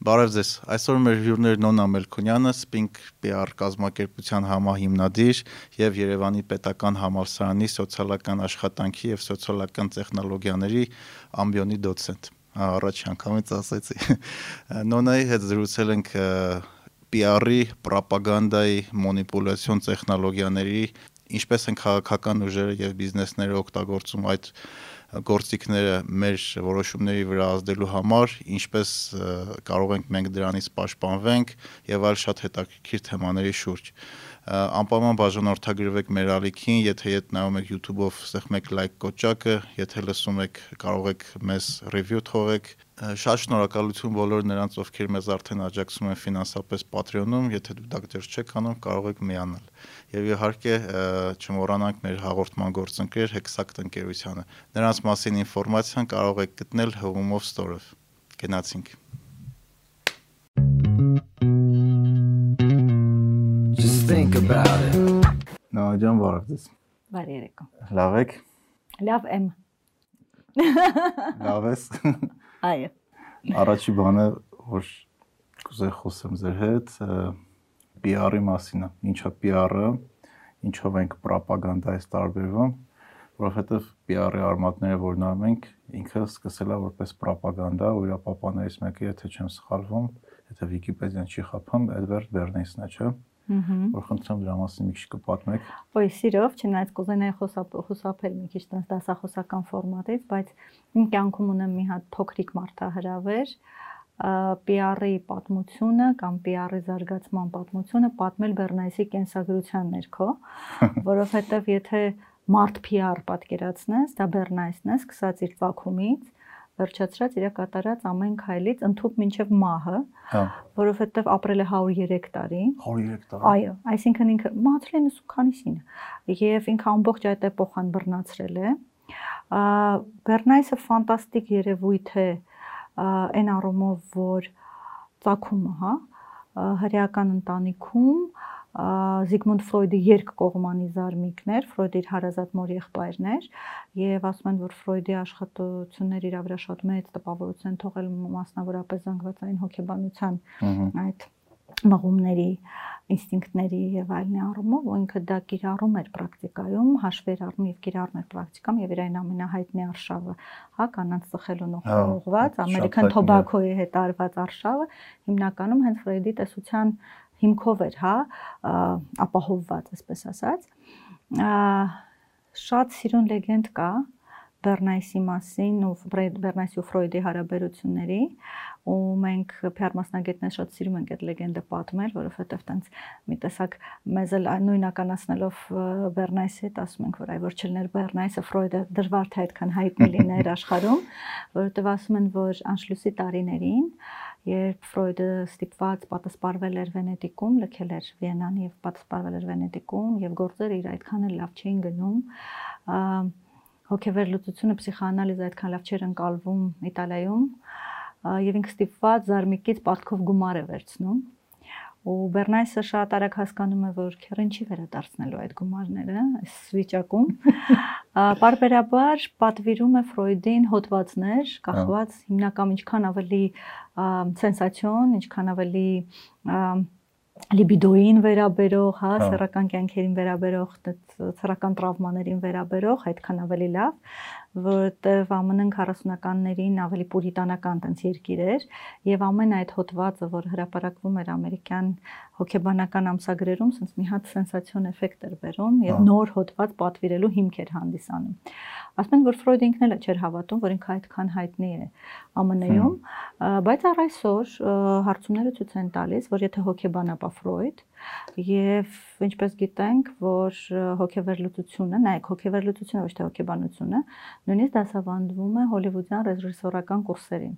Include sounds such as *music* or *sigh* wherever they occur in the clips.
Բարև ձեզ։ Այսօր մեր հյուրներ Նոնա Մելքոնյանը, Spink PR կազմակերպության համահիմնադիր եւ Երևանի Պետական Համալսարանի սոցիալական աշխատանքի եւ սոցիալական տեխնոլոգիաների ամբիոնի դոցենտ։ Առաջ անգամից ասեցի։ *laughs* Նոնայի հետ զրուցել ենք PR-ի, ռոպագանդայի, մանիպուլյացիոն տեխնոլոգիաների, ինչպես են քաղաքական ուժերը եւ բիզնեսները օգտագործում այդ գործիքները մեր որոշումների վրա ազդելու համար, ինչպես կարող ենք մենք դրանից պաշտպանվենք եւ այլ շատ հետաքրքիր թեմաների շուրջ անպայման բաժանորդագրվեք մեր ալիքին, եթե ետ նայում եք YouTube-ով, ստեղմեք լայք կոճակը, եթե լսում եք, կարող եք մեզ review թողեք։ Շատ շնորհակալություն բոլոր նրանց, ովքեր մեզ արդեն աջակցում են ֆինանսապես Patreon-ում, եթե դուք դա դեռ չեք անում, կարող եք միանալ։ Եվ իհարկե չմոռանանք մեր հաղորդման գործընկեր Hexact ընկերությանը։ Նրանց մասին ինֆորմացիան կարող եք գտնել of Store-ով։ Գնացինք։ think about it։ Նահաջան բարև ձեզ։ Բարի երեկո։ Լավ եք։ Լավ եմ։ Լավ ես։ Այո։ Առաջի բանը, որ կուզեի խոսեմ ձեր հետ, PR-ի մասին է։ Ինչա PR-ը, ինչով ենք ռոպագանդայից տարբերվում, որովհետև PR-ի արմատները որ նայում ենք, ինքը սկսել է որպես ռոպագանդա, ու իր պապաներից մեկը, եթե չեմ սխալվում, եթե Վիկիպեդիան չի խափում, Էդվարդ Բերնեսն է, չէ՞ որ խնդրեմ դրա մասին մի քիչ կպատմեք։ Ոյ, սիրով, չնայած կուզենայի խոսափել մի քիչ տես դասախոսական ֆորմատից, բայց իմ կյանքում ունեմ մի հատ փոքրիկ մարտահրավեր, PR-ի պատմությունը կամ PR-ի զարգացման պատմությունը պատմել Բեռնայսի կենսագրության ներքո, *laughs* որովհետև եթե մարդ PR պատկերացնես, դա Բեռնայսն է, սկսած իր վակումից, վերջացրած իր կատարած ամեն քայլից ընդཐུպ մինչև մահը, հա, որովհետև ապրել է 103 տարի։ 103 տարի։ Այո, այսինքն ինքը մահացել է 90 քանիսին։ Եվ ինքը ամբողջ այդ էպոխան բռնացրել է։ Բեռնայսը ֆանտաստիկ երևույթ է այն առումով, որ ցակումը, հա, հրեական ընտանիքում Զիգմունդ Ֆրոյդի երկկողմանի զարմիկներ, Ֆրոյդի իր հարազատ մոր եղբայրներ, եւ ասում են, որ Ֆրոյդի աշխատությունները իր վրա շատ մեծ տպավորություն թողել մասնավորապես զանգվածային հոգեբանության այդ մղումների, ինստինկտների եւ այլնի առումով, ու ինքը դա կիրառում էր պրակտիկայում, հաշվեր առնում եւ կիրառում էր պրակտիկամ եւ իր այն ամենահայտնի արշավը, հա, կանանց ծխելուն ուղղված, American Tobacco-ի հետ արված արշավը, հիմնականում հենց Ֆրեյդի տեսության հիմքով էր, հա, ապահովված, այսպես ասած։ Շատ սիրուն լեգենդ կա Բեռնայսի մասին ու Բեռնայսի ու Ֆրոյդի հարաբերությունների ու մենք PR մասնագետներ շատ սիրում ենք այդ լեգենդը պատմել, որովհետև տենց մի տեսակ մեզ էլ նույնականացնելով Բեռնայսի հետ ասում ենք, որ այ որ չլներ Բեռնայսը Ֆրոյդը դժվար թե այդքան հայտնի լիներ աշխարհում, որովհետև ասում են, որ անշլուսի տարիներին երբ Ֆրոյդը ստիպված պատասպարվել էր Վենետիկում, լքել էր Վիենան եւ պատասպարվել էր Վենետիկում եւ գործերը իր այդքան էլ լավ չէին գնում, հոգեվերլուծությունը, փսիխոանալիզը այդքան լավ չէր ընկալվում Իտալիայում եւ ինքը ստիպված զարմիկից պատկով գումար է վերցնում ու Բեռնայսը շատ արագ հասկանում է, որ քերին չի վերադարձնելու այդ գումարները այս վիճակում։ Պարբերաբար պատվիրում է Ֆրոյդին հոդվածներ, կախված հիմնական ինչքան ավելի սենսացիոն, ինչքան ավելի լիբիդոին վերաբերող, հա, հա, սեռական կյանքերին վերաբերող, սեռական տրավմաներին վերաբերող, այդքան ավելի լավ, որտեվ ԱՄՆ-ն 40-ականներին ավելի պուրիտանական տենց երկիր էր եւ ամեն այդ հոդվածը, որ հրապարակվում էր ամերիկյան հոգեբանական ամսագրերում, sense մի հատ սենսացիոն էֆեկտ էր բերում եւ հա։ նոր հոդված պատվիրելու հիմք էր հանդիսանում։ Ասում են, որ Ֆրոյդը ինքն էլ չէր հավատում, որ ինքը այդքան հայտնի է ԱՄՆ-ում, բայց առ այսօր հարցումները ցույց են տալիս, որ եթե հոգեբանապա Ֆրոյդ եւ ինչպես գիտենք, որ հոգեվերլուծությունը, նայեք, հոգեվերլուծությունը ոչ թե հոգեբանությունը, նույնիսկ դասավանդվում է հոլիվուդյան ռեժիսորական կուրսերին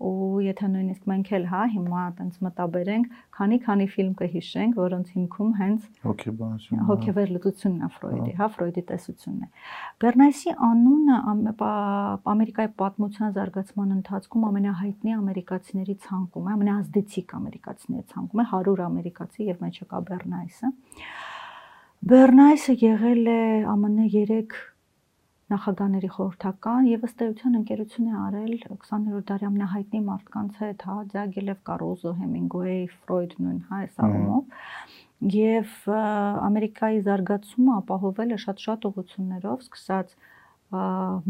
ու եթե նույնիսկ մենք էլ հա հիմա այտենց մտաբերենք, քանի-քանի ֆիլմ կհիշենք, որոնց հիմքում հենց հոգեբանությունն է, հոգեվերլուծությունն է Ֆրոյդի, հա, Ֆրոյդի տեսությունն է։ Բեռնայսի անունը Ամերիկայի պատմության զարգացման ընթացքում ամենահայտնի ամերիկացիների ցանկում է, ամենաազդեցիկ ամերիկացիների ցանկում է 100 ամերիկացի եւ մեջը կա Բեռնայսը։ Բեռնայսը եղել է ԱՄՆ 3 նախագաների խորհրդական եւ ըստ էության ընկերություն է արել 20-րդ դարի ամենահայտնի մարդկանց հետ, հա, Ձագիլև, Կարոզո, Հեմինգուեյ, Ֆրոյդ նույն, հա, այս առումով եւ Ամերիկայի զարգացումը ապահովել է շատ-շատ ուղություններով, սկսած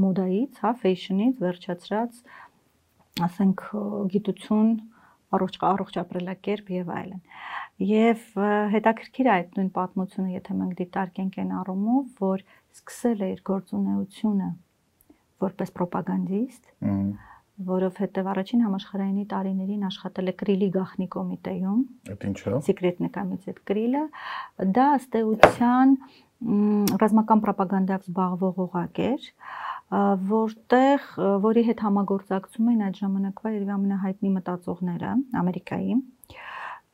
մոդայից, հա, ֆեյշնից, վերջացրած ասենք գիտություն, առողջ առողջ ապրելակերպ եւ այլն։ Եվ հետաքրքիր է այդ նույն պատմությունը, եթե մենք դիտարկենք այն առումով, որ սկսել է իր գործունեությունը որպես ռոպագանդիստ, որովհետև առաջին համաշխարհայինի տարիներին աշխատել է Կրիլի գախնի կոմիտեում։ Այդ ինչա։ Սեկրետնիկամից այդ Կրիլը դա ըստ էության ռազմական ռոպագանդայով զբաղվող օղակ էր, որտեղ որի հետ համագործակցում էին այդ ժամանակվա երևի ամենահայտնի մտածողները Ամերիկայի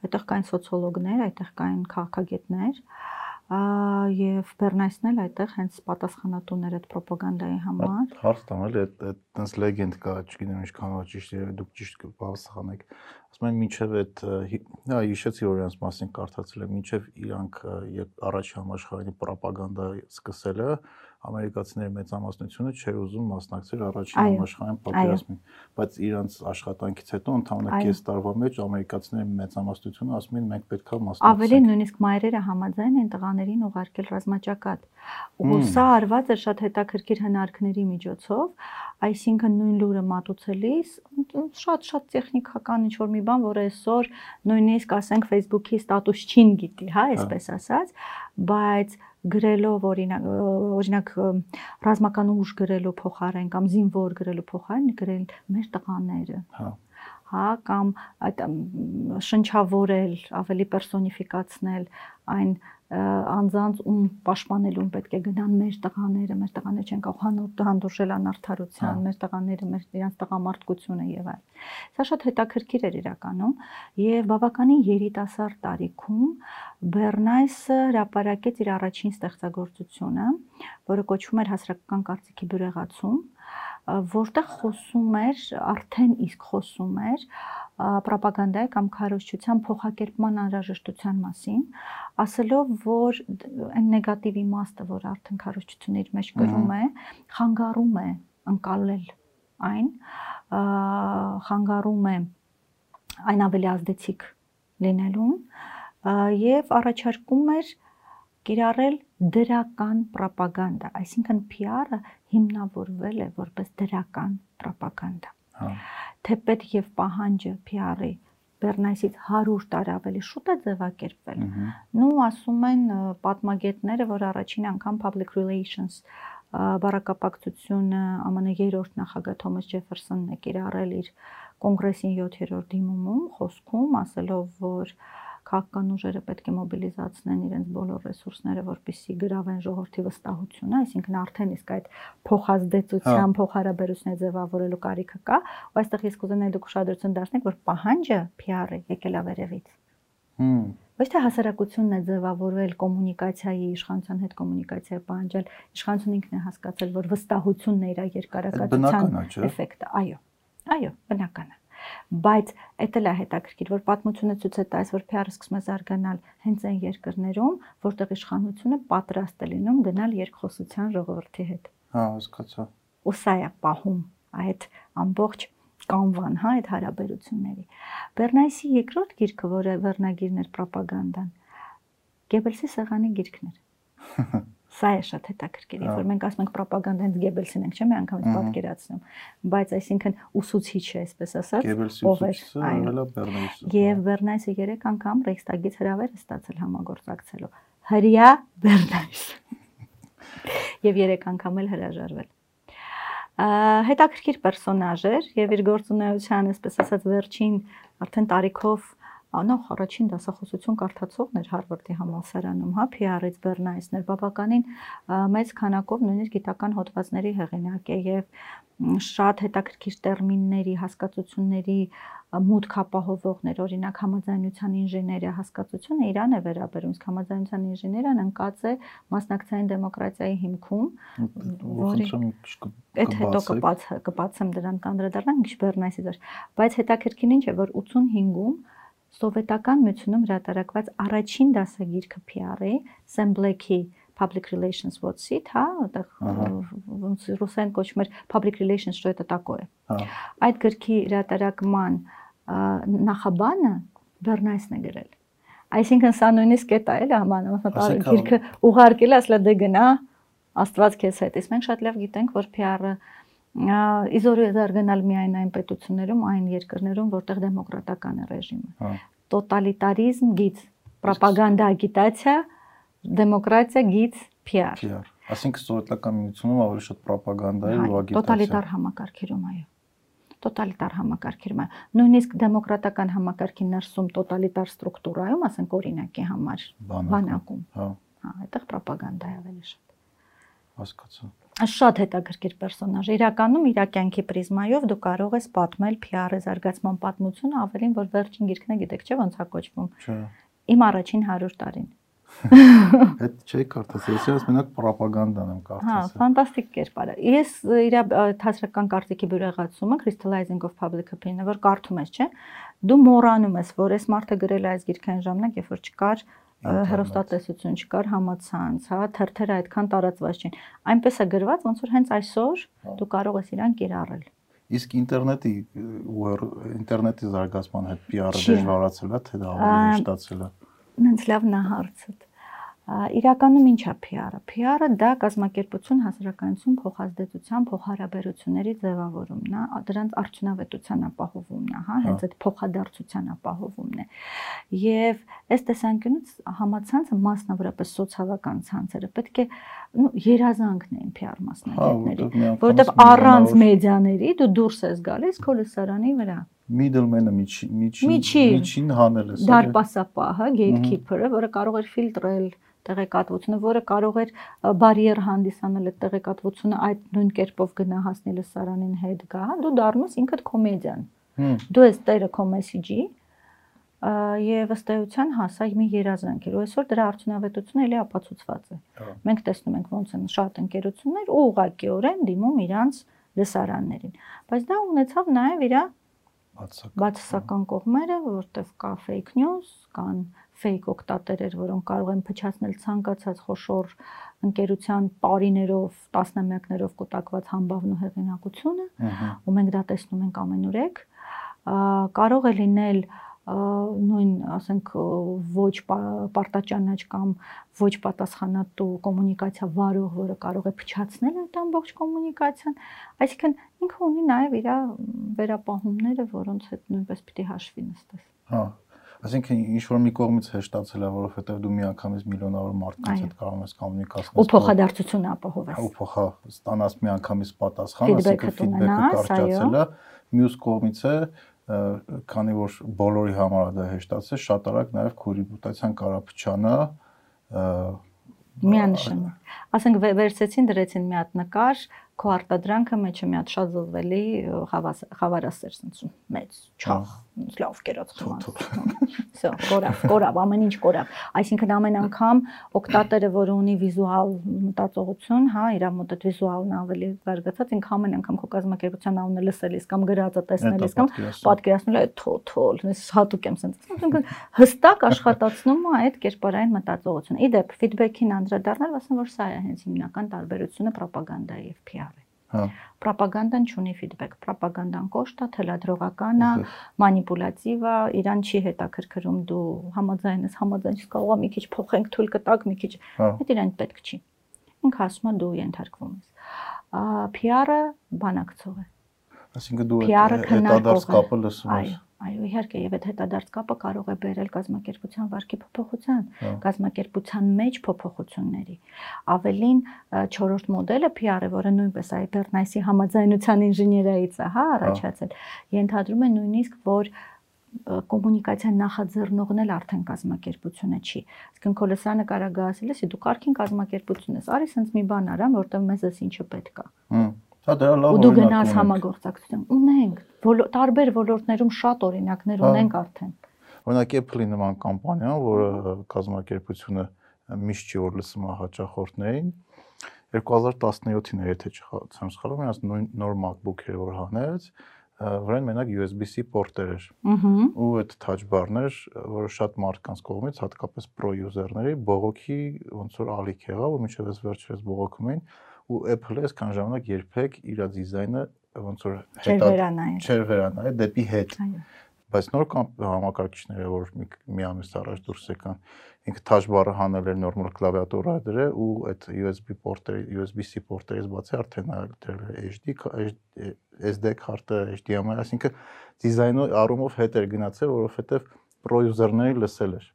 այդտեղ կային սոցիոլոգներ, այդտեղ կային քաղաքագետներ, եւ Բեռնայսն էլ այդտեղ հենց պատասխանատուներ այդ ռոպագանդայի համար։ Հարց տամ էլի այդ այդպես լեգենդ կա, չգիտեմ ինչքան ճիշտ է, դուք ճիշտ պատասխանեք։ Ասում են միջև այդ հա հիշեցի որ իրancs մասին կարդացել եմ, միջև իրանք առաջ համաշխարհային ռոպագանդա սկսելը ամերիկացիների մեծամասնությունը չէր ուզում մասնակցել առաջին համաշխարհային պատերազմին, բայց իրանց աշխատանքից հետո ընդհանուր կես տարվա մեջ ամերիկացիների մեծամասնությունը ասում են մենք պետքա մասնակցենք։ Ավելի նույնիսկ մայրերը համաձայն են տղաներին ուղարկել ռազմաճակատ։ Ու սա արված է շատ հետաքրքիր հնարքների միջոցով, այսինքն նույն լուրը մատուցելիս շատ-շատ տեխնիկական ինչ որ մի բան, որ այսօր նույնիսկ ասենք Facebook-ի ստատուս չին գիտի, հա, այսպես ասած, բայց գրելով օրինակ օրինակ ռազմական ուժ գրելու փոխարեն կամ զինվոր գրելու փոխարեն գրել մեր տղաները։ Հա հա կամ այդ շնչավորել, ավելի պերսոնիֆիկացնել այն անձանց ում պաշտպանելուն պետք է գնան մեր տղաները, մեր տղաները չեն կարող հանդուրժել անարթարության, հա։ մեր տղաները, մեր իրանց տղամարդկությունը եւ այլն։ Սա շատ հետաքրքիր էր իրականում եւ բավականին երիտասարդ տարիքում Բեռնայսը հրապարակեց իր առաջին ստեղծագործությունը, որը կոչվում էր հասարակական կարծիքի բյուրեղացում, որտեղ խոսում էր, արդեն իսկ խոսում էր ռոպագանդայի կամ քարոզչության փոխակերպման անհրաժեշտության մասին, ասելով, որ այն նեգատիվ իմաստը, որ արդեն քարոզչությունը իր մեջ գրում է, խանգարում է անցալել այն, խանգարում է այն ավելի ազդեցիկ լինելուն եւ առաջարկում էր կիրառել դրական ռոպագանդա, այսինքն PR-ը հիմնավորվել է որպես դրական ռոպագանդա։ Հա թեպետ եւ պահանջը PR-ի Բեռնայսից 100 տարի ավելի շուտ է ձևակերպվել։ Նու ասում են պատմագետները, որ առաջին անգամ public relations բարակապակցությունը ԱՄՆ երրորդ նախագահ Թոմաս Ջեֆերսոնն է կիրառել իր կոնգրեսին 7-րդ դիմումում խոսքում, ասելով, որ քաղաքական ուժերը պետք է մոբիլիզացնեն իրենց բոլոր ռեսուրսները, որպեսզի գրավեն ժողովրդի վստահությունը, այսինքն արդեն իսկ այդ փոխազդեցության, հա։ փոխհարաբերությունները ձևավորելու կարիքը կա, ու այստեղ ես կուզենայի դուք ուշադրություն դարձնեք, որ պահանջը PR-ի եկել է վերևից։ Հմ ոչ թե հասարակությունն է ձևավորվել կոմունիկացիայի իշխանության հետ կոմունիկացիա պահանջել, իշխանությունը ինքն է հասկացել, որ վստահությունն է իր երկարակացության էֆեկտը, այո։ Այո, բնական է բայց էդ էլ է հետաքրքիր, որ պատմությունը ցույց է տալիս, որ PR-ը սկսում է զարգանալ հենց այն երկրներում, որտեղ իշխանությունը պատրաստ է լինում գնալ երկխոսության ժողովրդի հետ։ Հա, հասկացա։ Ու սա է պահում այդ ամբողջ կանվան, հա, այդ հարաբերությունների։ Բեռնայսի երկրորդ գիրքը, որը վերնագիրն էր ռոպագանդան, Գեբելսի սեղանի գիրքն էր։ *laughs* Սա է շատ հետաքրքիր, երբ որ մենք ասում ենք ռոպագանդա հենց Գեբելսին ենք, չէ՞, մի անգամ պատկերացնում, բայց այսինքն ուսուցիչ է, այսպես ասած, ով է, այո, Բեռնայսը։ Եվ Բեռնայսը 3 անգամ Ռեյխստագից հրավեր է ստացել համագործակցելու։ Հրյա Բեռնայս։ *laughs* Եվ 3 անգամ էլ հրաժարվել հետաքրքիր պերսոնաժ էր եւ իր գործունեության, այսպես ասած, վերջին արդեն տարիքով անող առաջին դասախոսություն կարդացողն էր Հարվարդի համալսարանում, հա, PR-ից Բեռնայսներ, բավականին մեծ քանակով նույնիսկ գիտական հոդվածների հեղինակ է եւ շատ հետաքրքիր տերմինների, հասկացությունների մուտք ապահովողներ, օրինակ համաձայնության ինժեներիա հասկացությունը իրան է վերաբերում, իսկ համաձայնության ինժեներիան ընկած է մասնակցային դեմոկրատիայի հիմքում, որի այդ հետո կբաց կբացեմ դրան կանդրադառնանք, ինչ Բեռնայսի դեր, բայց հետաքրքիրն ինչ է, որ 85-ում սովետական միությունում հրատարակված առաջին դասագիրքը PR-ի Sam Black-ի public relations вот sit, հա, այդտեղ ոնց ռուսեն կոչվում էր public relations что это такое։ Հա։ Այդ գրքի հրատարակման նախաբանը Բեռնայսն է գրել։ Այսինքն սա նույնիսկ է տա էլի համանուն գիրքը ուղարկել ասլա դե գնա Աստված քեզ հետ։ Իսկ մենք շատ լավ գիտենք, որ PR-ը իզորիզար գնալ միայն այն պետություններում, այն երկրներում, որտեղ դեմոկրատական է ռեժիմը։ Հա։ Տոտալիտարիզմ գից, ռոպագանդա ագիտացիա, դեմոկրատիա գից PR։ PR։ Այսինքն սովետական միությունում ավելի շատ ռոպագանդա է ու ագիտացիա։ Տոտալիտար համակարգերում այո տոտալիտար համակարգերում նույնիսկ դեմոկրատական համակարգի ներսում տոտալիտար ստրուկտուրայում, ասենք օրինակի համար, բանակում։ Հա։ Հա, այդտեղ ռոպագանդա է ավելի շատ հասկացա շատ հետաքրքիր պերսոնաժ։ Իրականում իր կյանքի պրիզմայով դու կարող ես պատմել PR-ի զարգացման պատմությունը ավելին, որ վերջին գիրքն է, գիտեք, չէ՞ ոնց է կոչվում։ Չէ։ Իմ առաջին 100 տարին։ Այդ չէի կարդացել, ես մենակ ռոպագանդան եմ կարդացել։ Հա, ֆանտաստիկ կերպար է։ Ես իր հասարակական կարծիքի բյուրեղացումը Crystallizing of Public Opinion-ը, որ կարդում ես, չէ՞, դու մոռանում ես, որ այս մարդը գրել է այս գիրքը այն ժամանակ, երբ որ չկար հերոստատեսություն չկար համացանց, հա, թերթերը այդքան տարածված չէին։ Այնպես է գրված, ոնց որ հենց այսօր հա։ դու կարող ես իրան կիրառել։ Իսկ ինտերնետի ինտերնետի զարգացման հետ PR-ը դժվարացել է, թե դա ավելի հեշտացել է։ Նենց լավ նա հարցը իրականում ինչ է PR-ը։ PR-ը դա կազմակերպություն հասարակայնություն փոխազդեցության փոխհարաբերությունների ձևավորումն է, դրանց արդյունավետության ապահովումն է, հա, հենց այդ փոխադարձության ապահովումն է։ Եվ այս տեսանկյունից համացանցը մասնավորապես սոցիալական ցանցերը պետք է նո երազանքն են PR մասնագետների, որովհետև առանց մեդիաների դու դուրս ես գալիս քո լսարանի վրա middleman-ը միջին միջին հանել է դարպասապահը gatekeeper-ը, որը կարող էր ֆիլտրել տեղեկատվությունը, որը կարող էր բարիեր հանդիսանալ այդ տեղեկատվությունը այդ նույն կերպով գնահատնի լսարանին հետ գա, դու դառնուս ինքդ կոմեդիան։ Դու ես տերը քո մեսիջի եւ ըստ էության հասա մի երազանք էր ու այսօր դրա արդյունավետությունը էլի ապացուցված է հա։ մենք տեսնում ենք ոնց են շատ ընկերություններ ու ուղղակիորեն դիմում իրանց լսարաններին բայց դա ունեցավ նաեւ իր բացասական կողմերը որտեվ կա fake news կան fake օկտատերեր, որոնք կարող են փչացնել ցանկացած խոշոր ընկերության տարիներով, տասնամյակներով կուտակված համբավն ու հեղինակությունը, ու մենք դա տեսնում ենք ամենուրեք, կարող է լինել նույն, ասենք, ոչ պարտաճանաչ կամ ոչ պատասխանատու կոմունիկացիա վարող, որը կարող է փչացնել այդ ամբողջ կոմունիկացիան, այսինքն ինքը ունի նաև իր վերապահումները, որոնց հետ նույնպես պիտի հաշվի նստես։ Հա, Այսինքն ինչ որ մի կողմից հեշտացել է, որովհետև դու միանգամից միլիոնավոր մարդկանց հետ կարող ես կոմունիկացնել։ Ու փոխադարձությունը ապահովես։ Ու փոխա ստանաս միանգամից պատասխան, այսինքն ֆիդբեքը կարճացել է։ Մյուս կողմից է քանի որ բոլորի համար դա հեշտացել, շատ արագ նաև քո ռեպուտացիան կարա փչանա միանշանակ։ Ասենք վերցեցին դրեցին մի հատ նկար, քո արտադրանքը մեջը մի հատ շատ զզվելի խավարասեր ցնցում մեծ չախ լավ կերած խմած *laughs* սա կորավ կորավ ամեն ինչ կորավ այսինքն ամեն անգամ օկտատերը որը ունի վիզուալ մտածողություն հա իր մոտ այդ վիզուալն ավելի զարգացած ինքը ամեն անգամ քո կազմակերպության անունը լսելիս կամ գրածը տեսնելիս կամ պատկերացնելը թո թոլ ես հատուկ եմ ցնցում հստակ աշխատացնում է այդ կերպարային մտածողությունը ի դեպ ֆիդբեքին անդրադառնալ ասեմ որ սա է հենց հիմնական տարբերությունը ռոպագանդայի եւ PR Հա։ Պրոպագանդան չունի ֆիդբեք, պրոպագանդան կոշտ է, թելադրողական է, մանիպուլատիվ է, իրան չի հետաքրքրում դու համաձայն ես, համաձայն ես կարող է մի քիչ փոխենք, թույլ կտակ մի քիչ, հա։ այդ իրան պետք չի։ Ինքը ասում է դու ենթարկվում ես։ PR-ը բանակցող է։ Այսինքն դու հետադարձ կապը լսում ես։ Այո, իհարկե, եւ այդ հետադարձ կապը կարող է բերել կազմակերպության վարկի փոփոխության, հա։ կազմակերպության մեջ փոփոխությունների։ Ավելին 4-րդ մոդելը PR-ը, որը նույնպես Hypernice-ի համաձայնության ինժեներիայից է, հա, առաջացել, ենթադրում է նույնիսկ, որ կոմունիկացիան նախաձեռնողն էլ արդեն կազմակերպությունը չի։ Իսկն քո լսանը կարա գա ասել, «Էսի դու կարքին կազմակերպություն ես, արի սենց մի բան արա, որտեղ մեզ էս ինչը պետք է»։ Հմ Հա դրա լավ օրինակ Ու դու գնաս համագործակցություն։ Ունենք, տարբեր ոլորտներում շատ օրինակներ հա։ ունենք արդեն։ Օրինակ Apple-ի նման կամպանիա, որը կազմակերպությունը միշտ չի որ լսում է հաճախորդներին, 2017-ին է, եթե չեմ սխալվում, իրաց նոր MacBook-երը որ հանեց, վրան մենակ USB-C պորտեր էր։ Ու այդ touch bar-ներ, որը շատ մարդկանց կողմից, հատկապես pro user-ների բողոքի ոնց որ ալիք եղավ, ու մինչև այս վերջերս բողոքում էին, ու Apple-ը այսքան ժամանակ երբեք իր դիզայնը ոնց որ հետա չէր վերանայել դեպի հետ։ բայց նոր համակարգիչները, որ մի, մի ամիս առաջ դուրս եկան, ինքը touch bar-ը հանել էր նորմալ կլավիատուրա դրե ու այդ USB պորտերի, USB-C պորտերից բացի արդեն դրել HD, SD քարտը, HDMI, այսինքն դիզայնի առումով հետ էր գնացել, որովհետև user-ների լսել էր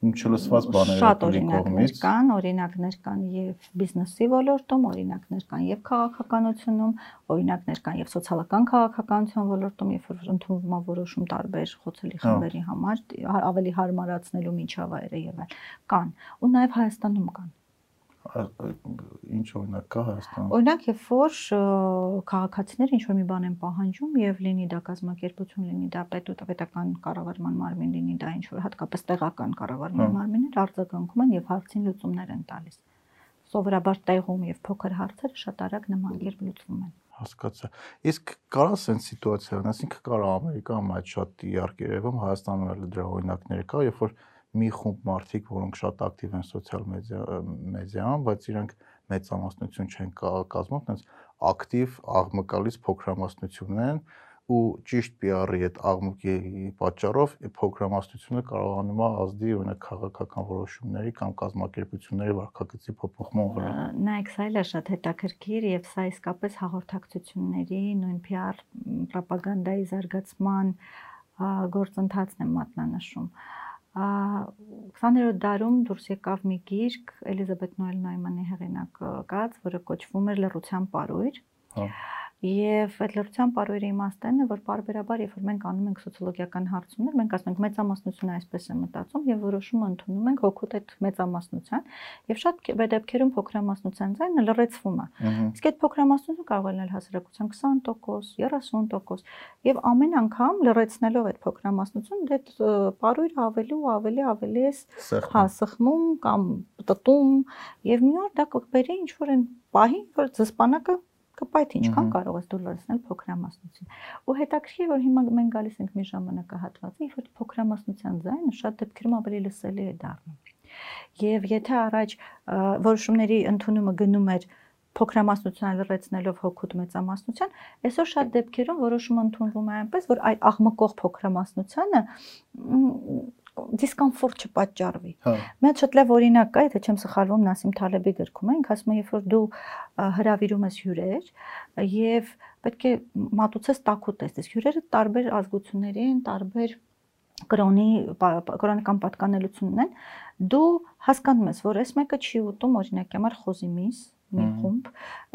չլսված բաներ շատ օրինակներ կան, օրինակներ կան եւ բիզնեսի ոլորտում, օրինակներ կան եւ քաղաքականությունում, օրինակներ կան եւ սոցիալական քաղաքականության ոլորտում, երբ որ ընդունվում է որոշում տարբեր խոցելի խմբերի համար, ավելի հարմարացնելու միջավայրը եւ այլ կան։ Ու նաեւ Հայաստանում կան ինչ օրինակ կա Հայաստանում։ Օրինակ, երբ որ քաղաքացիները ինչ որ մի բան են պահանջում եւ լինի դա կազմակերպություն, լինի դա պետական կառավարման մարմին, լինի դա ինչ որ հատկապես տեղական կառավարման մարմիններ արձագանքում են եւ հարցին լուծումներ են տալիս։ Սովորաբար տեղում եւ փոքր հարցերը շատ արագ նման կերպ լուծվում են հասկացա։ Իսկ կարա սենց սիտուացիա լինի, այսինքն կարա Ամերիկայում այդ շատ իհարկե երևում Հայաստանում էլ դրա օրինակներ կա, երբ որ մի խումբ մարդիկ, որոնք շատ ակտիվ են սոցիալ մեդիա մեդիայում, բայց իրանք մեծամասնություն չեն կազմում, այնց ակտիվ աղմկալից փոքրամասնությունն են ու ճիշտ PR-ի այդ աղմուկի պատճառով փոքրամասնությունը կարողանում է ազդի օրինակ քաղաքական որոշումների կամ կազմակերպությունների վարքագծի փոփոխման վրա։ Նայեք, սա էլ է շատ հետաքրքիր եւ սա իսկապես հաղորդակցությունների, նույն PR ռոպագանդայի զարգացման գործընթացն է մատնանշում։ 20-րդ դարում դուրս եկավ մի գիրք Էլիզաբետ Նոել Նոյմանի հեղինակած, որը կոչվում էր Լռության պարույր։ Հա Եվ այդ լրության բարոյրի իմաստն է, որ բարբերաբար, երբ որ մենք անում ենք սոցիոլոգիական հարցումներ, մենք ասում ենք մեծամասնությունը այսպես է մտածում եւ որոշումը ընդունում ենք հոգուտ այդ մեծամասնության եւ շատ դեպքերում փոքրամասնության ձայնը լրացվում է։ Իսկ այդ փոքրամասնությունը կարող է լինել հասարակության 20%, 30% եւ ամեն անգամ լրացնելով այդ փոքրամասնությունը այդ բարոյրը ավելի ու ավելի ավելի է հա սխմում կամ տտում եւ մի օր դա կբերի ինչ որ այն պահին, որ զսպանակը կպայթ ինչքան կարող ես դու լրացնել փոքրամասնություն։ Ու հետաքրքիր որ հիմա մենք գալիս ենք մի ժամանակահատվածի, երբ որ փոքրամասնության ձայնը շատ դեպքերում ավելի լսելի է դառնում։ Եվ եթե առաջ որոշումների ընդունումը գնում էր փոքրամասնության լրացնելով հոգուտ մեծամասնության, այսօր շատ դեպքերում որոշումը ընդունվում է այնպես, որ այդ աղմկող փոքրամասնությանը դիսկոմֆորտ չպատճառվի։ հա։ Մի հատ շատ լավ օրինակ կա, եթե չեմ սխալվում, Նասիմ Թալեբի գրքում է, ինքը ասում է, երբ որ դու հրավիրում ես հյուրեր եւ պետք է մատուցես տակու տեսես։ Հյուրերը տարբեր ազգությունների են, տարբեր կրոնի կրոնական պատկանելություն ունեն, դու հասկանում ես, որ այս մեկը չի ուտում օրինակի համար խոզի միս, մի խումբ,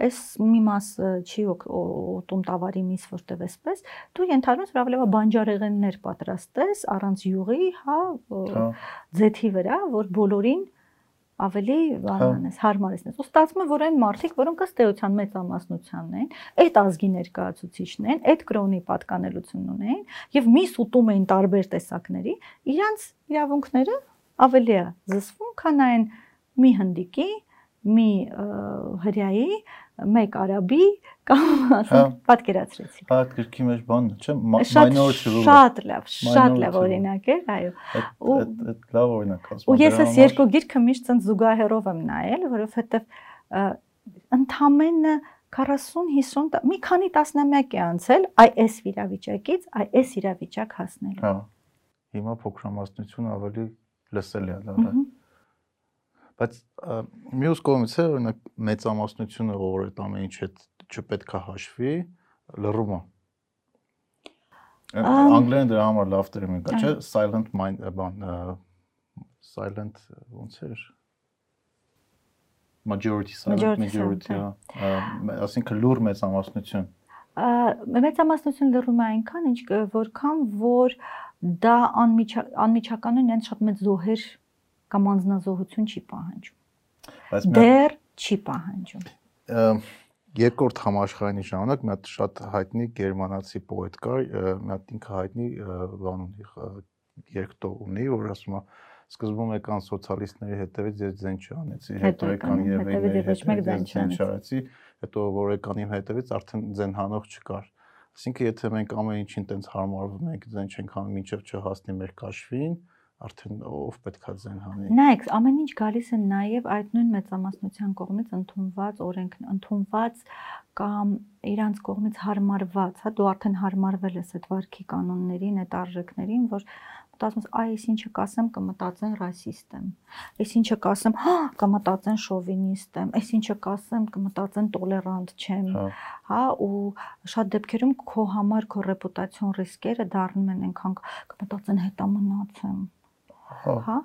այս մի մաս չի ուտում տավարի միս որտեվ էսպես, դու ենթադրում ես, ավելի բանջարեղեններ պատրաստես առանց յուղի, հա, հա։ ձեթի վրա, որ բոլորին ավելի բանանես, հարմարեցնես։ Ու ստացվում է, որ այն մարդիկ, որոնք ըստ էության մեծամասնությանն են, այդ ազգի ներկայացուցիչն են, այդ կրոնի պատկանելությունն ունեն եւ միս ուտում էին տարբեր տեսակների, իրանց իրավունքները ավելի է զսվում, քան այն մի հնդիկի, մի հրյայի, մեկ արաբի կամ հա։ ասենք պատկերացրեցի։ Այդ գրքի մեջ բանն չէ, minority rule։ Շատ լավ, շատ լավ օրինակ է, այո։ Ու այդ լավ օրինակ ասում եմ։ Ու ես այս երկու գիրքը միշտ ցած զուգահեռով եմ նայել, որովհետև ընդամենը 40-50 մի քանի տասնամյակ է անցել այ այս իրավիճակից, այ այս իրավիճակ հասնելու։ Հա։ Հիմա փոքրամասնությունը ավելի լսելի է դառնում բայց մյուս կողմից է օրինակ մեծամասնությունը որ այդ ամեն ինչ հետ չպետք է հաշվի լռումը անգլերեն դրա համար լավ տերմին կա չէ silent mind բան silent ոնց էր majority silent majority ասինքն լուր մեծամասնություն մեծամասնություն լռում է այնքան ինչ որքան որ դա անմիջականորեն իրենց շատ մեծ զոհեր կամ անznազողություն չի պահանջում։ Բայց դեռ չի պահանջում։ Երկրորդ համաշխարհային ժամանակ մի հատ շատ հայտնի գերմանացի պոետ կար, մի հատ ինքը հայտնի բան ունի երկտող ունի, որ ասում է սկզբում եկան սոցիալիստների հետևից ես ձեն չանեցի, հետո եկան երևեյների հետևից ձեն չանեցի, հետո որ եկան իմ հետևից արդեն ձեն հանող չկար Այսինքն եթե մենք ամեն ինչին տենց հարմարվում ենք, դեն չենք անում, մինչև չհասնի մեր կաշվին, արդեն ով պետքա ձեն հանի։ Նայեք, ամեն ինչ գալիս է նաև այդ նույն մեծամասնության կողմից ընդունված օրենք, ընդունված կամ իրանց կողմից հարմարված, հա, դու արդեն հարմարվել ես այդ վարքի կանոններին, այդ արժեքներին, որ մտածում ես, այ այս ինչը կասեմ կմտածեն ռասիստ եմ։ Այս ինչը կասեմ, հա, կմտածեն շովինիստ եմ։ Այս ինչը կասեմ կմտածեն տոլերանտ չեմ։ Հա, հա ու շատ դեպքերում քո համար քո ռեպուտացիոն ռիսկերը դառնում են այնքան կմտածեն հետամնաց եմ հա, հա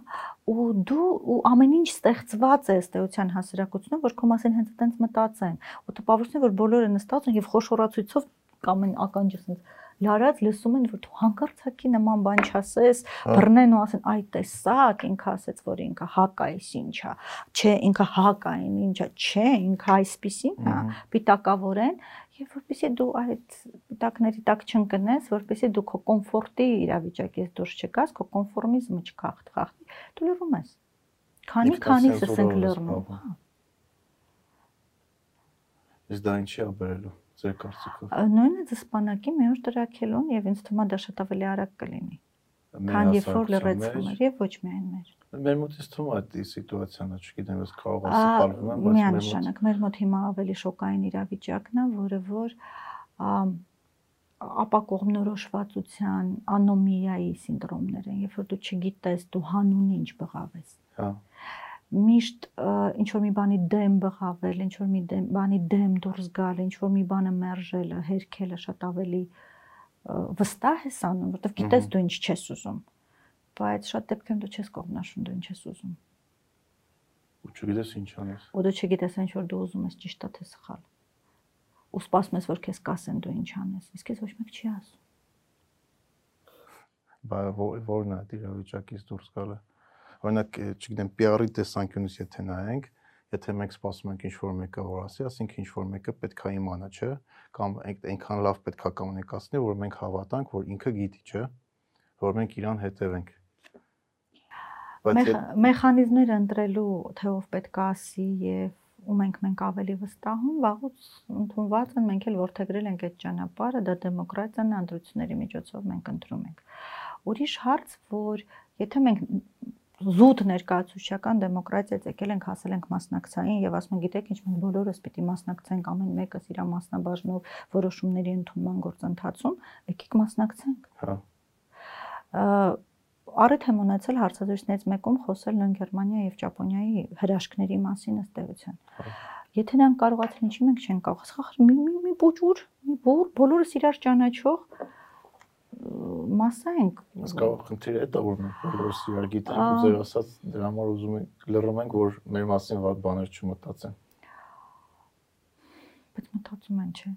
ու դու ու ամեն ինչ ստեղծված է ըստ էության հասարակությունում որ քո մասին հենց այդպես մտածեն ու տպավորություն որ բոլորը նստած են եւ խոշորացույցով կամ են ականջը ասած լարած լսում են որ դու հանկարծակի նման բան չասես հա։ բռնեն ու ասեն այ տեսակ ինքը ասեց որ ինքը հակա է ինչա չէ ինքը հակա է ինչա չէ ինքը այսպեսին հա պիտակավորեն եւ որպեսզի դու այդ տակների տակ չընկնես, որպեսզի դու քո կոմֆորտի իրավիճակից դուրս չգաս, քո կոնֆորմիզմը չքախտի, դու լռում ես։ Քանի քանի ասենք լռնում, հա։ Իսկ դա ինչի է բերելու ձեր կարծիքով։ Նույնը զսպանակի մի օր տրակելուն եւ ինձ թվում է դա շատ ավելի արագ կլինի։ Քան երբ որ լրացվում էր եւ ոչ միայն մեր։ Մեր մոտից թվում է այդ սիտուացիան, չգիտեմ, ես կարող եմ սխալվում եմ, բայց մոտ մեր մոտ հիմա ավելի շոկային իրավիճակն է, որը որ ապակողմնորոշվածության անոմիայի սինդրոմներ են, երբ որ դու չգիտես, դու հանուն ինչ բղավես։ Հա միշտ ինչ որ մի բանի դեմ բղավել, ինչ որ մի դեմ բանի դեմ դուրս գալ, ինչ որ մի բանը մերժելը, հերքելը շատ ավելի վստահ ես անում, որովհետև գիտես դու ինչ չես ուզում բայց շատ դեպքերում դու չես կողմնաշուն դու ինչ ես ուզում։ Ու չգիտես ինչ անես։ Ու դու չգիտես ինչ որ դու ուզում ես ճիշտ է թե սխալ։ Ու սպասում ես որ քեզ կասեն դու ինչ անես, իսկ քեզ ոչ մեկ չի ասում։ Բա որն է դիրավիճակից դուրս գալը։ Օրինակ, չգիտեմ, PR-ի տեսանկյունից եթե նայենք, եթե մենք սպասում ենք ինչ-որ մեկը որ ասի, ասենք ինչ-որ մեկը պետքա իմանա, չէ՞, կամ այնքան լավ պետքա կոմունիկացնի, որ մենք հավատանք, որ ինքը գիտի, չէ՞, որ մենք իրան հետևենք մեխանիզմներ ընտրելու թե ով պետք է ասի եւ ու մենք մենք ավելի վստահում, վաղուց ընդունված են, մենք էլ որթեգրել ենք այդ ճանապարհը, դա դեմոկրատիան ընտրությունների միջոցով մենք ընտրում ենք։ Ուրիշ հարց, որ եթե մենք զուտ ներկայացուցչական դեմոկրատիայից եկել ենք, հասել ենք մասնակցային եւ ասում են, գիտեք, ինչ մենք բոլորս պիտի մասնակցենք ամեն մեկս իր մասնաբաժնով որոշումների ընդունման գործընթացում, եկեք մասնակցենք։ Հա առիթ եմ ունեցել հարցազրույցներից մեկում խոսել նույն Գերմանիա եւ Ճապոնիայի հրաշքների մասին ըստ էության։ Եթե նրանք կարողացան ինչի մենք չենք կարող, սխախր մի մի մի բուջուր, մի բուր, բոլորս իրար ճանաչող մասա ենք։ կարող խնդիրը դա որ մենք բոլորս իրար գիտենք ու ձեր ասած դրա համար ուզում ենք լռում ենք, որ մեր մասին վատ բաներ չմտածեն։ Բայց մտածում են, չէ՞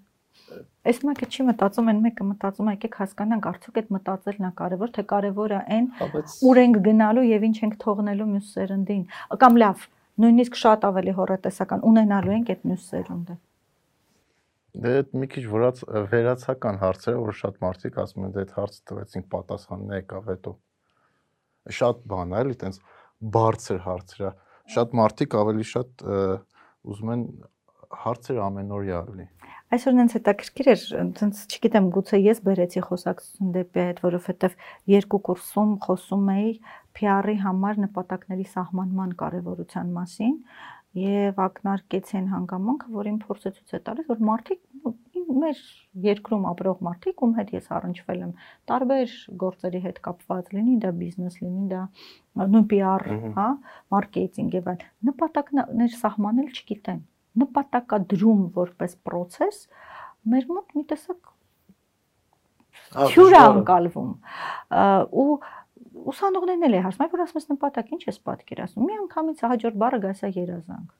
Այս մեկը չի մտածում, այն մեկը մտածում է, եկեք հասկանանք, արդյոք այդ մտածելն է կարևոր, թե կարևորը այն, ուր ենք գնալու եւ ինչ ենք թողնելու մյուս սերնդին։ Կամ լավ, նույնիսկ շատ ավելի հորատեսական ունենալու ենք այդ մյուս սերունդը։ Դե այդ մի քիչ վրաց վերացական հարցերը, որ շատ մարդիկ ասում են, դե այդ հարցը տվեցինք պատասխանն եկավ հետո։ Շատ բան է, էլի, տենց բարձր հարցեր է։ Շատ մարդիկ ավելի շատ ուզում են հարցեր ամենօրյա լինի։ Այսօր նենց հետաքրքիր էր, ցենց չգիտեմ, գուցե ես բերեցի խոսակցություն դեպի այդ, որովհետև երկու կուրսում խոսում էի PR-ի համար նպատակների սահմանման կարևորության մասին եւ ակնարկեցին հանգամանքը, որ իմ փորձը ցույց է տալիս, որ մարդիկ մեր երկրում ապրող մարդիկ, ում հետ ես առնչվել եմ, տարբեր գործերի հետ կապված լինի, դա բիզնես լինի, դա նույն PR, հա, մարքեթինգ եւ այլ, նպատակներ սահմանել չգիտեն նպատակադրում որպես process մեր մոտ մի տեսակ հյուր անկալվում ու ուսանողներն էլ է հարցնում, որ ասում ես նպատակ ինչ ես պատկերացնում։ Մի անգամից հաջորդ բառը գասա երազանք։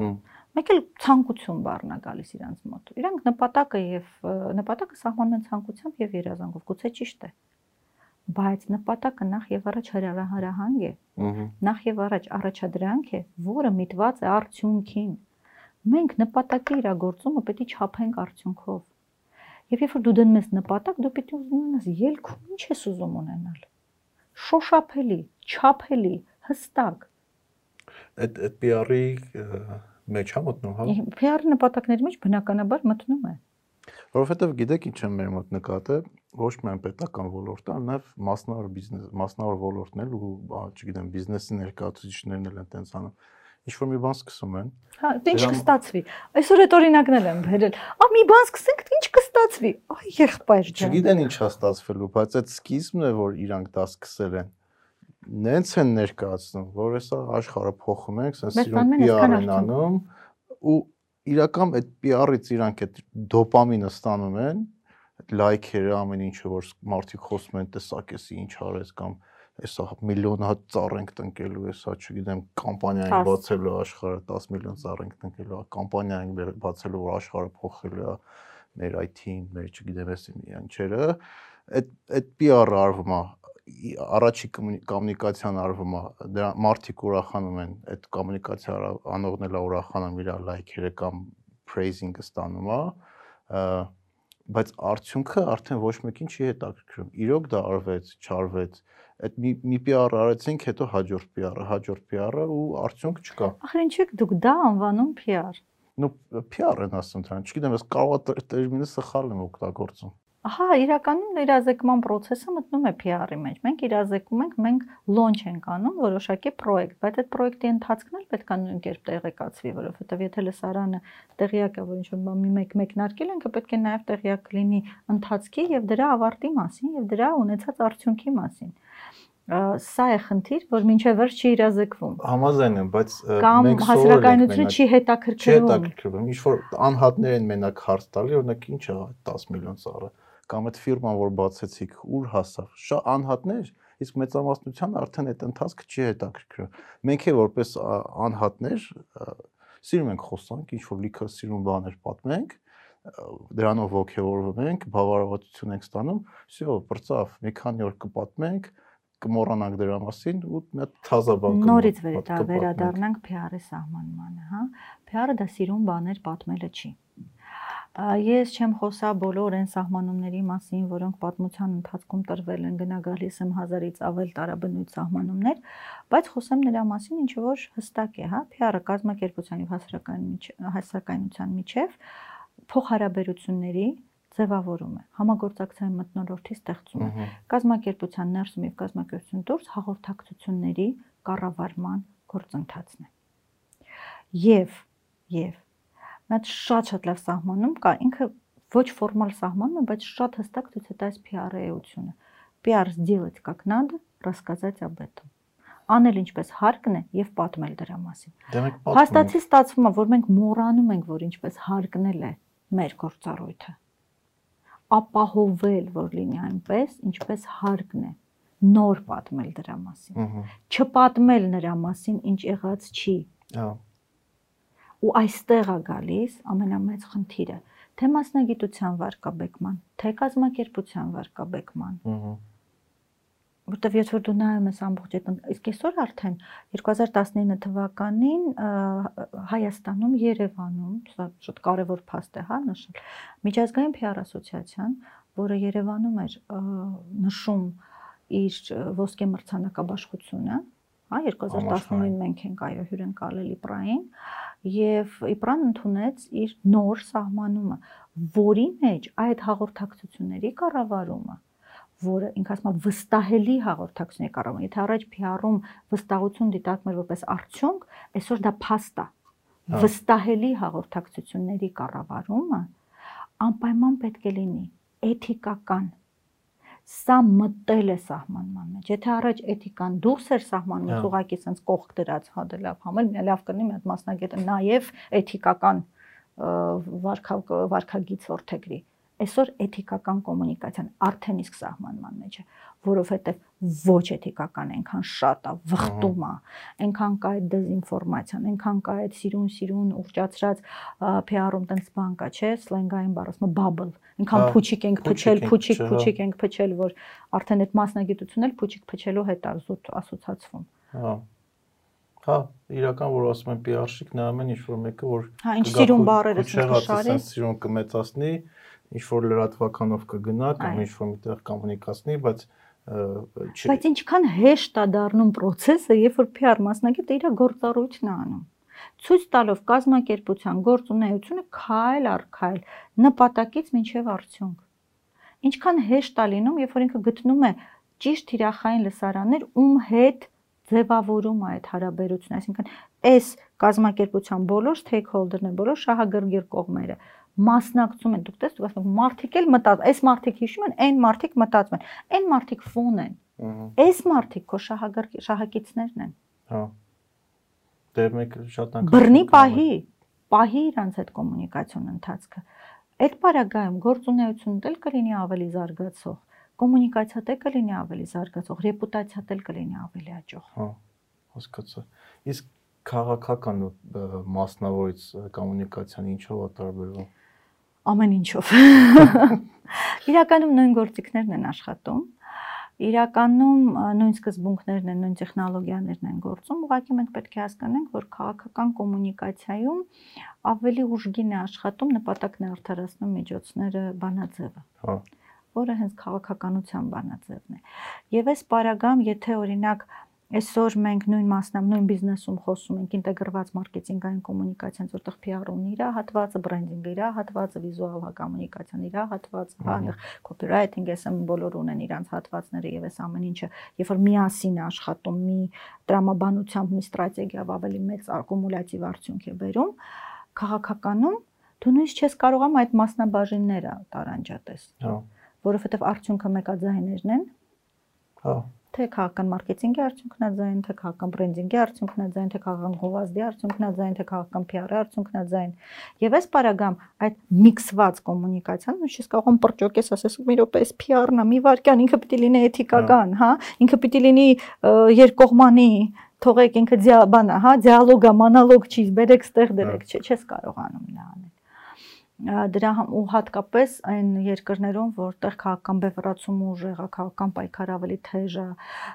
Հմ մեկ էլ ցանկություն բառնա գալիս իրանց մոտ։ Իրանք նպատակը եւ նպատակը սահմանում են ցանկությամբ եւ երազանքով։ Գուցե ճիշտ է։ Բայց նպատակը նախ եւ առաջ հրահանգ է։ Նախ եւ առաջ առաջադրանք է, որը միտված է արդյունքին մենք նպատակի իրագործումը պետք է չափենք արդյունքով։ Եվ երբ որ դու դնում ես նպատակ, դու պետք է ունենաս ելքում ինչ ես ուզում ունենալ։ Շոշափելի, չափելի, հստակ։ Այդ այդ PR-ի մեջ հա մտնում, հա։ PR-ի նպատակների մեջ բնականաբար մտնում է։ Որովհետև գիտեք ինչ եմ մեր մոտ նկատել, ոչ միայն պետական ոլորտը, այլ նաև մասնավոր բիզնես, մասնավոր ոլորտն էլ ու, չգիտեմ, բիզնեսի ներկայացուցիչներն էլ են տենց անում ինչ որ մի բան սկսում են։ Հա, դե ինչ կստացվի։ Այսօր այդ օրինակն եմ վերել։ Ա մի բան սկսենք, ինչ կստացվի։ Այ եղբայր ջան։ Չգիտեն ինչա ստացվելու, բայց այդ սկիզբն է, որ իրանք դա սկսել են նենց են ներկայացնում, որ հեսա աշխարհը փոխում ենք, ասես սիրուն PR են անում ու իրական այդ PR-ից իրանք այդ դոպամինը ստանում են, այդ լայքերը, ամեն ինչը որ մարդիկ խոսում են, տեսակ էսի ինչ արես կամ հեսա միլիոն հատ ծառ ենք տնկելու, հեսա չգիտեմ, կամպանիա ենք բացելու աշխարհը 10 միլիոն ծառ ենք տնկելու, կամպանիա ենք բացելու, որ աշխարհը փոխելու է մեր IT-ին, մեր չգիտեմ, էս ինչերը, այդ այդ PR-ը արվում է առաջի կոմունիկացիան արվում է դրա մարդիկ ուրախանում են այդ կոմունիկացիա անողն էլ ուրախանում իր լայքերը կամ praising-ը ստանում է բայց արդյունքը արդեն ոչ մեկին չի հետաքրքրում իրոք դա արվեց չարվեց այդ մի մի PR արեցինք հետո հաջորդ PR-ը հաջորդ PR-ը ու արդյունք չկա ախր ինչու եք դուք դա անվանում PR նո PR են ասում դրան չգիտեմ ես կարող է տերմինը սխալ եմ օգտագործում Ահա, իրականում իրազեկման process-ը մտնում է PR-ի մեջ։ Մենք իրազեկում ենք, մենք launch ենք անում որոշակի պրոյեկտ, բայց այդ պրոյեկտի ընթացքն էլ պետք է նույն կերպ տեղեկացվի, որովհետև եթե լսարանը տեղյակ է, որ ինչ-որ մի մեկ մեկնարկել ենք, պետք է նաև տեղյակ լինի ընթացքի եւ դրա ավարտի մասին եւ դրա ունեցած արդյունքի մասին սա է խնդիր, որ մինչև վերջ չի իրազեկվում։ Համաձայն եմ, բայց մենք հասարակայնությունը չի հետաքրքրվում։ Չի հետաքրքրվում։ Ինչ որ անհատներ են մենակ հարց տալի, օրինակ ինչ է 10 միլիոն ծառը կամ այդ ֆիրման, որ բացեցիք, ուր հասավ։ Շա անհատներ, իսկ մեծամասնության արդեն այդ ընթացքը չի հետաքրքրում։ Մենք է որպես անհատներ սիրում ենք խոսանք, ինչ որ լիքը սիրուն բաներ պատմենք, դրանով ողջավորվում ենք, բավարարություն ենք ստանում, всё, բրծավ, մի քանի օր կպատմենք, կմոռանանք դրա մասին ու մի հատ թազա բան նորից վերադառնանք PR-ի սահմանմանը, հա։ PR-ը դա սիրուն բաներ պատմելը չի։ Ես չեմ խոսա բոլոր այն սահմանումների մասին, որոնք պատմության ընթացքում տրվել են, գնա գալիս եմ հազարից ավել տարաբնույթ սահմանումներ, բայց խոսեմ նրա մասին, ինչ որ հստակ է, հա, PR-ը կազմակերպության եւ հասարակայնության միջև փոխհարաբերությունների ձևավորում է համագործակցային մտնոլորտի ստեղծումը կազմակերպության ներսում եւ կազմակերպություն դուրս հաղորդակցությունների կառավարման գործընթացն է եւ եւ Մի հատ շատ-շատ լավ սահմանում կա, ինքը ոչ ֆորմալ սահմանում է, բայց շատ հստակ ցույց է տալիս PR էությունը։ PR сделать как надо, рассказать об этом անել ինչպես հարկն է եւ պատմել դրա մասին։ Դե մենք պատմում ենք։ Հաստատի ստացվում է, որ մենք մոռանում ենք, որ ինչպես հարկնել է մեր գործառույթը։ Ապահովել, որ լինի այնպես, ինչպես հարկն է. Նոր պատմել դրա մասին։ Չպատմել նրա մասին, ինչ եղած չի։ Հա ու այստեղ է գալիս ամենամեծ խնդիրը. Թե մասնագիտության վարկաբեկման, թե կազմակերպության վարկաբեկման։ Ահա որտեվ եթե որ դու նայում ես ամբողջ այդ իսկ այսօր արդեն 2019 թվականին Հայաստանում Երևանում սա շատ կարևոր փաստ է հա նշել միջազգային PR ասոցիացիան որը Երևանում էր նշում իր ոսկե մրցանակաբաշխությունը հա 2019-ին մենք ենք այո հյուրընկալել Իպրային եւ Իպրան ընդունեց իր նոր սահմանումը, որի մեջ այդ հաղորդակցությունների կառավարումը որը ինքը ասում է վստահելի հաղորդակցությունների կառավարումը։ Եթե առաջ PR-ում վստահություն դիտարկում էր որպես արդյունք, այսօր դա փաստ է։ հա։ Վստահելի հաղորդակցությունների կառավարումը անպայման պետք է լինի էթիկական սա մտել է սահմանման մեջ։ Եթե առաջ էթիկան դուրս էր սահմանումից հա։ ուղակի sense կողք դրած հա դե լավ համել, լավ կլինի մի հատ մասնագետը նաև էթիկական վարքա վարքագիծ որթեգրի այսօր էթիկական կոմունիկացիան արդեն իսկ սահմանման մեջ է, որովհետև ոչ էթիկական այնքան շատ է, վխտում է, այնքան կա այդ դեզինֆորմացիան, այնքան կա այդ սիրուն-սիրուն ուռճացրած PR-ում տենց բան կա, չէ, սլենգային բառը bubble, այնքան փուչիկ ենք փչել, փուչիկ, փուչիկ ենք փչել, որ արդեն այդ մասնագիտությունն էլ փուչիկ փչելու հետ է զուտ ասոցացվում։ Հա Հա, իրական որ ասում են PR-շիկ նայում են ինչ որ մեկը որ Հա, ինչ սիրուն բառեր ես քշարի։ Սիրուն կմեծացնի, ինչ որ լրատվականով կգնա կամ ինչ որ միտեղ կոմունիկացնի, բայց Բայց ինչքան հեշտ է դառնում process-ը, երբ որ PR մասնագետը իր գործառույթն է անում։ ցույց տալով կազմակերպության գործունեությունը քայլ առ քայլ նպատակից մինչև արդյունք։ Ինչքան հեշտ է լինում, երբ որ ինքը գտնում է ճիշտ թիրախային լսարաններ, ում հետ ձևավորում է այդ հարաբերությունը, այսինքն այս կազմակերպության բոլոր stakeholder-ները, բոլոր շահագրգիռ կողմերը մասնակցում են, դուք դուք ասում մարդիկ էլ մտած, այս մարդիկ հիշում են, այն մարդիկ մտածում են, այն մարդիկ ֆոն են։ Այս մարդիկ քո շահագրգիռ շահակիցներն են։ Հա։ Դե մեկ շատ անգամ բռնի պահի, պահի իրանց այդ կոմունիկացիոն ընթացքը։ Այդ պարագայում գործունեությունն էլ կլինի ավելի զարգացող կոմունիկացիա դե կլինի ավելի զարգացող, ռեպուտացիա դե կլինի ավելի աճող։ Հա, հասկացա։ Իսկ քաղաքական մասնավորից կոմունիկացիան ինչով է տարբերվում։ Ամեն ինչով։ *laughs* Իրականում նույն գործիքներն են աշխատում։ Իրականում նույն սկզբունքներն են, նույն տեխնոլոգիաներն են գործում, ուղղակի մենք պետք է հասկանանք, որ քաղաքական կոմունիկացիայում ավելի ուժգին է աշխատում նպատակն է արդարացնում միջոցները բանաձևը։ Հա որը հենց քաղաքականության բանաձևն է։ Եվ այս պարագամ, եթե օրինակ այսօր մենք նույն մասնամ, նույն բիզնեսում խոսում ենք ինտեգրված մարքեթինգային կոմունիկացիան, որտեղ PR-ն իր հատվածը, բրենդինգը իր հատվածը, վիզուալ կոմունիկացիան իր հատվածը, հա, այնտեղ copywriting SM բոլոր ունեն իրանց հատվածները եւ այս ամեն ինչը, երբ որ միասին աշխատում մի տրամաբանությամբ մի ստրատեգիայով ավելի մեծ ակումուլյատիվ արդյունք է բերում, քաղաքականում դու նույնիսկ չես կարողամ այդ մասնաբաժինները տարանջատես։ Հա որովհետև արդյունքը մեկաձայներն են։ Հա թե քաղաքական մարքեթինգի արդյունքն է ձայն, թե քաղաքական բրենդինգի արդյունքն է ձայն, թե քաղաքական գովազդի արդյունքն է ձայն, թե քաղաքական PR-ի արդյունքն է ձայն։ Եվ այս параգամ այդ միքսված կոմունիկացիան, նույնիսկ կարողում պրճոկես ասես մի րոպե էս PR-ն է, մի վարքյան ինքը պիտի լինի էթիկական, հա, ինքը պիտի լինի երկկողմանի, թողեք ինքը բանա, հա, դիալոգա, մանալոգ չի, բերեք ստեղ դերեք, հա։ չես կարողանում նա անել դրա ու հատկապես այն երկրներում, որտեղ քաղաքական բևեռացումը ուժեղ է, քաղաքական պայքարը ավելի թեժ է,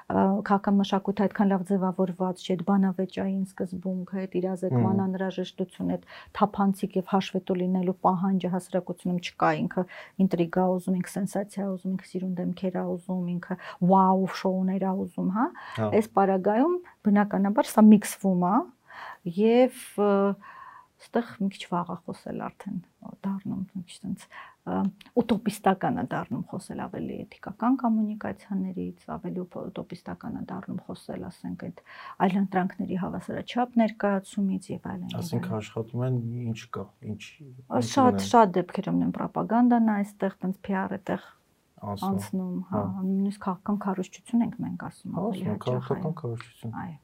քաղաքական մշակույթը այդքան լավ ձևավորված չէ, բանավեճային սկզբունքը, այդ իրազեկման անհրաժեշտությունը, այդ թափանցիկ եւ հաշվետու լինելու պահանջը հասարակությունում չկա, ինքը ինտրիգա ուզում, ինքը սենսացիա ուզում, ինքը սիրուն դեմքեր է ուզում, ինքը վաու շոուներ է ուզում, հա։ հա։ Այս պարագայում բնականաբար սա միքսվում է եւ և ստեղ մի քիչ վաղ է խոսել արդեն դառնում մի քիչ տենց ուտոպիստական է դառնում խոսել ավելի էթիկական կոմունիկացիաներից, ավելի ուտոպիստական է դառնում խոսել, ասենք այդ այլընտրանքների հավասարաչափ ներկայացումից եւ այլն։ Այսինքն աշխատում են ինչ կա, ինչ շատ շատ դեպքերում են ռոպագանդան այստեղ տենց PR-ը տեղ անցնում, հա, հա, նույնիսկ քաղաքական քարոշչություն ենք մենք ասում ավելի հաճախ։ Քաղաքական քարոշչություն։ Այո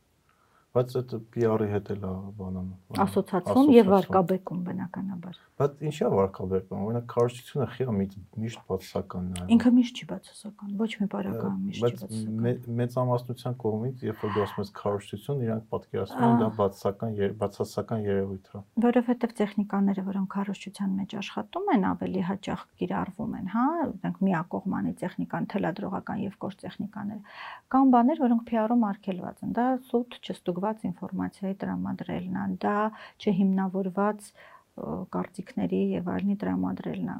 Բայց այդ PR-ի հետ էլ է բանան։ Ասոցիացիոն եւ վարկաբեկում բնականաբար։ Բայց ինչա վարկաբեկում։ Օրինակ քարոշչությունը խիա միշտ բացասականն է։ Ինքը միշտ չի բացասական, ոչ մի բարակայում միշտ չի բացասական։ Բայց մեծամասնության կողմից, երբ որ դու ասում ես քարոշչություն, իրանք պատկերացնում են դա բացասական բացասական երևույթ է։ Որովհետեւ տեխնիկաները, որոնք քարոշչության մեջ աշխատում են, ավելի հաճախ կիրառվում են, հա, այնք միակողմանի տեխնիկան, թելադրողական եւ կորս տեխնիկաները։ Կան բաներ, որոնք PR-ում արգելված են։ Դա սուտ չստուգ ստուգված ինֆորմացիայի տրամադրելն է, դա չհիմնավորված կարծիքների եւ այլնի տրամադրելն է։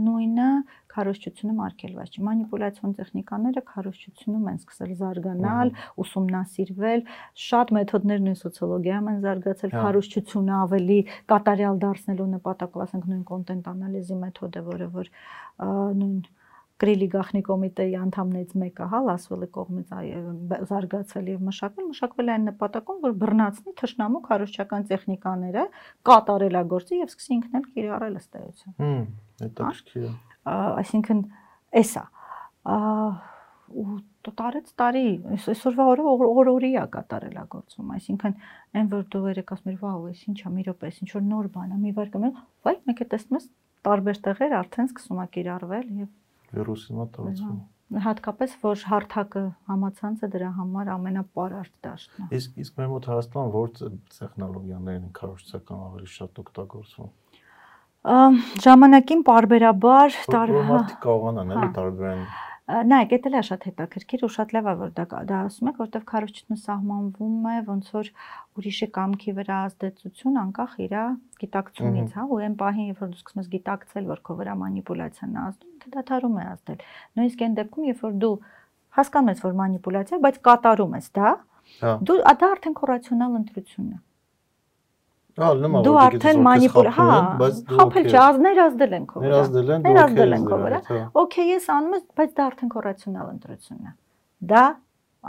Նույնը քարոշչությունում արգելված չի։ Մանիպուլյացիոն տեխնիկաները քարոշչությունում են սկսել զարգանալ, ուսումնասիրվել, շատ մեթոդներ նույն սոցիոլոգիայում են զարգացել, հա։ քարոշչությունը ավելի կատարյալ դարձնելու նպատակով, ասենք նույն կոնտենտ անալիզի մեթոդը, որը որ նույն գրիլի գախնի կոմիտեի անդամներից մեկը հա Լասվելի կողմից զարգացել եւ մշակվել, մշակվել այն նպատակում, որ բռնացնի թշնամու քարոշչական տեխնիկաները, կատարելագործի եւ սկսի ինքն էլ կիրառել ըստ էության։ Հմ, հետաքրքիր է։ Այսինքն էսա ու տարեց տարի այսօրվա օրը օր-օրի է կատարելագործում այսինքն այն որ դու երեք ասում ես վաու էս ինչա մի րոպե ինչ որ նոր բան է մի վարկը մեն վայ մեկ է տեսնում ես տարբեր տեղեր արդեն սկսում է կիրառվել եւ վիրուսի մոտ տարածվում հատկապես որ հարթակը համացանցը դրա համար ամենապարարտ դաշտն է իսկ իսկ մեր մոտ Հայաստան որ տեխնոլոգիաներն են քարոշչական ավելի շատ օգտագործվում ժամանակին parberabar տարբեր կարողանան էլի տարբերեն նայեք, դա է շատ հետաքրքիր ու շատ լավ է որ դա դա ասում եք, որտեվ քարոշչությունը սահմանվում է ոնց որ ուրիշի կամքի վրա ազդեցություն անկախ իր գիտակցությունից, հա, ու այն պահին, երբ որ դու սկսում ես գիտակցել, որ քո վրա մանիպուլյացիան է ազդում, դա դադարում է ազդել։ Նույնիսկ այն դեպքում, երբ որ դու հասկանում ես, որ մանիպուլյացիա, բայց կատարում ես դա, հա։ դու դա արդեն քո ռացիոնալ ընտրությունն է։ Հա, նոմա դու արդեն մանիպուլ, հա, բայց դու խափել չի, ներազդել են քո վրա։ Ներազդել են, ներազդել են քո վրա։ Okay, ես անում եմ, բայց դա արդեն քո ռացիոնալ ընտրությունն է։ Դա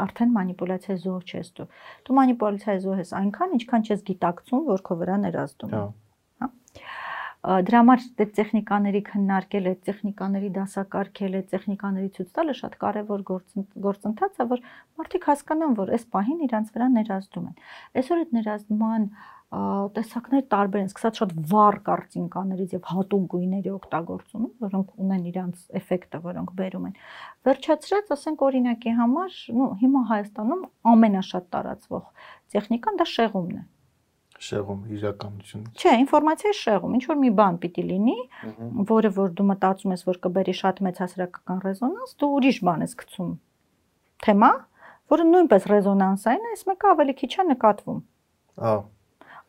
արդեն մանիպուլյացիա զոհ չես դու։ Դու մանիպուլյացիա զոհ ես այնքան, ինչքան չես գիտակցում, որ քո վրա ներազդում են։ Հա։ Դրա համար դե տեխնիկաների քննարկել է, տեխնիկաների դասակարգել է, տեխնիկաների ցույց տալը շատ կարևոր գործընթաց է, որ մարդիկ հասկանան, որ այս պահին իրանց վրա ներազդում են։ Այսօր այդ ներազդման տեսակներ տարբեր են, սկսած շատ վառ կարծինկաներից եւ հատուկ գույների օգտագործումը, որոնք ունեն իրանց էֆեկտը, որոնք բերում են։ Վերջացրած, ասենք օրինակի համար, նո հիմա Հայաստանում ամենաշատ տարածվող տեխնիկան դա շեղումն է շեղում իրականություն։ Չէ, ինֆորմացիայի շեղում, ինչ որ մի բան պիտի լինի, որը որ դու մտածում ես, որ կբերի շատ մեծ հասարակական ռեզոնանս, դու ուրիշ բան ես գցում։ Թեմա, որը նույնպես ռեզոնանսային է, այս մեկը ավելի քիչ է նկատվում։ Ահա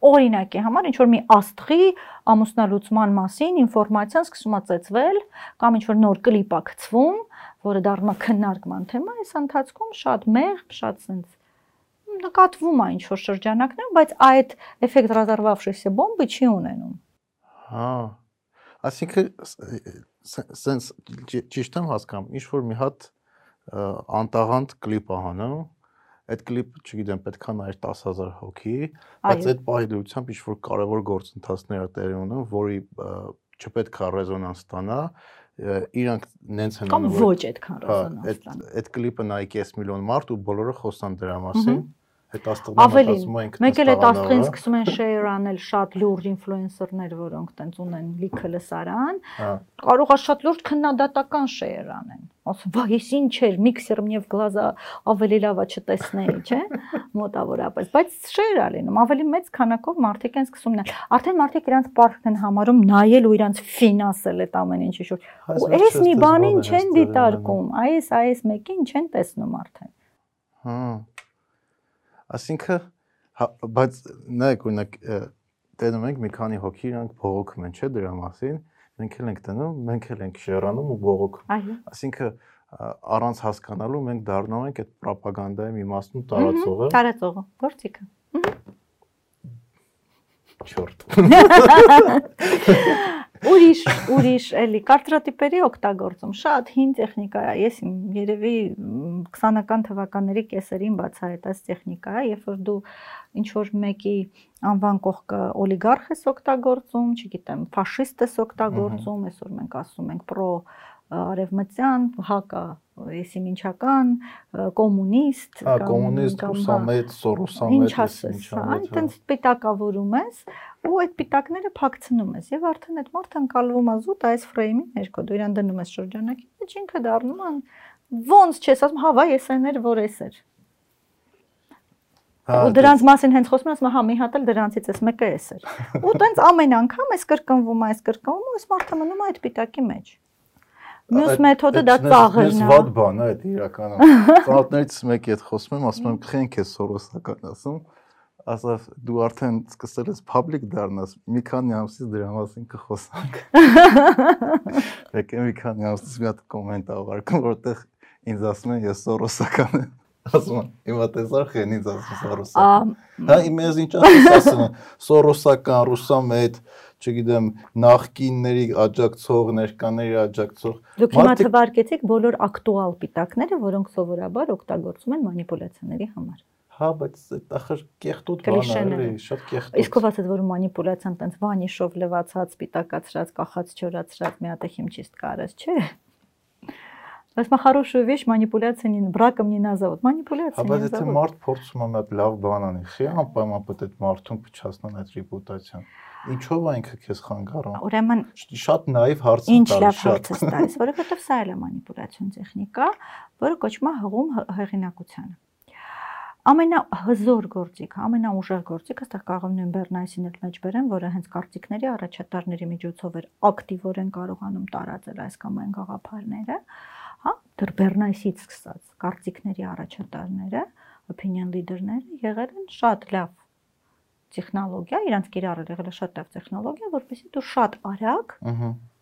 օրինակի համար ինչ որ մի աստղի ամուսնալուծման մասին ինֆորմացիան սկսում է ծեծվել կամ ինչ որ նոր կլիպ է գցվում, որը դառնում է քննարկման թեմա, այս ընթացքում շատ մեղ, շատ sense նկատվում է ինչ որ շրջանակներում, բայց այդ էֆեկտ ռազարվավշիսի բոմբը չի ունենում։ Հա։ Այսինքն սենց ճիշտ եմ հասկանում, ինչ որ մի հատ անտաղանդ կլիպ ահանում, այդ կլիպը, չգիտեմ, պետքա նայեր 10000 հոգի, բայց այդ պահի դրությամբ ինչ որ կարևոր գործընթացներ է տեղի ունենում, որի չպետքա ռեզոնանս ստանա, իրանք նենց են անում։ Կամ ոչ այդքան հա, ռեզոնանս ստանա։ Այդ այդ կլիպը նայեք 5 միլիոն մարդ ու բոլորը խոսան դրա մասին։ Ահա աստղն մտածում ենք մեկ էլ այդ աստղին սկսում են share անել շատ լուրջ ինֆլուենսերներ, որոնք տենց ունեն լիքը լսարան, հա։ կարող է շատ լուրջ քննադատական share անեն։ Ասում, «Վայ, ես ինչ էր, միքսեր մնև գլազա ավելի լավ է չտեսնեի, չէ՞» *laughs* մոտավորապես, բայց share-ա լինում, ավելի մեծ քանակով մարդիկ են սկսում նա։ Արդեն մարդիկ իրանց պարտքն են համարում նայել ու իրանց ֆինանսել այդ ամեն ինչի շուրջ։ Ու այս մի բանին չեն դիտարկում, այս այս մեկին չեն տեսնում արդեն։ Հա Այսինքն հա, բայց նայեք օրինակ տենում ենք մի քանի հոգի իրանք բողոքում են, չէ՞ դրա մասին։ Մենք էլ ենք տնում, մենք էլ ենք շերանում ու բողոքում։ Այո։ Այսինքն առանց հասկանալու մենք դառնում ենք այդ ռոպագանդայի մի մասն ու տարածողը։ Տարածողը, գործիքը։ Չորտ։ *laughs* *laughs* Ուրիշ, ուրիշ, էլի կարտրատիպերի օգտագործում շատ հին տեխնիկա է։ Ես երևի 20-ական թվականների կեսերին բացահայտած տեխնիկա է, երբ որ դու ինչ որ մեկի անվան կողքը օլիգարխ ես օգտագործում, չգիտեմ, ֆաշիստ ես օգտագործում, այսօր մենք ասում ենք պրո արևմտյան, հակա եսիմինչական, կոմունիստ, հա, կոմունիստ, ռուսամետ, սորոսամետ, ինչ ասես, այնտենց պիտակավորում ես ու այդ պիտակները փակցնում ես եւ արդեն այդ մարդը անցալվում է զուտ այս ֆրեյմի ներքո դու իրան դնում ես շրջանակի մեջ ինքը դառնում է ոնց չես ասում հա վայ էս էներ որ էս էր հա, ու դրանց մասին հենց խոսում ես, հա մի հատ էլ դրանցից էս մեկը էս էր։ *laughs* Ու տենց ամեն անգամ էս կրկնվում է, էս կրկնվում ու էս մարդը մնում է այդ պիտակի մեջ։ Մյուս մեթոդը դա ծաղրն է։ Ես վատ բան է այդ իրականում։ *laughs* Ծաղրներից մեկի հետ խոսում եմ, ասում եմ, քենք է սորոսական ասում ասավ դու արդեն սկսել ես public դառնաս մի քանի ամսից դրա մասին կխոսանք *laughs* եկե մի քանի ամսից մի հատ կոմենտ ավարկում որտեղ ինձ ասում են ես սորոսական եմ Հա, ասում եմ հիմա տեսար խենից ասում Սորոսը հա իմեզ ինչ ասում Սորոսական ռուսամետ չգիտեմ նախկինների աջակցող ներկաների աջակցող դուք հիմա թվարկեցիք բոլոր ակտուալ պիտակները որոնք սովորաբար օգտագործում են մանիպուլյացիաների համար Հա, բայց այդ ախր կեղտոտ բան է, շատ կեղտոտ։ Իսկ ով ասաց, որ մանիպուլյացիան տենց վանիշով լվացած, պիտակացրած, կախած, չորացրած մի հատ է խիմչիստ կարած, չէ՞։ Բայց մա хорошую вещь манипуляция не браком не назовут. Манипуляция. Հա, բայց եթե մարդ փորձում է մի հատ լավ բան անի, խի անպայման պետք է մարդուն փչացնան այդ ռեպուտացիան։ Ինչով է ինքը քեզ խանգարում։ Ուրեմն շատ նաիվ հարց է տալիս։ Ինչ լավ հարց է տալիս, որովհետև սա էլ է մանիպուլյացիոն տեխնիկա, որը կոչվում է հղում հեղինակությանը ամենահզոր գործիքը, ամենաուժեղ գործիքը, այստեղ կարող եմ նույն Բեռնայսին էլ մեջ բերեմ, որը հենց կարծիքների առաջատարների միջոցով էր ակտիվորեն կարողանում տարածել այս կամ այն գաղափարները, հա, դեռ Բեռնայսից սկսած կարծիքների առաջատարները, opinion leader-ները եղել են շատ լավ տեխնոլոգիա, իրանց կիրառել եղել է շատ լավ տեխնոլոգիա, որովհետեւ դու շատ արագ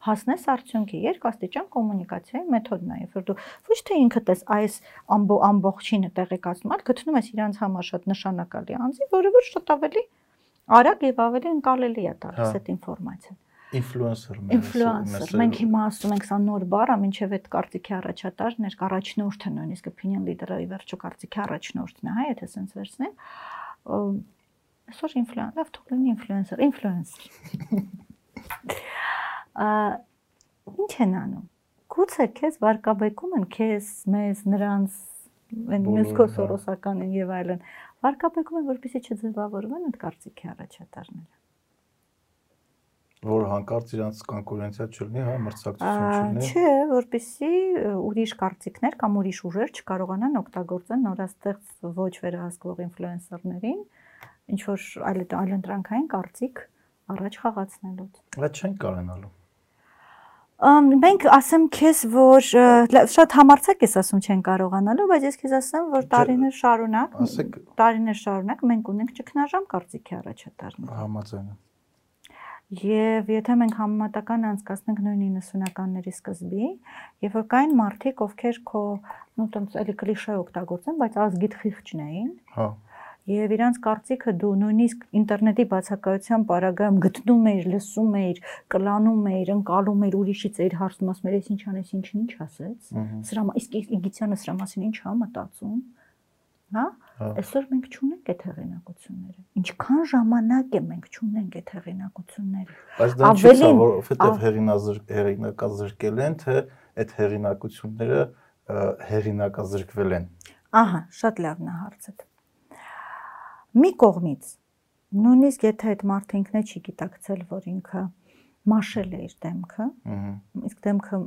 հասնես արդյունքի երկաստիճան կոմունիկացիայի մեթոդն է, երբ որ դու ոչ թե ինքդ ես այս ամբո ամբողջինը տեղեկացնում, այլ գտնում ես իրանց համար շատ նշանակալի անձի, որը որ շատ ավելի Արագ եւ ավելի ընկալելի է տալիս հա։ այդ ինֆորմացիան ինֆլուենսեր ինֆլուենսեր մենք հիմա ասում ենք սա նոր բառ է մինչև այդ կարծիքի առաջատարն էր առաջնորդը նույնիսկ opinion leader-ը ի վերջո կարծիքի առաջնորդն է հա եթե sense վերցնենք այսօր ինֆլուենսեր լավ թող լինի ինֆլուենսեր ինֆլուենսեր ա ինչ են անում գուցե քեզ վարկաբեկում են քեզ մեզ նրանց այն մյուս կոսորոսականին եւ այլն վարկաբեկում են որպեսզի չձևավորվեն այդ կարծիքի առաջատարները որ հանկարծ իրանց կոնկուրենցիա չլինի, հա, մրցակցություն չլինի։ Չէ, որպեսզի ուրիշ կարծիքներ կամ ուրիշ ուժեր չկարողանան օգտագործեն նորաստեղծ ոչ վերահսկվող ինֆլուենսերներին, ինչ որ այլ այլընտրանքային կարծիք առաջ խաղացնելուց։ Դա չեն կարենալու մենք ասեմ քեզ որ շատ համարցակ ես ասում չեն կարողանալու, բայց ես քեզ ասեմ որ տարիներ շարունակ տարիներ շարունակ մենք ունենք ճգնաժամ կարծիքի առաջատարներ։ Համաձայն եմ։ Եվ եթե մենք համեմատական անցկացնենք նույն 90-ականների սկզբի, երբ որ կային մարդիկ, ովքեր քո, ну, տենց էլի կլիշե օգտագործեն, բայց ազգիտ խիղճն էին։ Հա։ Եվ իրանց կարծիքը դու նույնիսկ ինտերնետի բացակայության պարագայում գտնում էիր, լսում էիր, կլանում էիր, ընկալում էիր ուրիշից էիր հարցնում, ասում էիր, ինչ անես, ինչին ինչ ասեց։ Սրա իսկ Իգիցյանը սրա մասին ինչ հա մտածում հա։ այսօր մենք չունենք այդ հեղինակությունները ինչքան ժամանակ է մենք չունենք այդ հեղինակությունները բայց դա չի սա որովհետև հեղինակազրկել են թե այդ հեղինակությունները հեղինակազրկվել են ահա շատ լավն է հարցը մի կողմից նույնիսկ եթե այդ մարդը ինքն է չի գիտակցել որ ինքը մաշել է իր դեմքը, իսկ դեմքը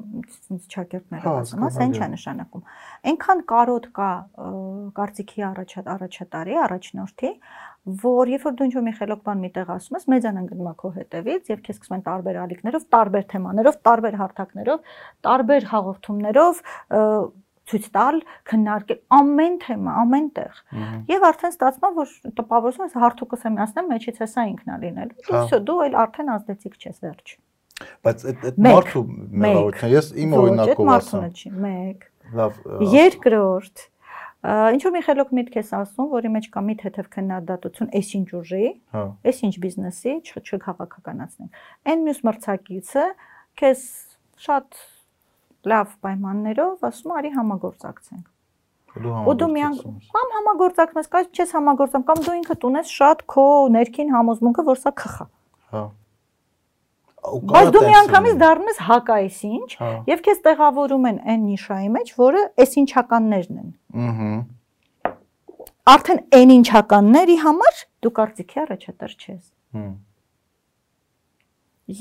ինձ ճակերտները հա, ասում, ասա ի՞նչ է նշանակում։ Այնքան կարոտ կա կարծիքի առաջատարի, առաջնորդի, որ երբ որ դու ինչ-որ մի խելոք բան միտեղ ասում ես, մեծանան գնում է քո հետևից եւ քեզ սկսում են տարբեր ալիքներով, տարբեր թեմաներով, տարբեր հարթակներով, տարբեր հաղորդումներով ցույց տալ, քննարկել ամեն թեմա, ամեն տեղ։ Եվ արդեն ստացվում որ տպավորություն ես հարթուկս եմ ասնեմ, մեջից հեսա ինքնա լինելու։ Դու հա։ դու այլ արդեն ազդեցիկ չես վերջ։ Բայց այդ այդ մարդու մեղավորությունը ես իմ օրինակով ասեմ։ Չի, մեկ։ Լավ։ Երկրորդ Ինչ որ մի խելոք միտք ես ասում, որի մեջ կա մի թեթև քննադատություն, էս ինչ ուժի, հա։ էս ինչ բիզնեսի, չքաղաքականացնենք։ Այն մյուս մրցակիցը քեզ շատ լավ պայմաններով, ասում արի համագործակցենք։ Ու դու միան կամ համագործակցես, կամ չես համագործակցում, կամ դու ինքդ ունես շատ քո ներքին համոզմունքը, որ սա քխա։ Հա։ Բայց դու միանգամից դառնում ես հակայից ինչ, հա։ եւ քեզ տեղավորում են այն նիշայի մեջ, որը այս ինչականներն են։ Ահա։ Արդեն այն ինչականների համար դու կարծիքի առաջատար չես։ Հմ։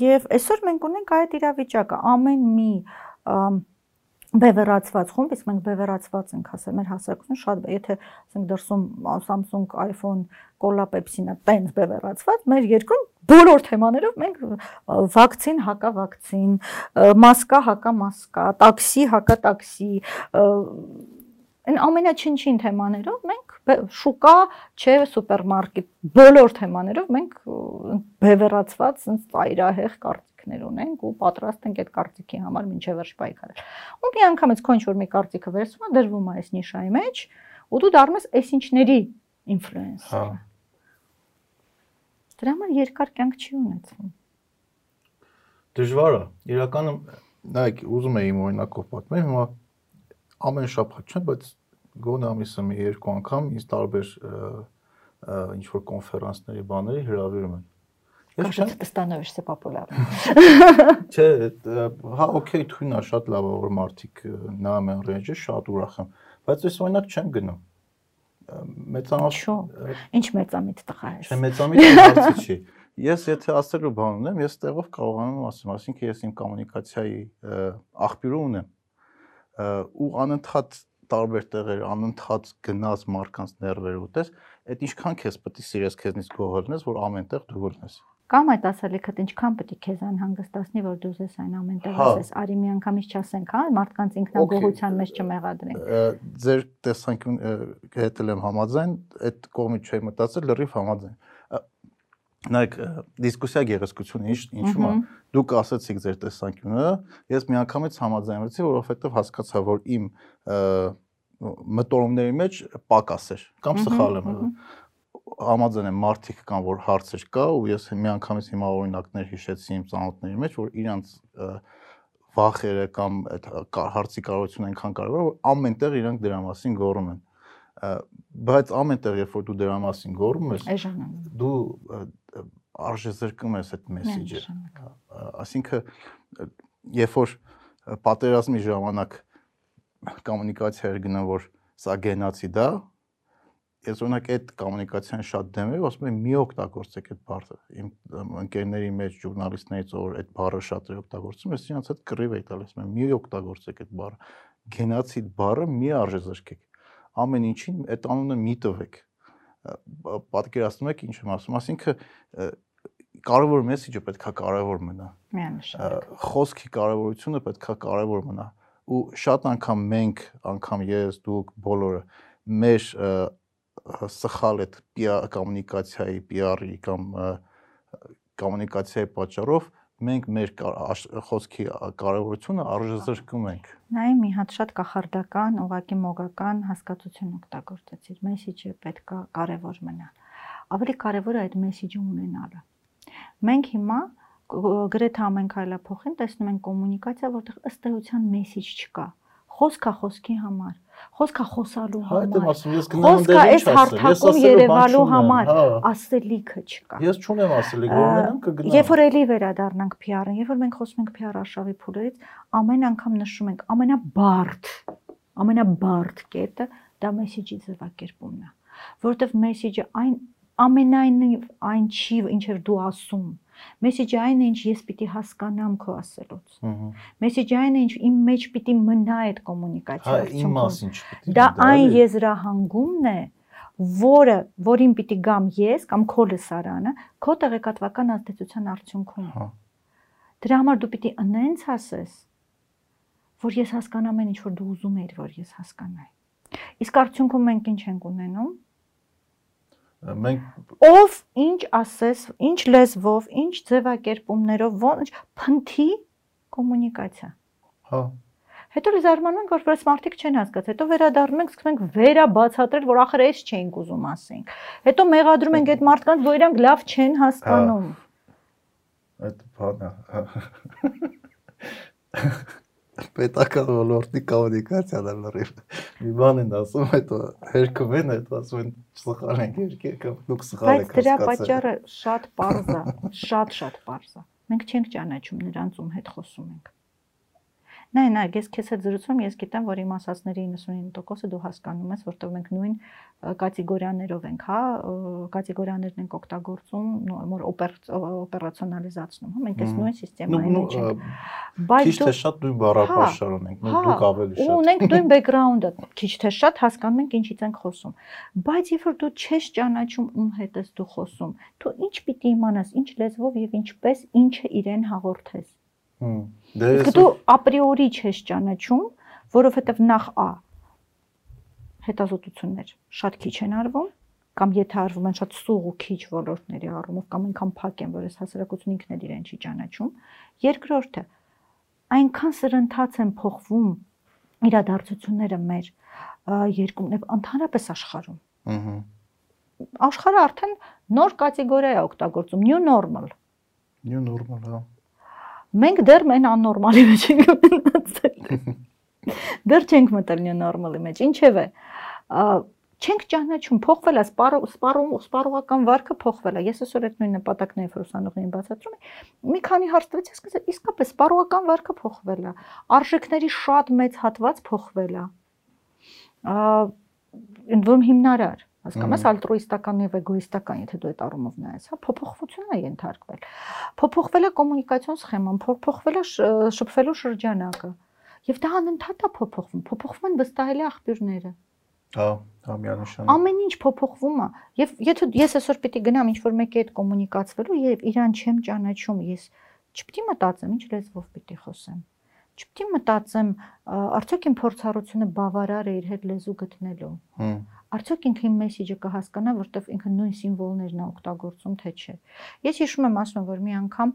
Եվ այսօր մենք ունենք այդ իրավիճակը, ամեն մի բևեռացված խումբ, իսկ մենք բևեռացված ենք ասել, մեր հասարակությունը շատ, եթե ասենք դրսում Samsung, iPhone, Cola, Pepsi-նա տենց բևեռացված, մեր երկրում բոլոր թեմաներով մենք վակցին, հակավակցին, մասկա, հակամասկա, տաքսի, հակատաքսի, այն ամենաչնչին թեմաներով մենք շուկա, չէ, սուպերմարկետ, բոլոր թեմաներով մենք բևեռացված, sense ծայրահեղ կարծիքներ ունենք ու պատրաստ ենք այդ կարծիքի համար մինչև վերջ պայքարել։ Ու մի անգամից քո ինչ որ մի կարծիքը վերցվում է, դրվում է այս նիշայի մեջ, ու դու դառնում ես այս ինչների ինֆլուենսեր։ Հա։ Դրա համար երկար կյանք չի ունեցվում։ Դժվար է։ Իրականում նայեք, ուզում եմ իմ օրինակով պատմել, հիմա ամեն շաբաթ չէ, բայց գոնե ամիսը մի երկու անգամ ինձ տարբեր ինչ որ կոնֆերանսների բաների հրավիրում են։ Ես չեմ становишься популярным։ Չէ, հա, օքեյ, թույնա, շատ լավ է որ մարդիկ նայում են ռեյջը, շատ ուրախ եմ, բայց ես օրինակ չեմ գնում։ Մեծամիտ Ինչ մեծամիտ տղա ես։ Չէ, մեծամիտ հարցը չի։ Ես եթե ասելու բան ունեմ, ես տեղով կարողանում եմ ասեմ, այսինքն ես իմ կոմունիկացիայի աղբյուրը ունեմ ու անընդհատ տարբեր տեղեր անընդհատ գնաց մարկանց ներվեր ուտես, այդ ինչքան քեզ պետք է սիրես քեզնից գողորնես, որ ամենտեղ դու որնես։ Կամ այդ ասելիքդ ինչքան պետք է քեզ անհանգստացնի, որ դու ես այն ամենտեղ հա։ ես, արի մի անգամից չասենք, հա, մարդկանց ինքնագողության մեջ չմեղադրենք։ Ձեր տեսանկյուն հետ եմ համաձայն, այդ կողմից չէի մտածել, լրիվ համաձայն նայեք դիսկուսիա գեղեցկությունը ինչ ինչու՞ է դուք ասացիք ձեր տեսանկյունը ես միանգամից համաձայնվեցի որովհետև հասկացա որ իմ մտորումների մեջ պակաս էր կամ սխալ եմ համաձայն եմ մարդիկ կան, որ հարցեր կա ու ես միանգամից հիմա օրինակներ հիշեցի իմ ծանոթների մեջ, որ իրանց վախերը կամ այդ հարցի կարողությունը այնքան կարևոր որ ամենտեղ իրանք դրա մասին գոռում են բայց ամենտեղ երբ որ դու դրա մասին գոռում ես դու արժե զրկում ես այդ մեսեջը այսինքն երբ որ պատերազմի ժամանակ կոմունիկացիա էր գնում որ սա գենոցիդ է ես օրինակ այդ կոմունիկացիան շատ դեմ եմ, ասում եմ մի օգտագործեք այդ բառը։ Իմ ընկերների մեջ ժուրնալիստներից որ այդ բառը շատ է օգտագործում, ես իրանց հետ կռիվ եի տալիս, ասում եմ մի օգտագործեք այդ բառը։ Գենոցիդ բառը մի արժե զրկեք։ Ամեն ինչին այդ անունը մի տվեք։ Պատկերացնում եք ինչ եմ ասում, ասինքն կարևոր մեսեջը պետքա կարևոր մնա։ Միանշանակ։ Խոսքի կարևորությունը պետքա կարևոր մնա։ Ու շատ անգամ մենք, անգամ ես, դուք բոլորը մեր սխալ այդ կոմունիկացիայի, PR-ի կամ կոմունիկացիայի պատճառով մենք մեր խոսքի կարևորությունը արժեզրկում ենք։ Նայ մի հատ շատ կախարդական, ուղակի մոգական հասկացություն օգտագործեցիր։ Մեսեջը պետք է կարևոր մնա։ Ավելի կարևոր է այդ մեսեջը ունենալը։ Մենք հիմա գրեթե ամեն քայլափոխին տեսնում ենք կոմունիկացիա, որտեղ ըստ էության մեսեջ չկա։ Խոսքա խոսքի համար խոսքա խոսալու համար։ Այդ եմ ասում, ես գնամ ընդեր ինչ ասել։ Ես ասելու երևալու համար ասելիքը չկա։ Ես չունեմ ասելիք, որ ունենամ կգնամ։ Երբ որ էլի վերադառնանք PR-ին, երբ որ մենք խոսում ենք PR արշավի փուլերից, ամեն անգամ նշում ենք ամենաբարդ, ամենաբարդ կետը դա մեսեջի ձևակերպումն է, որովհետև մեսեջը այն ամենայնիվ այն չի, ինչեր դու ասում Մեսեջը այն է, ինչ ես պիտի հասկանամ քո ասելուց։ Մեսեջը այն է, ինչ իմ մեջ պիտի մնա այդ կոմունիկացիա։ Հա, իմ մասին չպիտի։ Դա այն եզրահանգումն է, որը, որին պիտի գամ ես կամ քո լսարանը, քո տեղեկատվական ազդեցության արդյունքում։ Հա։ Դրա համար դու պիտի անենց ասես, որ ես հասկանամ այն ինչ որ դու ուզում ես, որ ես հասկանայի։ Իսկ արդյունքում մենք ինչ ենք ունենում մենք ով ինչ ասես, ինչ լեզվով, ինչ ձևակերպումներով, ոնց փնթի կոմունիկացիա։ Հա։ Հետո զարմանում ենք, որ որպես մարդիկ չեն հասկացել։ Հետո վերադառնում ենք, սկսում ենք վերաբացատրել, որ ախր էս չէինք ուզում ասենք։ Հետո մեղադրում ենք այդ մարդկանց, որ իրանք լավ չեն հասկանում։ Այդ բանը պետական ոլորտի կոմունիկացիան է լրիվ։ Մի բան են ասում, հետո հերքում են, հետո ասում են սխալ ենք երկի կամ դուք սխալ եք Բայց դրա պատճառը շատ པարզ է, շատ-շատ པարզ է։ Մենք չենք ճանաչում նրանց ում հետ խոսում ենք։ Նայ, նայ, ես քեզ հետ զրուցում, ես գիտեմ, որ իմ ասածների 99%-ը դու հասկանում ես, որտեղ մենք նույն կատեգորիաներով ենք, հա, կատեգորիաներն ենք օգտագործում, նոր օպերացիոնալիզացնում, հա, մենք այս նույն սիստեմային ենք։ Բայց քիչ թե շատ նույն բառապաշար ունենք, նույն դուք ավելի շատ։ Ունենք նույն բեքգրաունդը, քիչ թե շատ հասկանում ենք ինչից ենք խոսում։ Բայց երբ որ դու չես ճանաչում ում հետ ես դու խոսում, դու ինչ պիտի իմանաս, ինչ լեզվով եւ ինչպես ինչը իրեն հաղորդես Դե դու ապրիորի չես ճանաչում, որովհետև նախ Ա հետազոտություններ շատ քիչ են արվում, կամ եթե արվում են շատ սուղ ու քիչ ոլորտների առումով կամ այնքան փակ են, որ այս հասարակությունը ինքն էլ իրեն չի ճանաչում։ Երկրորդը այնքան սրընթաց են փոխվում իրադարձությունները մեր երկում եւ ընդհանրապես աշխարհում։ Ահա աշխարհը արդեն նոր կատեգորիա է օգտագործում new normal new normal հա Մենք դեռ մեն աննորմալի մեջ ենք մնացել։ *laughs* Դեռ չենք մտել նորմալի մեջ։ Ինչևէ, չենք ճանաչում, փոխվել է սպառում, սպառողական վարկը փոխվել է։ Ես այսօր այդ նույն նպատակն եմ ուսանողներին բացատրում։ Մի քանի հարց տվեց, ես ասեցի, իսկապես սպառողական վարկը փոխվել է։ Արժեքների շատ մեծ հատված փոխվել է։ Ա ընդվում հիմնարար Հասկանում ես, ալտրուիստական եւ էգոիստական, եթե դու այդ առումով նայես, հա, փոփոխություն է ենթարկվել։ Փոփոխվել է կոմունիկացիոն սխեման, փոփոխվել է շփվելու շրջանակը։ Եվ դա անընդհատ է փոփոխվում, փոփոխվում են վստահելի աղբյուրները։ Հա, հա միանշան։ Ամեն ինչ փոփոխվում է։ Եվ եթե ես այսօր պիտի գնամ ինչ-որ մեկի հետ կոմունիկացվելու եւ իրան չեմ ճանաչում, ես չպիտի մտածեմ ինչ լեզվով պիտի խոսեմ չպիտի մտածեմ արդյոք իմ փորձառությունը բավարար է իր հետ լեզու գտնելու։ Հմ արդյոք ինքը իմ մեսեջը կհասկանա, որտեվ ինքը նույն սիմվոլներն է օգտագործում, թե չէ։ Ես հիշում եմ ասում, որ մի անգամ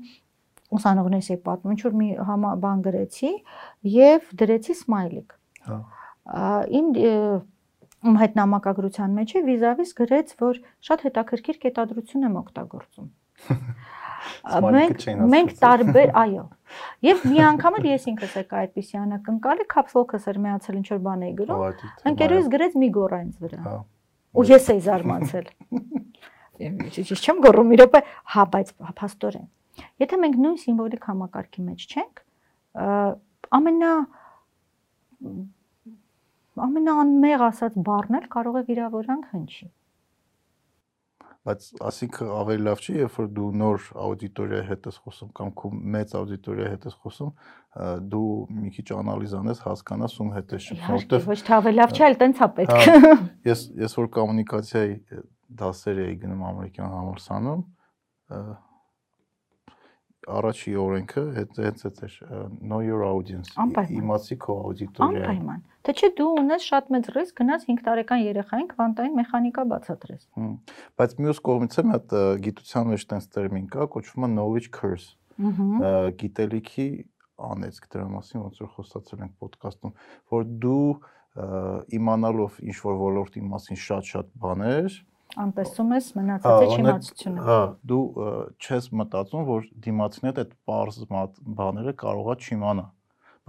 ուսանողներս էի պատմում, ինչ որ մի համա բան գրեցի եւ դրեցի սմայլիկ։ Հա։ Իմ ում հետ նամակագրության մեջ է վիզավիս գրեց, որ շատ հետաքրքիր կետադրություն եմ օգտագործում։ *laughs* Մենք մենք տարբեր, այո։ Եվ մի անգամ էլ ես ինքս եկա այդպիսի անակնկալը, կապսլոքս էր միացել ինչ որ բան էի գրում։ Ընկերուհիս գրեց մի գոռա ինձ վրա։ հա։ Ու ես էի զարմացել։ *laughs* Ես չեմ գոռում մի րոպե, հա, բայց փաստորեն։ Եթե մենք նույն սիմվոլիկ համակարգի մեջ չենք, ամենա ամենաանմեղ ասած բառն էլ կարող է վիրավորանք հնչի բայց ասինքն ավելի լավ չի, երբ որ դու նոր աուդիտորիայի հետ ես խոսում կամ քո մեծ աուդիտորիայի հետ ես խոսում, դու մի քիչ անալիզ անես, հասկանաս ում հետ ես շփվում, որովհետև ոչ թե ավելի լավ չի, այլ տենց է պետք։ Ես ես որ կոմունիկացիայի դասեր էի գնում ամերիկյան համալսարանում, առաջի օրենքը հենց հենց այդ էր know your audience իմացի քո աուդիտորիա անպայման թե չէ դու ունես շատ մեծ ռիսկ գնաս 5 տարեկան երեխային քվանտային մեխանիկա բացատրես բայց մյուս կողմից է մի հատ գիտության մեջ տենց տերմին կա կոչվում է knowledge curse գիտելիքի անեցք դրա մասին ոնց որ խոսացել ենք ոդկասթում որ դու իմանալով ինչ որ ոլորտի մասին շատ-շատ բաներ անտեսում ես մնացածի չիմացությունը։ Հա, դու չես մտածում, որ դիմացինդ այդ པարզ բաները կարողա չիմանա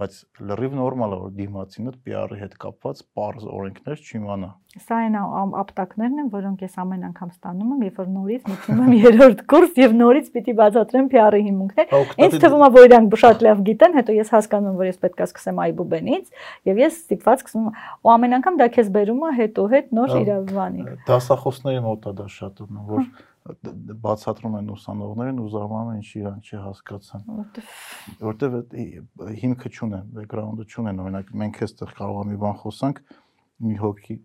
բայց լրիվ նորմալ է որ դիմացինը PR-ի հետ կապված པարզ օրենքներ չիմանա։ Սա այն ապտակներն են, որոնք ես ամեն անգամ ստանում եմ, երբ որ նորից մտնում եմ *laughs* երրորդ կուրս եւ նորից պիտի բացատրեմ PR-ի հիմունքներ։ Ինձ թվում է, որ իրանք շատ լավ գիտեն, հետո ես հասկանում եմ, որ ես պետք է սկսեմ այբուբենից եւ ես ստիպված սկսում ու ամեն անգամ դա քեզ բերում է հետո հետ նոր իրավանի։ Դասախոսների մոտ է դա շատ ունում, որ բացատրում են ուսանողներին ու զարմանում են ինչ իրան չհասկացան։ Որտեվ հիմքը չունեն, բեքգրաունդը չունեն, օրինակ մենք էստեղ կարող եմ մի բան խոսանք, մի հոգի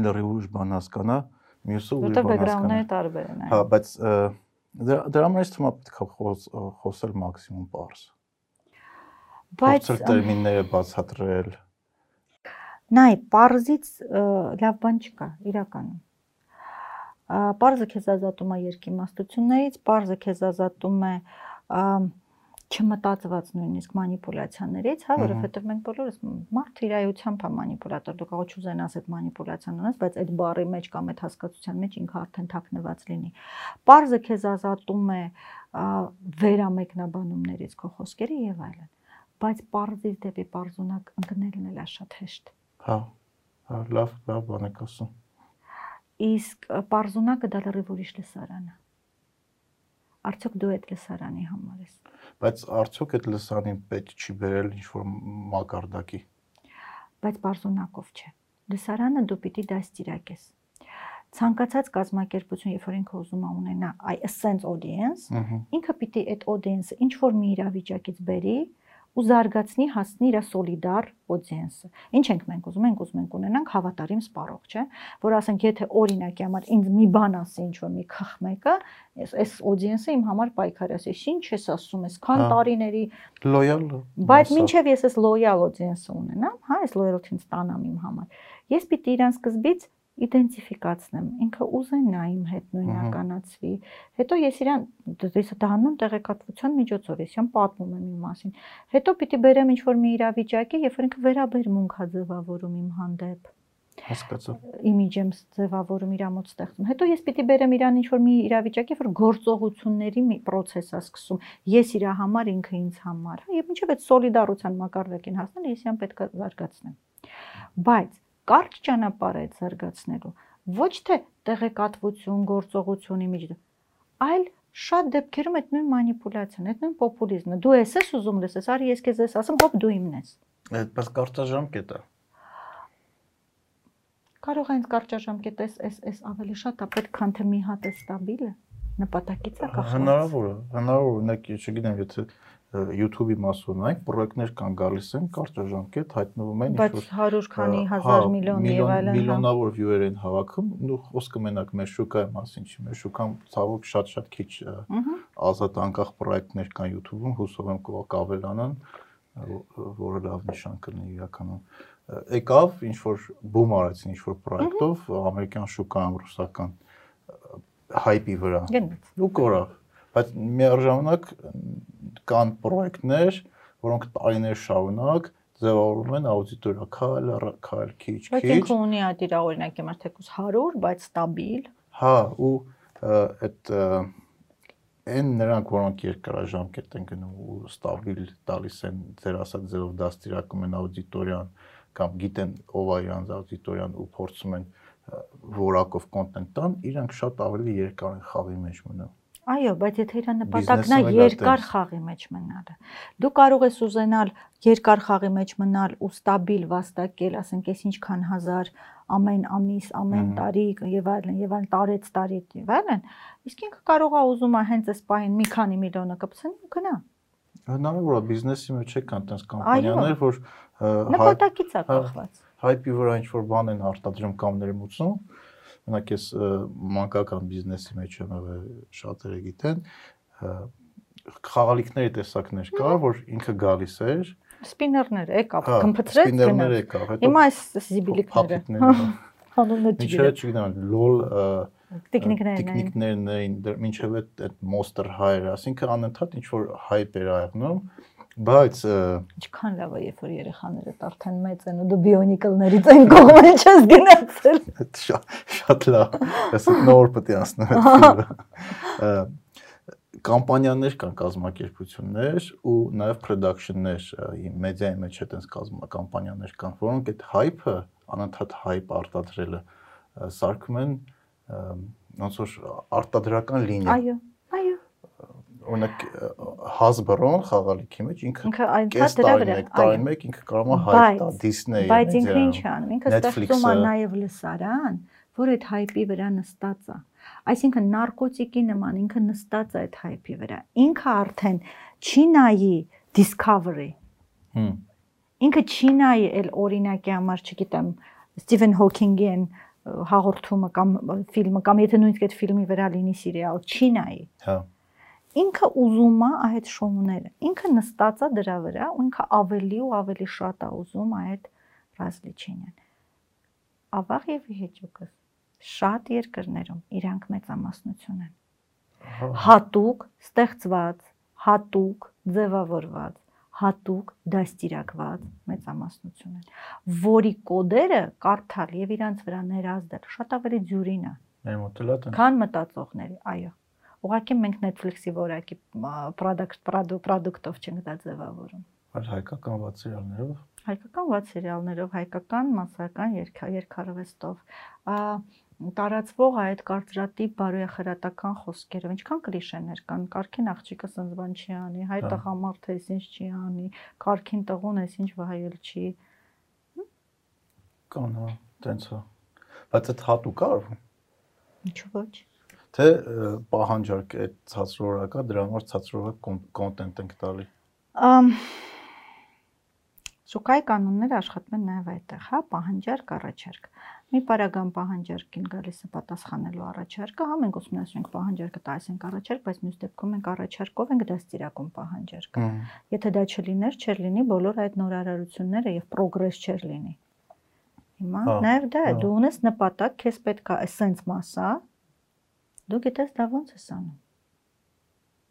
լրիվ ուրիշ բան հասկանա, մյուսը ուրիշ բան հասկանա։ Որտեվ բեքգրաունդները տարբեր են։ Հա, բայց դրա մեջ թվում է պետք է խոսել մաքսիմում པարս։ Բայց տերմինները բացատրել։ Նայ, པարզից լավ բան չկա իրականում Պարզը քեզ ազատում է երկիմաստություններից, պարզը քեզ ազատում է չմտածված նույնիսկ մանիպուլյացիաներից, հա, որովհետև մենք բոլորս մարդ իրայությամբ է մանիպուլատոր, դու կարող չուզենաս այդ մանիպուլյացիան ունես, բայց այդ բառի մեջ կամ այդ հասկացության մեջ ինքը արդեն թաքնված լինի։ Պարզը քեզ ազատում է վերամեկնաբանումներից քո խոսքերի եւ այլն, բայց պարզից դեպի պարզունակ ընկնելն էլ է շատ հեշտ։ Հա, հա, լավ, լավ բան եք ասում իսկ Պարզունակը դա լրիվ ուրիշ լսարան է։ Արդյոք դու այդ լսարանի համար ես։ Բայց արդյոք այդ լսանին պետք չի բերել ինչ-որ մակարդակի։ Բայց Պարզունակով չէ։ Լսարանը դու պիտի դաստիարակես ցանկացած կազմակերպություն, երբ որ ինքը ուզում է ունենա այ sense audience, ինքը պիտի այդ audience-ը ինչ որ մի իրավիճակից բերի, ու զարգացնի հասնի իր սոլիդար օդիենսը։ Ինչ ենք մենք ուզում ենք ուզում ենք ունենանք հավատարիմ սպառող, չէ՞, որ ասենք եթե օրինակի համար ինձ մի բան ասի ինչ որ մի խխմեկը, այս այս օդիենսը իմ համար պայքար ասի, ինչ ես ասում ես, քան հա։ տարիների լոյալ։ Բայց ինչև ես այս լոյալ օդիենսը ունենամ, հա, այս լոյալթին ստանամ իմ համար։ Ես պիտի իրան սկզբից իդենտիֆիկացնեմ, ինքը ուզենա իմ հետ նույնականացվի։ Հետո ես իրան ես դառնում տեղեկատվության միջոցով, ես իմ պատմում եմ իմ մասին։ Հետո պիտի բերեմ ինչ-որ մի իրավիճակի, երբ որ ինքը վերաբերմունք հա ձևավորում իմ հանդեպ հասկացա իմիջ եմ ձևավորում իր ամոց ստեղծում հետո ես պիտի բերեմ իրան ինչ որ մի իրավիճակի որ գործողությունների մի process է սկսում ես իր համար ինքը ինձ համար հա եւ ինչեւ այդ սոլիդարության մակարդակին հասնել ես իրան պետք է զարգացնեմ բայց կարճ ճանապարհ է զարգացնելու ոչ թե տեղեկատվություն, գործողություն իմիջ, այլ շատ դեպքերում այդ նույն մանիպուլյացիան, այդ նույն պոպուլիզմը։ Դու ես ես ուզում լսես, արի ես քեզ ես ասեմ, հոп դու իմն ես։ Այդպես կարճաժամկետ է։ Կարող է ինձ կարճաժամկետ էս էս էս ավելի շատ է պետք քան թե մի հատ է ստաբիլը նպատակից է կախված։ Հնարավոր է, հնարավոր օրինակ, չգիտեմ, եթե YouTube-ի մասում նայեք, պրոյեկտներ կան գալիս են կարճաժամկետ հայտնվում են ինչ-որ բայց 100 քանի 1000 միլիոն եւ այլն հա։ միլիոնավոր viewer են հավաքում, ու խոսքը մենակ մեր շուկայի մասին չի, մեր շուկան ցավոք շատ-շատ քիչ ազատ անկախ պրոյեկտներ կան YouTube-ում, հուսով եմ կավելանան, որը լավ նշան կլինի իրականում եկավ ինչ որ բում արեցին ինչ որ պրոյեկտով ամերիկյան շուկայում ռուսական հայպի վրա ու կորավ բայց միաժամանակ կան պրոյեկտներ, որոնք տարիներ շարունակ ձևավորում են աուդիտորիա քայլ, քայլ, քիչ, քիչ։ Բայց ինքը ունի այդ իր օրինակի մար թեկուս 100, բայց ստաբիլ։ Հա, ու այդ այն նրանք, որոնք երկարաժամկետ են գնում ու ստաբիլ տալիս են ձեր ասած ձևով դաստիարակում են աուդիտորիան կամ գիտեն ով է իրանց աուդիտորիան ու փորձում են որակով կոնտենտ տան, իրանք շատ ավելի երկար են խաղի մեջ մնում։ Այո, բայց եթե իր նպատակն է երկար խաղի մեջ մնալը, դու կարող ես ուզենալ երկար խաղի մեջ մնալ ու ստաբիլ վաստակել, ասենք, ես ինչքան հազար ամեն ամիս, ամեն տարի եւ այլն, եւ այլն տարեց տարի եւ այլն, իսկ ինքը կարող է ուզում է հենց այս պահին մի քանի միլիոնը կպցնի ու գնա։ Հնարավոր է բիզնեսի մեջ է կան տես կամպանիաներ, որ նպատակից է կախված։ Հայպի վրա ինչ որ բան են արտադրում կամ ներմուծում, Օրինակ ես մանկական բիզնեսի մեջ եմ եղել, շատերը գիտեն, խաղալիքների տեսակներ կար, որ ինքը գալիս էր սպիներներ եկավ, կմփծրեց գնաց։ Սպիներներ եկավ, հետո Հիմա այս զիբիլիկները։ Հանունը չգիտեմ։ Ինչը չգիտեմ, լոլ տեխնիկներն էին։ Տեխնիկներն էին, մինչև այդ Monster High-ը, ասինքն անընդհատ ինչ որ hype էր աղնում, Բայց ինչքան լավ է, երբ որ երեխաները արդեն մեծ են ու դու բիոնիկլներից այն կողմը չես գնացել։ Շատ լավ։ Ես նոր պետք է անցնեմ այդ ֆիլմը։ *laughs* Կամպանիաներ կան կազմակերպություններ ու նաև production-ներ մեդիայի մեջ այդպես կազմա կամպանիաներ կան, որոնք այդ hype-ը, անընդհատ hype արտադրելը սարքում են ոնց որ արտադրական լինիա։ Այո, այո օրինակ Hasbro-ն խաղալիքի մեջ ինքը ինքը այնքան դրա վրա տարին մեկ ինքը կարող է հայտ տա Disney-ի բայց ինքը ինչ է անում ինքը ստեղծում է նաև լսարան որ այդ հայպի վրա նստած է այսինքն նարկոտիկի նման ինքը նստած է այդ հայպի վրա ինքը արդեն չի նայի Discovery հմ ինքը չի նայի էլ օրինակի համար չգիտեմ Ստիվեն Հոքինգի են հաղորդումը կամ ֆիլմը կամ եթե նույնիսկ այդ ֆիլմի վրա լինի սերիալ չի նայի հա ինքը ուզում է այդ շոուները։ Ինքը նստած է դրա վրա ու ինքը ավելի ու ավելի շատ է ուզում այդ ռազլիչինեն։ Ավաղ եւ հեճուկս շատ երկրներում իրանք մեծամասնություն են։ Հատուկ ստեղծված, հատուկ ձևավորված, հատուկ դաստիարակված մեծամասնություն են, որի կոդերը կարդալ եւ իրանց վրա ներազդել շատ ավելի դյուրին է։ Մեր մոտ էլ է։ Քան մտածողների, այո ուղղակի մենք Netflix-ի որակի product product-ով չենք դա ձևավորում։ Այլ հայկական ված սերիալներով։ Հայկական ված սերիալներով, հայկական մասսայական երկարվեստով։ տարածվող այդ կարծրատիպ բարոյախրատական խոսքերով ինչքան կլիշեներ կան կարքին աղջիկը սնզվան չի անի հայ տղամարդը էս ինչ չի անի կարքին տղուն ինչ վայել չի կան հա տենց հա բայց այդ հատուկ արվում ինչու ոչ թե պահանջարկ է ցածրորակա, դրան որ ցածրորակ կոնտենտ ենք տալի։ Ամ Շուկայի կանոնները աշխատում են նաև այդտեղ, հա, պահանջարկ, առաջարկ։ Մի параգրաֆ պահանջարկին գալիս է պատասխանելու առաջարկը, հա, մենք ուսումնասիրենք պահանջարկը, տալիս ենք առաջարկ, բայց մյուս դեպքում մենք առաջարկով ենք դաստիարակում պահանջարկը։ Եթե դա չլիներ, չէր լինի բոլոր այդ նորարարությունները եւ պրոգրես չէր լինի։ Հիմա հա, նաև դա է, դու ունես նպատակ, քեզ պետք է այսպես մասա, Դու գիտես դա ո՞նց ես անում։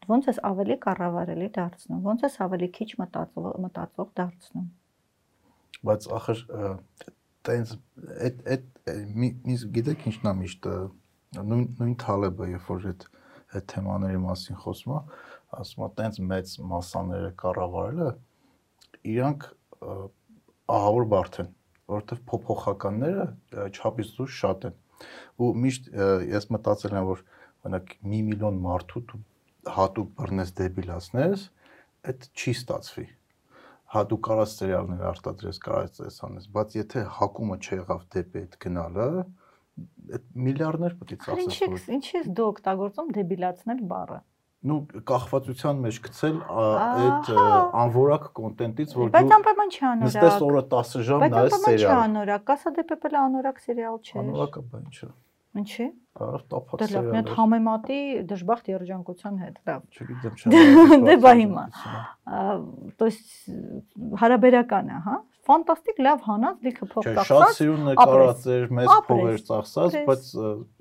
Ո՞նց ես ավելի կառավարելի դարձնում, ո՞նց ես ավելի քիչ մտածող մտածող դարձնում։ Բայց ախր տենց այդ այդ միս գիտեք ինչն է միշտ նույն նույն Թալեբը երբ որ այդ այդ թեմաների մասին խոսում է, ասում է տենց մեծ մասաները կառավարելը իրանք ահավոր բարդ են, որովհետև փոփոխականները չափից դուրս շատ են ու միշտ ես մտածել եմ որ օրինակ մի միլիոն մարդու դու հատուկ բռնես դեբիլացնես այդ չի ստացվի հա դու կարաս սերիալներ արտադրես կարաս ես անես բայց եթե հակումը չեղավ դեպի այդ գնալը այդ միլիարդներ պետք է ծախսես ինչի ինչի ես դու օգտագործում դեբիլացնել բառը նու կախվածության մեջ գցել այդ անվորակ կոնտենտից որ դու Բայց անպայման չի անորակ։ Նստես օրը 10 ժամ նայես սերիալ։ Բայց անպայման չի անորակ, կասա դեպեպել անորակ սերիալ չէ։ Անորակը բան չէ։ Ինչի։ Արավ տափած սերիալ։ Դե լավ, մի համեմատի դժբախտ երջանկության հետ, լավ։ Չգիտեմ, չեմ։ Դե բա հիմա։ То есть հարաբերական է, հա ֆանտաստիկ լավ հանած լիքը փող ծախսած։ Շատ սիրուն նկարած էր, մեծ փող էր ծախսած, բայց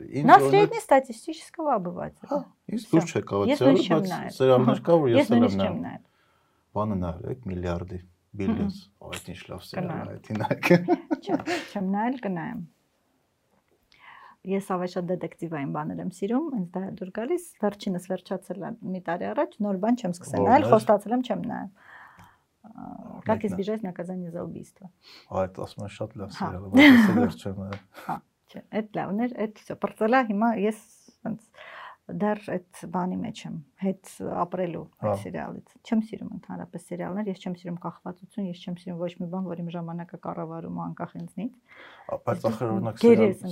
ինձ նա սредний ստատիստического обывателя։ Ինչ դուր չեկավ ցավը, բայց սրաններ կա, որ ես էլ եմ նայել։ Բանը նայել եք միլիարդի, բիլիոնս, այդ ինչ լավ սերիալ է, դինակ։ Չեմ նայել, կնայեմ ես ավելի շատ դետեկտիվային բաներ եմ սիրում, ինձ դա դուր գալիս, վերջինս վերջացել է մի տարի առաջ, նոր բան չեմ սկսել նայել, խոստացել եմ չեմ նայել։ А, как избежать наказания за убийство. А это основной шаг для всех. Это все. դեռ այդ բանի մեջ եմ, հետ ապրելու այդ հա։ սերիալից։ Չեմ սիրում ընդհանրապես սերիալներ, ես չեմ սիրում կախվածություն, ես չեմ սիրում ոչ մի բան, որ իմ ժամանակը կառավարում անկախ ինձնից։ Բայց ախր օրինակ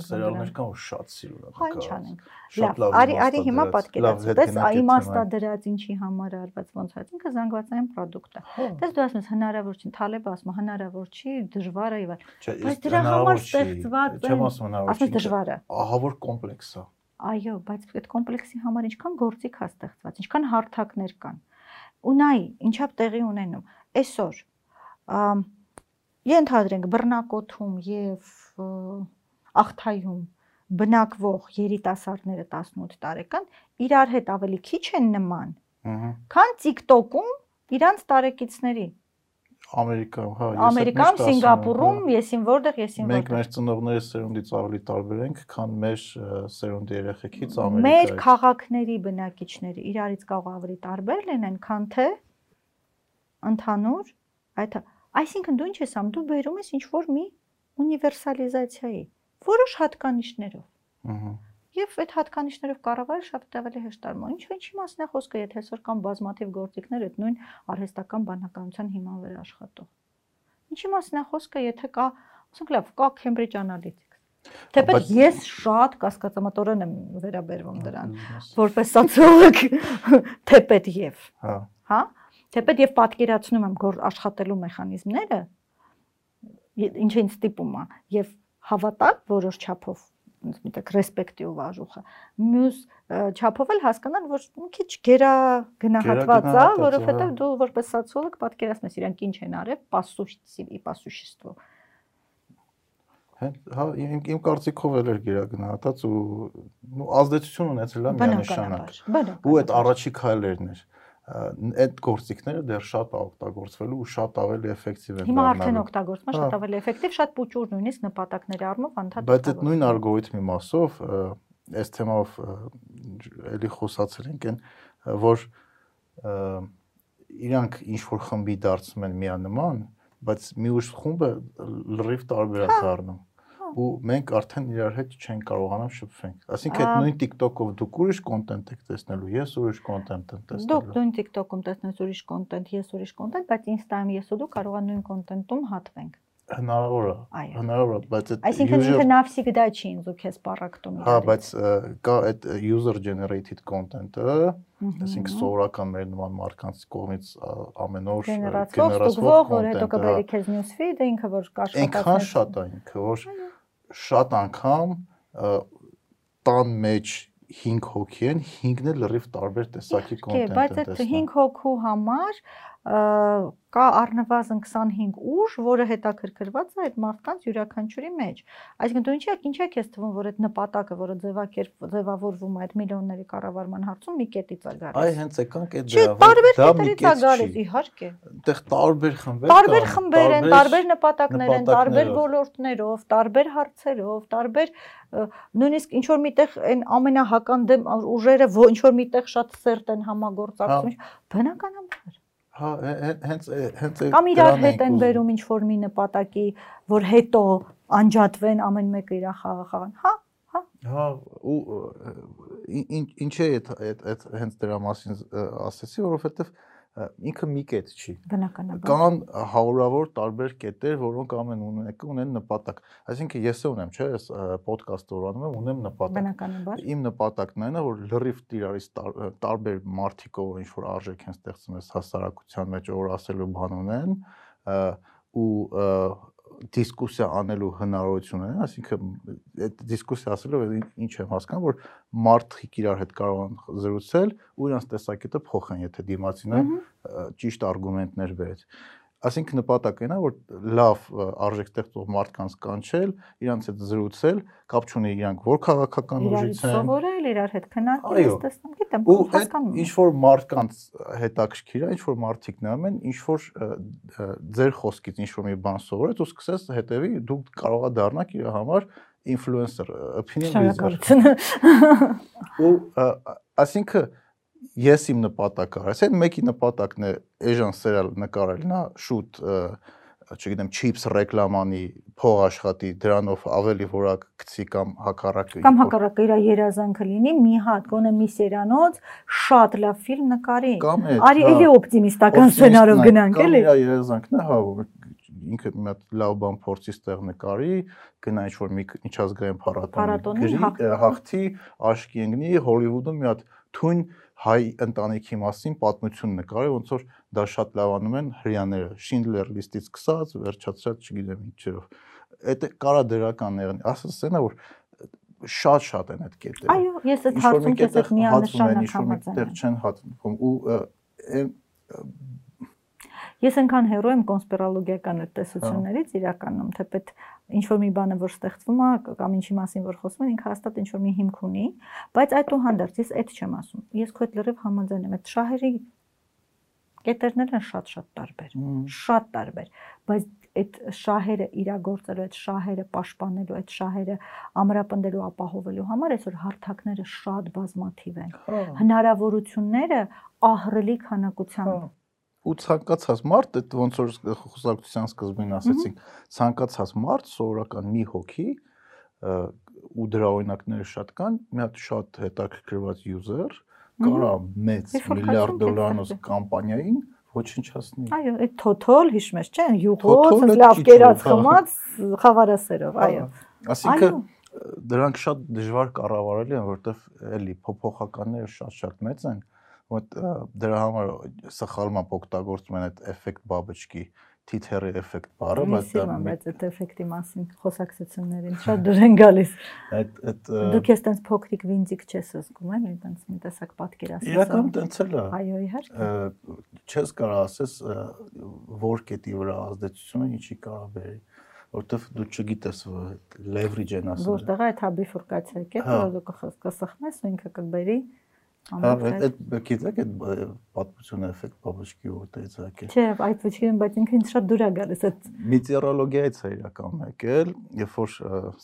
սերիալներ կան, որ շատ սիրում եմ։ հա, հա, ինչ անենք։ Լավ, արի արի հիմա պատկերացու, դες իմաստա դրած ինչի համար արված ոնց այդ ինքը զանգվածային product է։ հա։ Դες դու ասում ես հնարավոր չի, Թալեբը ասում է հնարավոր չի, դժվար է իվալ։ Բայց դրա համար ստեղծված է։ Չեմ ասում հնարավոր չի։ Ասում դժվար է։ Ահա որ կոմպլեքս է։ Այո, բայց այդ կոմպլեքսի համար ինչքան գործիք հա ստեղծված, ինչքան հարթակներ կան։ Ու նայ, ինչա տեղի ունենում։ Այսօր ենթադրենք բռնակոթում եւ աղթայում բնակվող երիտասարդները 18 տարեկան իրար հետ ավելի քիչ են նման, քան TikTok-ում իրանց տարեկիցների։ Ամերիկայում, հա, ես Ամերիկայում, Սինգապուրում, եսին որտեղ, եսին որտեղ։ Մենք մեր ծնողների սերունդից ավելի տարբեր ենք, քան մեր սերունդի երեխեքից Ամերիկայից։ Մեր քաղաքների բնակիչները իրարից կարող ավելի տարբեր լինեն, քան թե ընդհանուր այդ այսինքն դու ինչ ես անում, դու բերում ես ինչ որ մի ունիվերսալիզացիայի որոշ հատկանիշներով։ Ահա Եվ այդ հատկանիշներով կառավարը շատ ավելի հեշտ արմո։ Ինչ ինչի մասն է խոսքը, եթե այսօր կան բազմաթիվ գործիքներ այդ նույն արհեստական բանականության հիման վրա աշխատող։ Ինչի մասն է խոսքը, եթե կա, ասենք լավ, կա Cambridge Analytics։ Թեպետ ես շատ կասկածամտորեն եմ վերաբերվում դրան, որպես սոցիոլոգ, *laughs* թեպետ եւ։ Հա։ Հա։ Թեպետ եւ պատկերացնում եմ աշխատելու մեխանիզմները, ինչը ինձ ստիպում է եւ հավատալ որոշ չափով միտակ ռեսպեկտի ու վարժուխը։ Մյուս չափով էլ հասկանան, որ մի քիչ գերա գնահատված է, որովհետև դու որպես սոցիոլոգ պատկերացնես իրանք ինչ են արել, пассушци и пассушество։ Հա, իմ իմ կարծիքով էլ էր գերագնահատած ու նո ազդեցություն ունեցել է միանշանակ։ Ու այդ առաջի քայլերն էր։ Բանական այդ գործիքները դեռ շատ է օգտագործվելու ու շատ ավելի էֆեկտիվ են դառնալու։ Հիմա արդեն օգտագործվում է շատ ավելի էֆեկտիվ, շատ փոճուր նույնիսկ նպատակների առումով անդադ։ Բայց այդ նույն ալգորիթմի մասով այս թեմով էլի խոսացել ենք այն, որ իրանք ինչ որ խմբի դարձում են միանման, բայց մի ուժ խումբը լրիվ տարբեր է հա։ դառնում ու մենք արդեն իրար հետ չենք կարողանալ շփվենք։ Այսինքն այդ նույն TikTok-ով դուք ուրիշ կոնտենտ եք տեսնելու, ես ուրիշ կոնտենտ եմ տեսնելու։ Դուք նույն TikTok-ում տեսնես ուրիշ կոնտենտ, ես ուրիշ կոնտենտ, բայց Insta-ում ես ու դու կարող ենք նույն կոնտենտում հատվենք հնարավոր է հնարավոր է բայց այդ այսինքն ինքը դա չի ինձ ու քեզ պարակտում հա բայց կա այդ user generated content-ը այսինքն սովորական մեր նման մարդկանց կողմից ամեն օր գեներացվող որ հետո կբերի քեզ news feed-ը ինքը որ կաշխատած այնքան շատ է ինքը որ շատ անգամ տան մեջ 5 հոգի են, 5-ն էլ լրիվ տարբեր տեսակի կոնտենտ են տեսնում։ Բայց այդ 5 հոգու համար կա առնվազն 25 ուժ, որը հետաքրքրված է այդ մարդկանց յուրաքանչյուրի մեջ։ Այսինքն դու ինչի՞ ինչ է քեզ թվում, որ այդ նպատակը, որը ձևակերպ ձևավորվում է այդ միլիոնների կառավարման հարցում, մի կետից է գալիս։ Այ հենց եկանք այդ դրա։ Դա մի կետից է գալիս, իհարկե։ Այդտեղ տարբեր խմբեր կան։ Տարբեր խմբեր են, տարբեր նպատակներ են, տարբեր ոլորտներով, տարբեր հարցերով, տարբեր նույնիսկ ինչ որ միտեղ այն ամենահականդեմ ուժերը ինչ որ միտեղ շատ սերտ են համագործակցում, հա։ բնականաբար Հա, հենց հենց կամ իրար հետ են վերում ինչ որ մի նպատակի, որ հետո անջատվեն ամեն մեկը իր խաղը խաղան։ Հա, հա։ Հա, ու ինչ է այդ այդ հենց դրա մասին ասեցի, որովհետև ինքը մի կետ չի։ Բնականաբար։ Կան հարյուրավոր տարբեր կետեր, որոնք ամեն ունեն ունեն նպատակ։ Այսինքն ես է ունեմ, չէ, ես ոդկասթը օրանում եմ, ունեմ նպատակ։ Բնականաբար։ Իմ նպատակն այն է, որ լրիվ իրարից տարբեր մարտիկով ինչ որ արժեք են ստեղծում ես հասարակության մեջ, որ ասելու բան ունեն, ու դիսկուսիա անելու հնարավորություն ունեն, այսինքն այդ դիսկուսիա ասելով ինչ եմ հասկանում, որ մարդիկ իրար հետ կարող են զրուցել ու իրանց տեսակետը փոխեն, եթե դիմացինը ճիշտ արգումենտներ բերեց։ Այսինքն նպատակն է, որ լավ արժեք ստեղծող մարդկանց կանչել, իրանց հետ զրուցել, կապ չունի իրանք որ քաղաքական ուժից են։ սովորել, իրար հետ քննարկել, ես տեսնում, գիտեմ, հասկանում։ Ինչ որ մարդկանց հետաքրքիր է, ինչ որ մարդիկ նայում են, ինչ որ ձեր խոսքից ինչ որ մի բան սովորեց ու սկսես հետևի, դուք կարողա դառնաք իր համար ինֆլուենսեր, opinion leader։ Ու այսինքն ես իմ նպատակը արես, այն մեկի նպատակն է էժան սերիալ նկարել, նա շուտ չգիտեմ, chips ռեկլամանի փող աշխատի, դրանով ավելի որակ գցի կամ հակառակը։ Կամ հակառակը իր երազանքը լինի, մի հատ գոնե մի սերանոց շատ լավ ֆիլմ նկարի։ Արի հա, էլի օպտիմիստական սցենարով գնանք, էլի։ Կամ իր երազանքն է, հա, ինքը մի հատ լավ բան փորձի ստեղ նկարի, գնա ինչ որ մի միջազգային փառատոն գրի, հաղթի, աշկի ընկնի, Հոլիվուդում մի հատ թույն հայ ընտանիքի մասին պատմություն նկարել, ոնց որ դա շատ լավանում են հрьяները, Շինդլեր լիստից սկսած, վերջացած, չգիտեմ ինչերով։ Այդ կարա դրական եղնի, ասած սենա որ շատ-շատ են այդ կետերը։ Այո, ես այդ հարցում ես այդ միանշանակ համաձայն եմ։ Ինչ որ մի տեղ չեն հատվում ու Ես այնքան հերո եմ կոնսպիրոլոգիական այդ տեսություններից իրականում, թեպետ ինչ որ մի բանը որ ստեղծվում է կամ ինչի մասին որ խոսում են, ինքը հաստատ ինչ որ մի հիմք ունի, բայց այդուհանդերձ ես այդ չեմ ասում։ Ես քո հետ լրիվ համաձայն եմ, այդ շահերի կետերներն են շատ-շատ տարբեր, շատ տարբեր, բայց այդ շահերը իրագործելու, այդ շահերը պաշտպանելու, այդ շահերը ամրապնդելու, ապահովելու համար այսօր հարթակները շատ բազմաթիվ են։ հա։ Հնարավորությունները ահռելի քանակությամբ ու ցանկացած մարդ, այդ ոնց որ խոսակցության սկզբին ասացինք, ցանկացած մարդ սովորական մի հոգի ու դրա օրինակները շատ կան, մի հատ շատ հետաքրքրված user կարա մեծ միլիարդ դոլարանոց կամպանիային ոչնչացնի։ Այո, այդ թոթոլ հիշում ես, չէ՞, յուղոց, լավ կերած հա։ խմած խավարասերով, այո։ Այսինքն դրանք շատ դժվար կառավարելի են, որովհետև էլի փոփոխականները շատ-շատ մեծ են, Вот դրա համար սխալմա օգտագործում են այդ էֆեկտ բաբочки թիթերի էֆեկտ բառը, բայց դա բայց այդ էֆեկտի մասին խոսակցություններին շատ դուր են գալիս։ Այդ այդ դուք ես տենց փոքրիկ վինձիկ չես զգում, էլի տենց մի տեսակ պատկերացնում։ Իրական տենց էլ է։ Այո, իհարկե։ Չես կարող ասես որ կետի վրա ազդեցությունը ինչի կարող բերի որտեվ դու չգիտես leverage-ն ասում։ Որտեղ է թա բիֆուրկացիա կետը, հա։ որ դու կսխմես ու ինքը կբերի։ Ա Հա, այդ գիտեք, այդ պատմությունը էֆեկտ բաբուշկի ուտից եկել։ Չէ, այդ ոչ գիտեմ, բայց ինքն շատ դուր է գալիս այդ միթերոլոգիայից է իրական եկել, երբ որ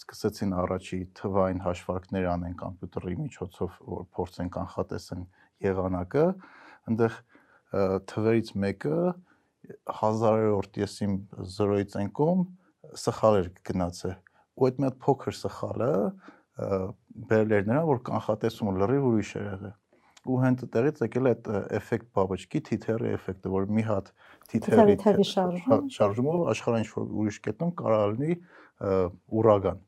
սկսեցին առաջի թվային հաշվարկներ անեն համբյուտերի միջոցով, որ փորձեն կանխատեսեն եղանակը, այնտեղ թվերից մեկը 1000-րդ եսիմ 0-ից են կոմ սխալ էր գնացել։ Ու այդ մի հատ փոքր սխալը բերել էր նրան, որ կանխատեսում լրիվ ուրիշ էր եղել ու հենց այդտեղից եկել է այդ էֆեկտ բաբочկի թիթերի էֆեկտը, որ մի հատ թիթերի շարժումով աշխարհը ինչ որ ուրիշ կետում կարող լինի ուրագան։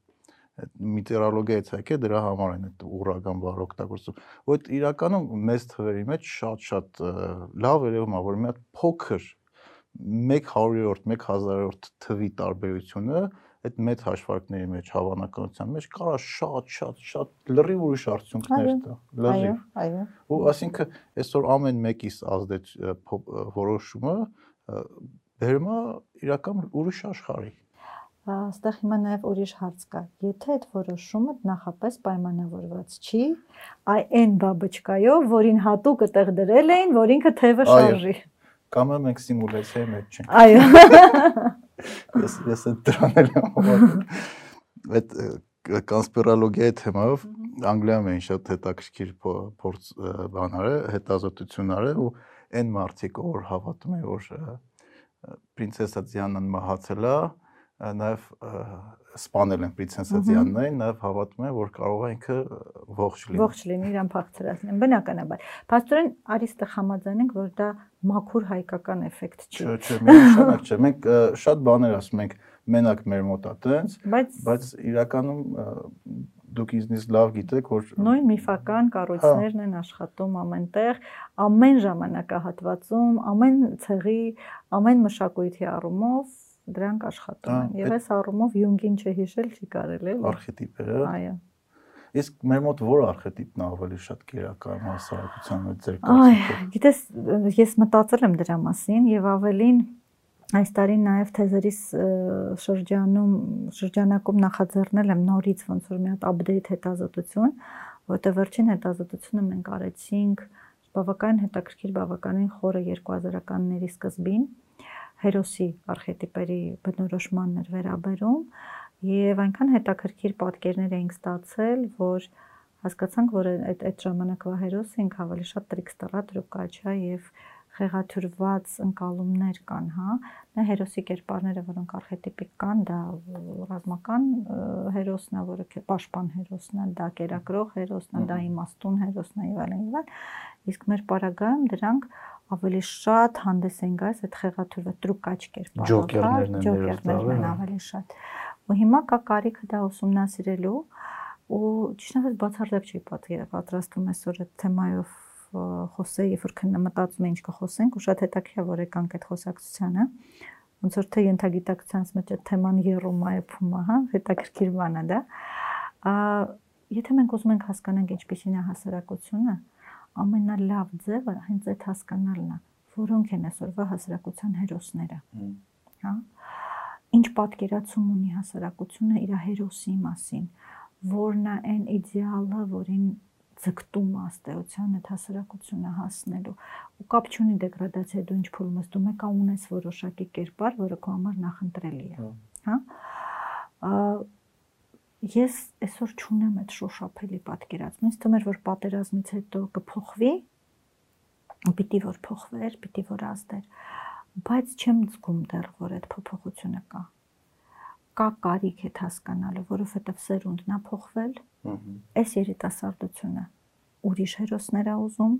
Այդ միտերալոգիայից եկե դրա համար են այդ ուրագան բառը օգտագործում։ Ոդ իրականում մեծ թվերի մեջ շատ-շատ լավ երևում է, որ մի հատ փոքր 1/100-րդ, 1000-րդ թվի տարբերությունը այդ մեծ հաշվարկների մեջ հավանականության մեջ կարա շատ շատ շատ լրիվ ուրիշ արդյունքներ տա լրիվ այո այո ու ասինքն այսօր ամեն մեկիս ազդեց որոշումը դերում իրական ուրիշ աշխարհի այստեղ հիմա նաև ուրիշ հարց կա. Եթե այդ որոշումը նախապես պայմանավորված չի այ այն բաբочկայով որին հատուկ այդեղ դրել էին որ ինքը թևը շարժի կամ մենք սիմուլյացիայի մեջ չենք այո *laughs* Ես ես այդ դրան էլ հավատում։ Այդ կոնսպիրոլոգիայի թեմայով Անգլիայում էին շատ հետաքրքիր փորձ բանարը, հետազոտությունները ու այն մարդիկ, որ հավատում են, որ պրինցեսա Դիանան մահացել է, նաև սպանել են պրինցեսա Դիանային, նաև հավատում են, որ կարող է ինքը ողջ լինի։ Ողջ լինի, իրան փախցրածնեն, բնականաբար։ Փաստորեն արիստը համաձայնենք, որ դա մաքուր հայկական էֆեկտ չի։ Չէ, չէ, միանշանակ չէ։ Մենք շատ բաներ ասում ենք մենակ մեր մոտ է տենց, բայց իրականում դուք ինձնից լավ գիտեք, որ նույն միֆական կառույցներն են աշխատում ամենտեղ, ամեն ժամանակահատվածում, ամեն ցեղի, ամեն մշակույթի առումով դրանք աշխատում են։ Եվ այս առումով Յունգին չհիշել չի կարելի, էլի։ Արխետիպերը։ Այո։ Իսկ մեր մոտ որ արխետիպն ավելի շատ կերական հասարակության մեջ ձեր կարծիքով։ Այ, գիտես, ես մտածել եմ դրա մասին եւ ավելին Այս տարի նաև թեզերիս շրջանում շրջանակում նախաձեռնել եմ նորից ոնց որ մի հատ update հետազոտություն, որտեղ վերջին հետազոտությունը մենք արեցինք բավական հետաքրքիր բավականին խորը 2000-ականների սկզբին հերոսի արխետիպերի բնորոշմանն էր վերաբերում եւ այնքան հետաքրքիր պատկերներ էինք ստացել, որ հասկացանք, որ այդ այդ ժամանակվա հերոսը ինքը ավելի շատ տրիքստերա, տրուկաչա եւ խեղաթյուրված ընկալումներ կան, հա։ Նա հերոսի կերպարները, որոնք արխետիպիկ կան, դա ռազմական հերոսն է, որը պաշտպան հերոսն է, դա կերակրող հերոսն է, դա իմաստուն հերոսն է եւ այլն եւ այլն։ Իսկ մեր պարագայում դրանք ավելի շատ հանդես են գալիս այդ խեղաթյուրված տրուկաչ կերպարով, ջոկերներն են, ջոկերներն են ավելի շատ։ Ու հիմա կա կարիքը դա ուսումնասիրելու ու ճիշտ ասած բացարձակ չի պատրաստվում այսօր այդ թեմայով խոսեի, երբ որ քննամտածում ինչ կխոսենք, ու շատ հետաքրքիր է որ եկանք այդ խոսակցությանը։ Ոնց որ թե ենթագիտակցությանս մեջ այդ թեման երում է, փում է, հա, հետաքրքիր բան է դա։ Ա եթե մենք ուզում ենք հասկանանք ինչպեսին է հասարակությունը, ամենալավ ձևը հենց այդ հասկանալն է, որոնք են այսօրվա հասարակության հերոսները։ Հա։ Ինչ պատկերացում ունի հասարակությունը իր հերոսի մասին, որն է այն իդեալը, որին ձգտում աստեյության այդ հասարակությունը հասնելու ու կապ չունի դեգրադացիա դու ինչ փուլում ես դու մեկա ունես որոշակի կերպար որը քո համար նախընտրելի է հա ես այսօր չունեմ այդ շոշափելի պատկերացում ինձ թվում էր որ պատերազմից հետո կփոխվի պիտի որ փոխվեր պիտի որ ազդեր բայց չեմ զգում դեռ որ այդ փոփոխությունը կա կա կարիք այդ հասկանալը, որովհետև սերունդն է փոխվել։ Այս երիտասարդությունը ուրիշ հերոսներ է ուզում։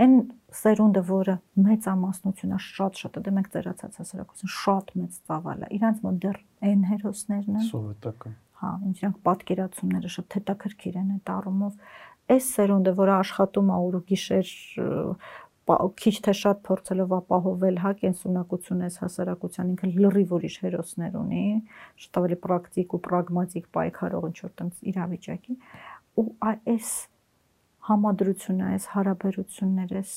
Այն սերունդը, որը մեծ ամասնությունը շատ-շատ, դե մենք ծերացած հասարակություն շատ մեծ ծավալ է։ Իրանց մոտ դեռ այն հերոսներն են։ Սովետական։ Հա, ինչրանք պատկերացումները շատ հետաքրքիր են այդ առումով։ Այս սերունդը, որը աշխատում է ուր ու գիշեր քիչ թե շատ փորձելով ապահովել հա կենսունակություն այս հասարակության ինքը լրիվ ուրիշ հերոսներ ունի, շատ ավելի պրակտիկ ու պրագմատիկ պայքարող ինչ որ տենց իրավիճակի ու այս համադրությունը, այս հարաբերությունները, այս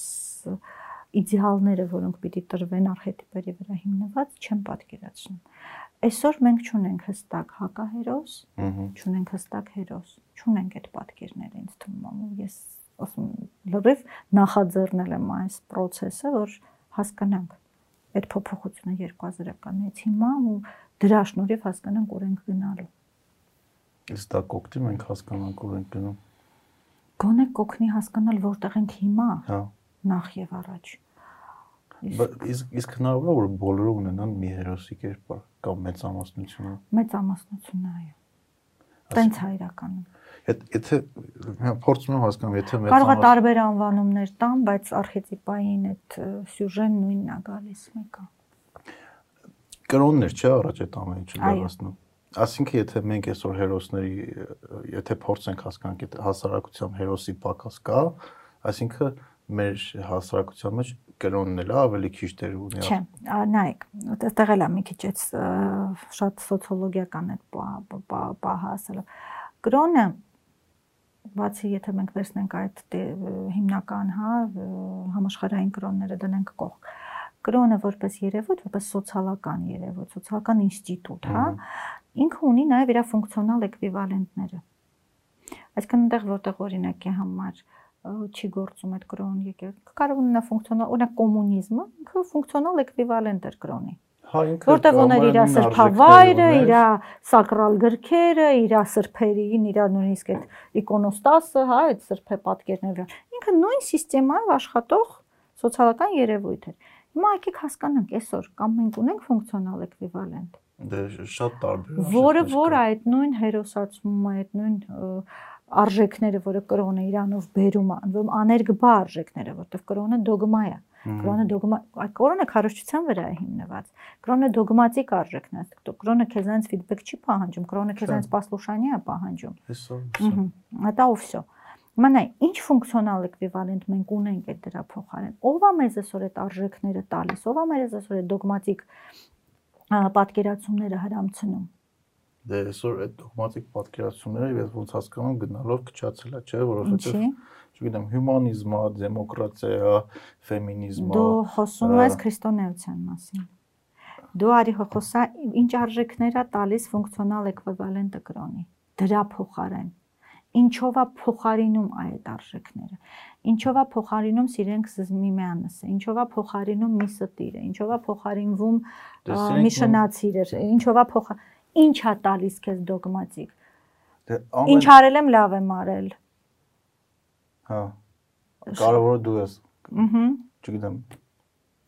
իդեալները, որոնք պիտի տրվեն արխետիպերի վրա հիմնված, չեմ պատկերացնում։ Այսօր մենք ճունենք հստակ հակահերոս, ճունենք հստակ հերոս, ճունենք այդ պատկերները ինձ թվում է, ես ասում լրիվ նախաձեռնել եմ այս process-ը, որ հասկանանք այդ փոփոխությունը 2000-ականից հիմա ու դրա շնորհիվ հասկանանք ուր ենք գնալու։ Իսկ դա կօգտի մենք հասկանանք ուր ենք գնում գոնե կօգնի հասկանալ որտեղ ենք հիմա։ Հա։ Նախ եւ առաջ։ Իսկ իսկ հնարավոր է որ բոլորը ունենան մի հերոսի կերպար կամ մեծամասնությունը։ Մեծամասնությունը, այո։ Տենց է իրականում։ Եթե փորձում եմ հասկանալ, եթե մեծ կարող է տարբեր անվանումներ տան, բայց արխետիպային այդ սյուժեն նույնն է գալիս մեկը։ Կրոններ չէ առաջ այդ ամեն ինչը լավացնում։ Այսինքն եթե մենք այսօր հերոսների եթե փորձենք հասկանանք այդ հասարակության հերոսի պակաս կա, այսինքն մեր հասարակության մեջ կրոնն էլ ավելի քիչ դեր ունի։ Չէ, նայեք, այդտեղ էլ է մի քիչ այս շատ սոցիոլոգիական այդ պահը ասելով։ Կրոնը բացի եթե մենք վերցնենք այդ հիմնական, հա, համաշխարհային կրոնները դնենք կողք կրոնը որպես երևույթ, որպես սոցիալական երևույթ, սոցիալական ինստիտուտ, հա, ինքը ունի նաև իր ֆունկցիոնալ էկվիվալենտները։ Այսինքն այնտեղ որտեղ օրինակի համար չի գործում այդ կրոն եկել։ Կարող ունենա ֆունկցիոնալ, օրինակ կոմունիզմը, ինքը ֆունկցիոնալ էկվիվալենտ էր կրոնի։ Հա ինքը որտեղ ուներ իր սրբավայրը, իր սակրալ գրքերը, իր սրբերին, իր նույնիսկ այդ իկոնոստասը, հա, այդ սրբե պատկերները։ Ինքը նույն համակարգով աշխատող սոցիալական երևույթ էր։ Հիմա եկեք հասկանանք այսօր կամ մենք ունենք ֆունկցիոնալ էկվիվալենտ Դե շատ տարբեր որը որ այդ նույն հերոսացումը, այդ նույն արժեքները, որը կրոնը իրանով բերում է, ում աներգբա արժեքները, որտեվ կրոնը դոգմա է։ Կրոնը դոգմա, կրոնը քարոշչության վրա է հիմնված։ Կրոնը դոգմատիկ արժեքն է։ Կրոնը քեզանից ֆիդբեք չի պահանջում, կրոնը քեզանից послушание է պահանջում։ Հեսո։ Հա, վсё։ Մանա ինչ ֆունկցիոնալ էկվիվալենտ մենք ունենք այդ դրա փոխարեն։ Ո՞վ է մեզ այսօր այդ արժեքները տալիս, ո՞վ է մեզ այսօր այդ դոգմատիկ պատկերացումները հрамցնում։ Դե այսօր այդ դոգմատիկ պատկերացումները ես ոնց հասկանում գնալով քչացել է, չէ, որովհետեւ չգիտեմ, հյումանիզմը, դեմոկրատիա, ֆեմինիզմը։ Դու խոսում ես քրիստոնեության մասին։ Դու արի խոսա ինչ արժեքներ է տալիս ֆունկցիոնալ էկվիվալենտը կրոնի։ Դրա փոխարեն ինչով է փոխարինում այդ արժեքները ինչով է փոխարինում սիրենք զմիմյանսը ինչով է փոխարինում մի ստիրը ինչով է փոխարինվում մի շնացիրը ինչով է փոխ ինչ է տալիս քեզ դոգմատիկ դե ինչ արել եմ լավ եմ արել հա կարևորը դու ես ըհը չգիտեմ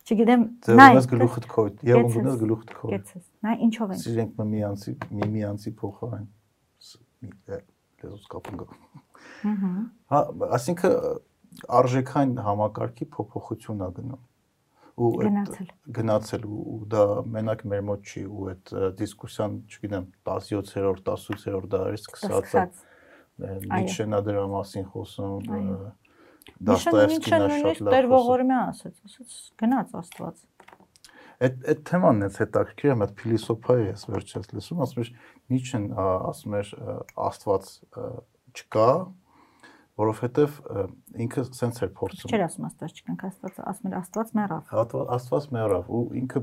չգիտեմ նա ես գլուխդ քո եւ ունես գլուխդ քո կեցես նա ինչով են սիրենք միմյանցի միմյանցի փոխարեն լեզուս կապն գա հա ասինքն արժեքային համակարգի փոփոխություն է գնում ու գնացել գնացել ու դա մենակ մեր մոտ չի ու այդ դիսկուսիան, չգիտեմ, 17-րդ, 18-րդ դարից սկսած է Նիչեն դրա մասին խոսում Դաստոևսկին է շատ լավ։ Տեր ողորմյա ասաց, ասաց գնաց Աստված։ Այդ այդ թեման էս հետաքրքիր է, այդ փիլիսոփայի էս վերջերս լսում, ասում էր Նիչեն ասում էր Աստված չկա, որովհետև ինքը սենց էր փորձում։ Չէր ասում Աստված չկանք, Աստված ասում էր Աստված մեռավ։ Աստված մեռավ ու ինքը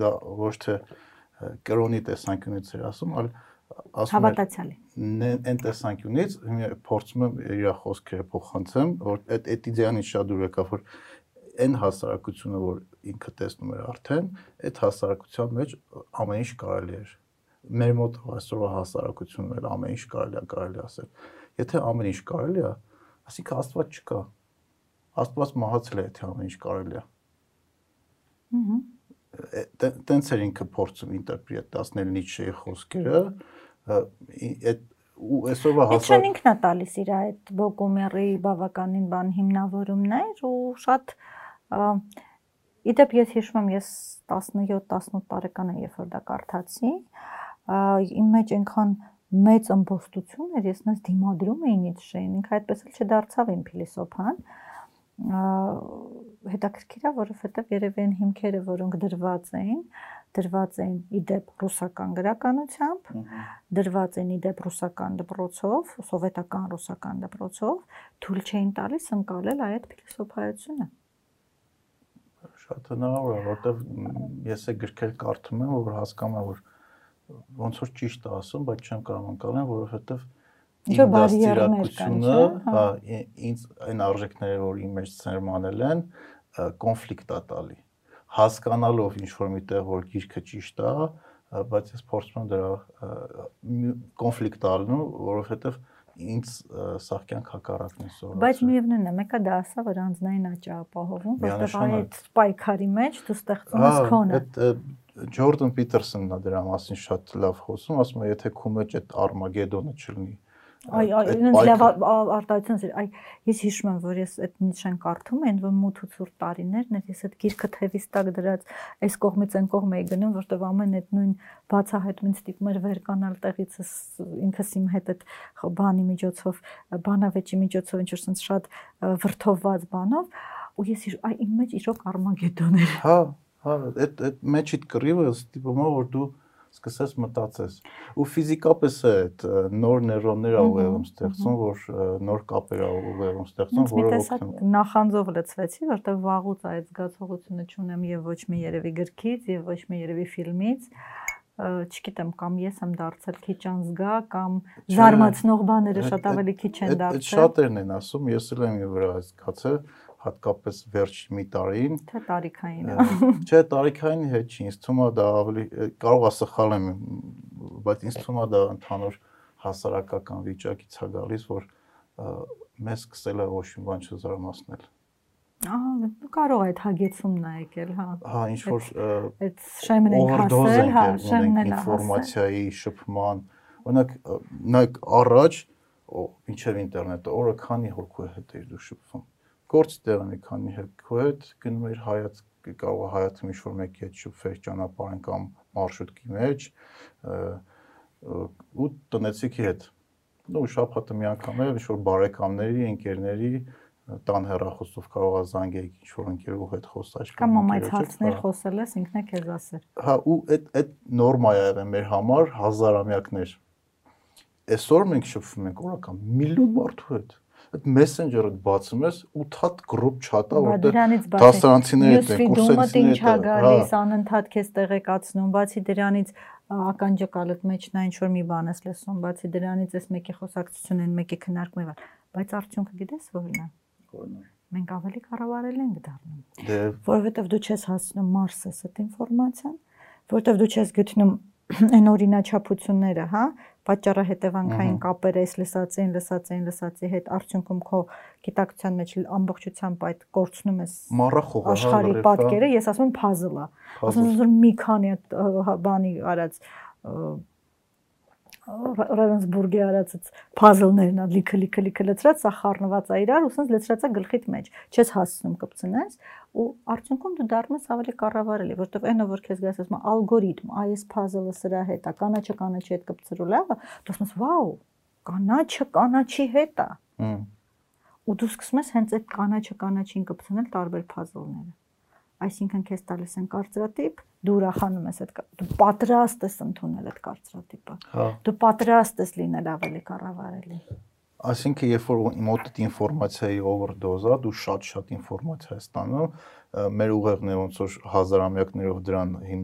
դա ոչ թե կրոնի տեսանկյունից էր ասում, այլ ասում հավատացյալի։ Այն տեսանկյունից փորձում եմ իր խոսքերը փոխանցեմ, որ այդ այդ իդեանից շատ դուր եկավ, որ այն հասարակությունը, որ ինքը տեսնում էր արդեն, այդ հասարակության մեջ ամեն ինչ կարելի էր։ Մեր մոտ այսօրվա հասարակությունն էլ ամեն ինչ կարելի է կարելի ասել Եթե ամեն ինչ կարելի է, ասինքն Աստված չկա։ Աստված մահացել է, եթե ամեն ինչ կարելի է։ Ահա տենց էր ինքը փորձում ինտերպրետացնել Նիչեի խոսքերը, այդ ու այսօրվա հասարակ Նիչեն ինքն է տալիս իր այդ Բոկոմերի բավականին բան հիմնավորումներ ու շատ Իդեպ ես հիշում եմ ես 17-18 տարեկան եմ երբ որ դա կարդացի իմ մեջ այնքան մեծ ըմբոստություն էր, ես նես դիմադրում էի Նիցշեին, ինքը այդպես էլ չդարձավ իմ փիլիսոփան։ Հետաքրքիր է, որովհետև երևի են հիմքերը, որոնք դրված էին, դրված էին իդեպ ռուսական գրականությամբ, դրված էին իդեպ ռուսական դպրոցով, սովետական ռուսական դպրոցով, թույլ չէին տալիս ընկալել այդ փիլիսոփայությունը շատ հնարավոր է, որտեվ ես է գրքեր կարդում եմ, որ հասկանում եմ, որ ոնց որ ճիշտ է ասում, բայց չեմ կարող անցնել, որովհետև իմ դաստիարակությունը, հա, հա ինձ այն արժեքները, որ իմ մեջ ծերմանել են, կոնֆլիկտ է տալի։ Հասկանալով ինչ որ միտեղ որ գիրքը ճիշտ է, բայց ես փորձում եմ դրա կոնֆլիկտ ալնու, որովհետև ինձ սաղ կյանք հակառակն է սովորել։ Բայց միևնույնն է, մեկը դա ասա, որ անձնային աճ ապահովում, որտեղ այդ պայքարի մեջ դու ստեղծում ես քոնը։ Այդ Ջորդան Պիտերսոնն է դրա մասին շատ լավ խոսում, ասում է, եթե քո մեջ այդ Արմագեդոնը չլինի, Այ այ ինձ լավ արտահայտությունս էր։ Այ ես հիշում եմ, որ ես այդ նիշան կարդում եմ, որ մութ ու ցուրտ տարիներն էր, ես այդ գիրքը թևիս տակ դրած այս կողմից այն կողմ էի գնում, որտեվ ամեն այդ նույն բացահայտումից ստիպում էր վեր կանալ տեղիցս ինքս իմ հետ այդ բանի միջոցով, բանավեճի միջոցով ինչ որ sense շատ վրթովված բանով, ու ես այ իմ մեջ իրոք Արմագեդոն էր։ Հա, Հա, այդ այդ մեջիդ կռիվը ստիպում է որ դու սկսես մտածես։ Ու ֆիզիկապես է այդ նոր նեյրոններ ա ուղեղում ստեղծում, որ նոր կապեր ուղեղում ստեղծում, որը օգնում։ Նախանձով լցվեցի, որտեղ վաղուց այդ զգացողությունը չունեմ եւ ոչ մի երևի գրքից եւ ոչ մի երևի ֆիլմից չգիտեմ կամ ես եմ դարձել քիչ անզգա կամ զարմացնող բաները շատ ավելի քիչ են դարձել։ Այդ շատերն են ասում, ես էլ եմ վրա զգացել, հատկապես վերջ մի տարին։ Թե տարիքային է։ Չէ, տարիքային հետ չի, ինձ թվում է դա ավելի կարող է սխալ եմ, բայց ինձ թվում է դա ընդհանուր հասարակական վիճակից է գալիս, որ մեզ սկսել է ոչ մի բան չզարմացնել։ Ահա, կարող է այդ հագեցումն է եկել, հա։ Հա, ինչ որ այդ շեմն են հասել, հա, շեմն էլ ինֆորմացիայի շփման, օրինակ, նայեք առաջ, մինչև ինտերնետը օրը քանի հոգու հետ էր դու շփվում գործ տեղ մի քանի քո հետ գնում էր հայաց կարող է հայացում ինչ-որ մեկի հետ շփվել ճանապարհին կամ մարշրուտքի մեջ ու տնեցիքի հետ նո շաբաթը մի անգամ էլ ինչ-որ բարեկամների, ընկերների տան հեռախոսով կարող է զանգել ինչ-որ ընկերու հետ խոսալ կամ մամայց հարցներ խոսել ես ինքն է քեզ ասել հա ու այդ այդ նորմա է եղել մեր համար հազարամյակներ այսօր մենք շփվում ենք օրական միլիոն մարդու հետ այդ մեսենջերը բացում ես 8 հատ գրուպ չաթա որտեղ դասարանցիները դեն կուրսենցիները ինչ է գալիս անընդհատ քեզ տեղեկացնում բացի դրանից ականջակալդ մեջն այն որ մի բան ես լսում բացի դրանից էս մեկի խոսակցություն են մեկի քննարկում եւ բայց արդյունքը գիտես որն է որն է մենք ավելի կառավարել ենք դառնում դե որովհետեւ դու չես հասնում մարսես այդ ինֆորմացիան որովհետեւ դու չես գտնում *clears throat* այն օրինաչափությունները, հա, պատճառահետևանքային կապերը էս լսածին, լսածին, լսածի հետ արդյունքում քո գիտակցության մեջ ամբողջությամբ այդ կորցնում ես աշխարհի պատկերը, ես ասում եմ puzzle-ը։ Ասում եմ մի քանի բանի արած Ravensburg-ի արած puzzle-ներն ա լիքը լիքը լիքը լցրած, սա խառնված է իրար, ու լցրած է գլխիդ մեջ։ Չես հասցնում կպցնես, ու արդյունքում դու դառնում ես ավելի կառավարելի, որովհետև այնը որ քեզ գաս ասում ալգորիթմ, այս puzzle-ը սրա հետ է, կանաչը կանաչի հետ կպցրու լավը, դու ասում ես վաու, կանաչը կանաչի հետ է։ Ու դու սկսում ես հենց այդ կանաչը կանաչին կպցնել տարբեր puzzle-ները այսինքն քեզ տալիս են կարծրատիպ, դու ուրախանում ես այդ դու պատրաստ ես ընդունել այդ կարծրատիպը։ Հա։ Դու պատրաստ ես լինել ավելի կառավարելի։ Այսինքն երբ որ մոտդ ինֆորմացիայի օվերդոզա, դու շատ-շատ ինֆորմացիա ես ստանում, մեր ուղեղն է ոնց որ հազարամյակներով դրան հին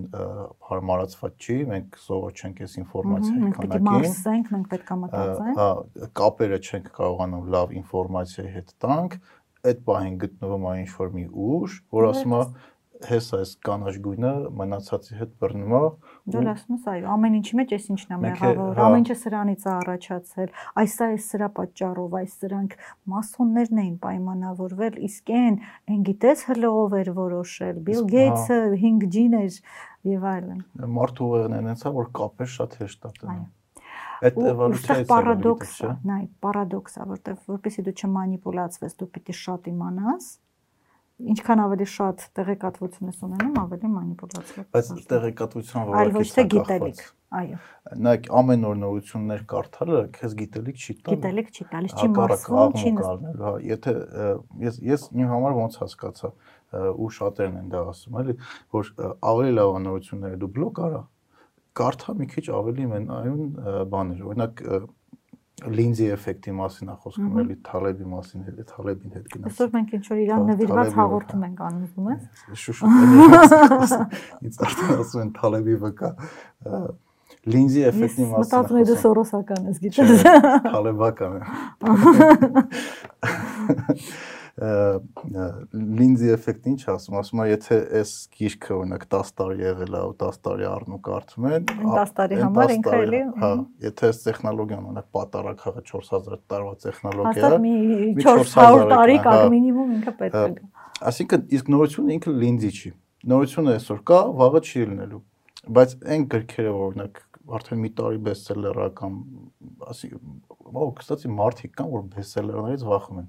հարմարացված չի, մենք սովոր չենք այս ինֆորմացիայի քանակին։ Մենք մաքսենք, մենք պետք է մտածենք։ Հա, կապերը չենք կարողանում լավ ինֆորմացիայի հետ տանք, այդ պահին գտնվում է ինչ որ մի ուժ, որ ասում է հեսա այս կանաչ գույնը մնացածի հետ բռնում է Դու ասում ես, այո, ամեն ինչի մեջ էս ինչն է մեղավոր, ամեն ինչը սրանից է առաջացել, այս է սրա պատճառով, այս սրանք մասոններն էին պայմանավորվել, իսկ այն այն գիտես հլով էր որոշել, Bill Gates-ը 5G-ն էր եւ այլն։ Մարդու ուղեղն են հենցա, որ կապեր շատ հեշտ է տանում։ Այդ էվոլյուցիայից պարադոքսը, նայ, պարադոքսը, որտեվ որպեսզի դու չմանիպուլացվես, դու պիտի շատ իմանաս, ինչքան ավելի շատ տեղեկատվություն ես ունենում, ավելի մանիպուլացիա։ Բայց տեղեկատվության որակից այլ ոչ թե գիտելիք։ Այո։ Նայեք, ամեն օր նորություններ կարդալը քեզ գիտելիք չի տալիս։ Գիտելիք չի տալիս, չի մասում, չի նստել, հա, եթե ես ես իմ համար ոնց հասկացա ու շատերն են դա ասում, էլի, որ ավելի լավ նորությունները դու բլոգ արա, կարդա մի քիչ ավելի մենայուն բաներ։ Օրինակ լինզի էֆեկտի մասին է խոսքում, էլի Թալեբի մասին, էլի Թալեբին հետ գնաց։ Այսօր մենք ինչ որ իրան նվիրված հաղորդում ենք անում, ուզում ես։ Շուշ։ Ինձ արդեն ասում են Թալեբի վկա լինզի էֆեկտի մասին։ Մտածում եմ դու սորոսական ես, գիտես։ Թալեբական է լինզի էֆեկտը ինչ ասում, ասում է, եթե այս գիրքը օրինակ 10 տարի եղել է ու 10 տարի առնու կարդում են, 10 տարի համար ինքը էլի, հա, եթե այս տեխնոլոգիան օրինակ պատարակ հա 4000 տարվա տեխնոլոգիա է, մի 400 տարի կա մինիմում ինքը պետք է գա։ Այսինքն իսկ նորությունը ինքը լինզի չի։ Նորությունը այսօր կա, վաղը չի լինելու։ Բայց այն գրքերը օրինակ արդեն մի տարի բեսթսելլեր կամ ասի, ո՞վ, կստացի մարդիկ կան, որ բեսթսելլերներից վախում են։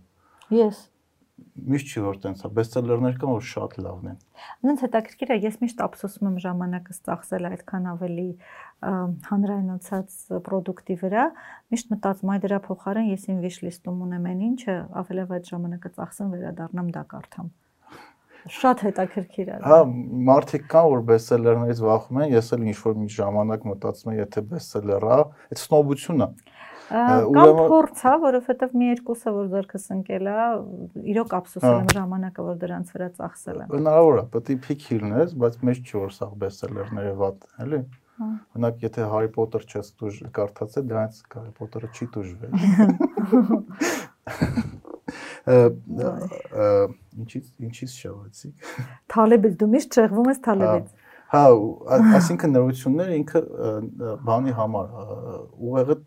Ես միշտ չի որ տենց է բեսթսելերներ կան որ շատ լավն են Նենց հետաքրքիր է ես միշտ ափսոսում եմ ժամանակը ստացել այդքան ավելի հանրայնացած product-ի վրա միշտ մտածում այ դրա փոխարեն ես իմ wish list-ում ունեմ այն ինչը ավելավ այդ ժամանակը ծախսեմ վերադառնամ դա կարդամ շատ հետաքրքիր է Հա մարդիկ կան որ բեսթսելերներից վախում են ես էլ ինչ որ մի ժամանակ մտածում եմ եթե բեսթսելեր է այդ սնոբությունն է Կամ փորձ, հա, որովհետև մի երկուսը որ ձերքս ընկել է, իրոք ափսոսել եմ ժամանակը, որ դրանց վրա ծախսել եմ։ Հնարավոր է, պետք է փիք հիլնես, բայց մեջ չի որ սա բեսթսելերները վատ, էլի։ Օրինակ, եթե Հարի Պոտեր չես դուժ կարդացել, դրանից Հարի Պոտերը չի դուժվել։ Ինչից ինչից շավացի։ Թալեբից դու միշտ չեղվում ես Թալեբից։ Հա, այսինքն նորությունները ինքը բանի համար ուղեղը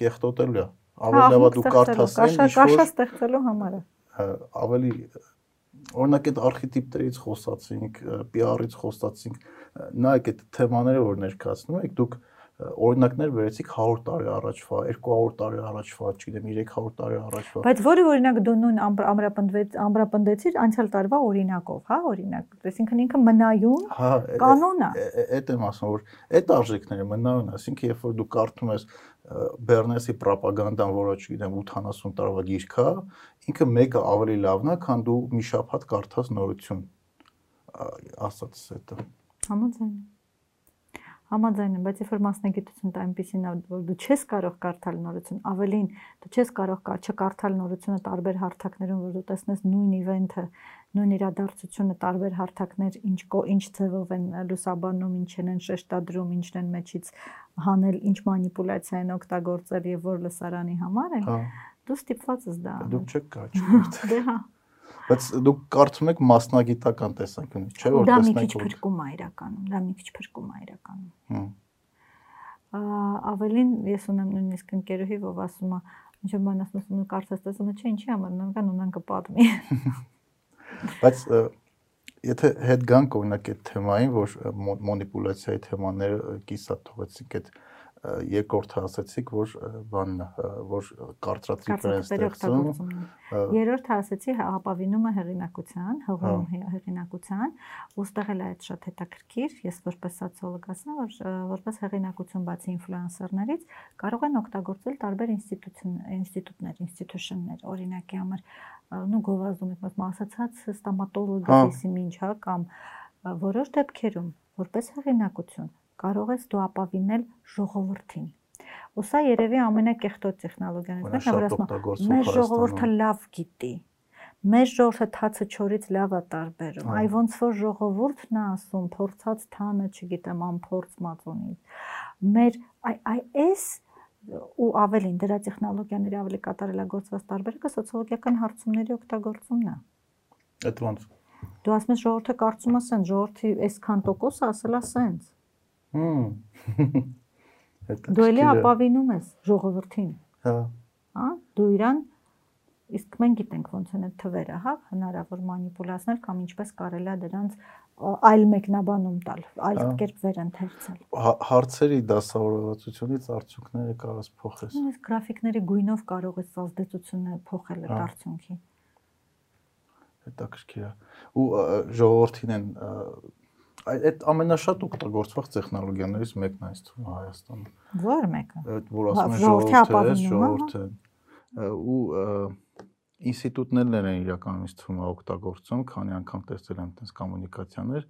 կեղտոտելու է։ Ավելի հա, լավ է դու կարդասեն ինչ որ ստեղծելու համար է։ հա, Ավելի օրինակ այդ արխետիպներից խոսացինք, PR-ից խոսացինք, նայեք այդ թեմաները որ ներկայացնում եք, դուք օրինակներ վերեցիք 100 տարի առաջվա, 200 տարի առաջվա, չգիտեմ 300 տարի առաջվա։ Բայց որը օրինակ դու նույն ամրապնդվեց, ամրապնդեցիր անցյալ տարվա օրինակով, հա, օրինակ։ Այսինքն ինքը մնայուն հա, կանոն է։ Այդ եմ ասում, որ այդ արժեքները մնայուն, այսինքն երբ որ դու կարդում ես Բեռնեսի ռոպագանդան, որը չգիտեմ 80 տարվա գիրք է, ինքը մեկը ավելի լավն է, քան դու մի շաբաթ կարդաս նորություն։ Ասած էտա։ Համաձայն եմ Համաձայն եմ, բայց երբ որ մասնագիտություն դա այնպեսին է, որ դու չես կարող կարդալ նորություն, ավելին դու չես կարող չկարդալ նորությունը տարբեր հարթակներում, որ դու տեսնես նույն իվենթը, նույն իրադարձությունը տարբեր հարթակներ ինչ ինչ ձևով են լուսաբանում, ինչն են շեշտադրում, ինչն են մեջից հանել, ինչ մանիպուլյացիա են օգտագործել եւ որ լսարանի համար են։ Դու ստիպված ես դա։ Դուք չեք կարճ։ Դե հա։ Բայց դուք կարծում եք մասնագիտական տեսանկյունից, չէ՞ որ տեսնեք։ Դա մի քիչ փրկում է իրականում, դա մի քիչ փրկում է իրականում։ ավելին ես ունեմ նույնիսկ ընկերուհի, ով ասում է, ինչ որ բան ասում ու կարծես տեսում է, չէ, ինչի համար նման ունեն կպատմի։ *laughs* Բայց եթե հետ գանք օրինակ այդ թեմային, որ մանիպուլյացիայի թեմաները կիսա թողեցինք այդ երկրորդը ասացիք, որ բանն որ կարծրատիպեր են ստեղծում։ Երրորդը ասացի ապավինումը հեղինակության, հղում հեղինակության, ուստեղ էլ այդ շատ հետաքրքիր, ես որպես սոցիոլոգ ասեմ, որ որպես հեղինակություն բացի ինֆլուենսերներից կարող են օգտագործել տարբեր ինստիտուտներ, ինստիտուշններ, օրինակի համար նու գովազդում եք ասացած ստոմատոլոգիայի ինչ հա կամ որոշ դեպքերում որպես հեղինակություն կարող ես դու ապավինել ժողովրդին։ Ու սա երևի ամենակեղտոտ տեխնոլոգիաներից մեկն է, ասում մեր ժողովուրդը լավ գիտի։ Մեր ժողովուրդը թացը չորից լավ է տարբերում։ Այ ոնց որ ժողովուրդն է ասում, փորձած թանը, չգիտեմ, անփորձ մածունից։ Մեր այ այ էս ու ավելին դրա տեխնոլոգիաների ավելի կատարելագործված տարբերակը սոցիոլոգիական հարցումների օգտագործումն է։ Այդ ոնց։ Դու ասում ես ժողովուրդը կարծում է սենց, ժողովրդի այսքան տոկոսը ասելա սենց Հմ։ Դու էլի ապավինում ես ժողովրդին։ Հա։ Հա, դու իրան իսկ մենք գիտենք ոնց են այդ թվերը, հա, հնարավոր մանիպուլացնել կամ ինչպես կարելի է դրանց այլ մեկնաբանում տալ, այլ կերպ վերընթերցել։ հա, Հարցերի դասավորվածությունից արդյունքները կարաս փոխես։ Իսկ գրաֆիկների գույնով կարող ես ազդեցությունը փոխել այդ արդյունքի։ Հետաքրքիր է։ Ու ժողովրդին են այդ ամենաշատ օգտագործված տեխնոլոգիաներից մեկն է ինձ թվում Հայաստանում։ Ո՞ր մեկը։ Այդ որ ասում են ժողովուրդը, ժողովուրդը ու ինստիտուտներն են իրականում ինձ թվում օգտագործում, քանի անգամ տեսել եմ այդպես կոմունիկացիաներ,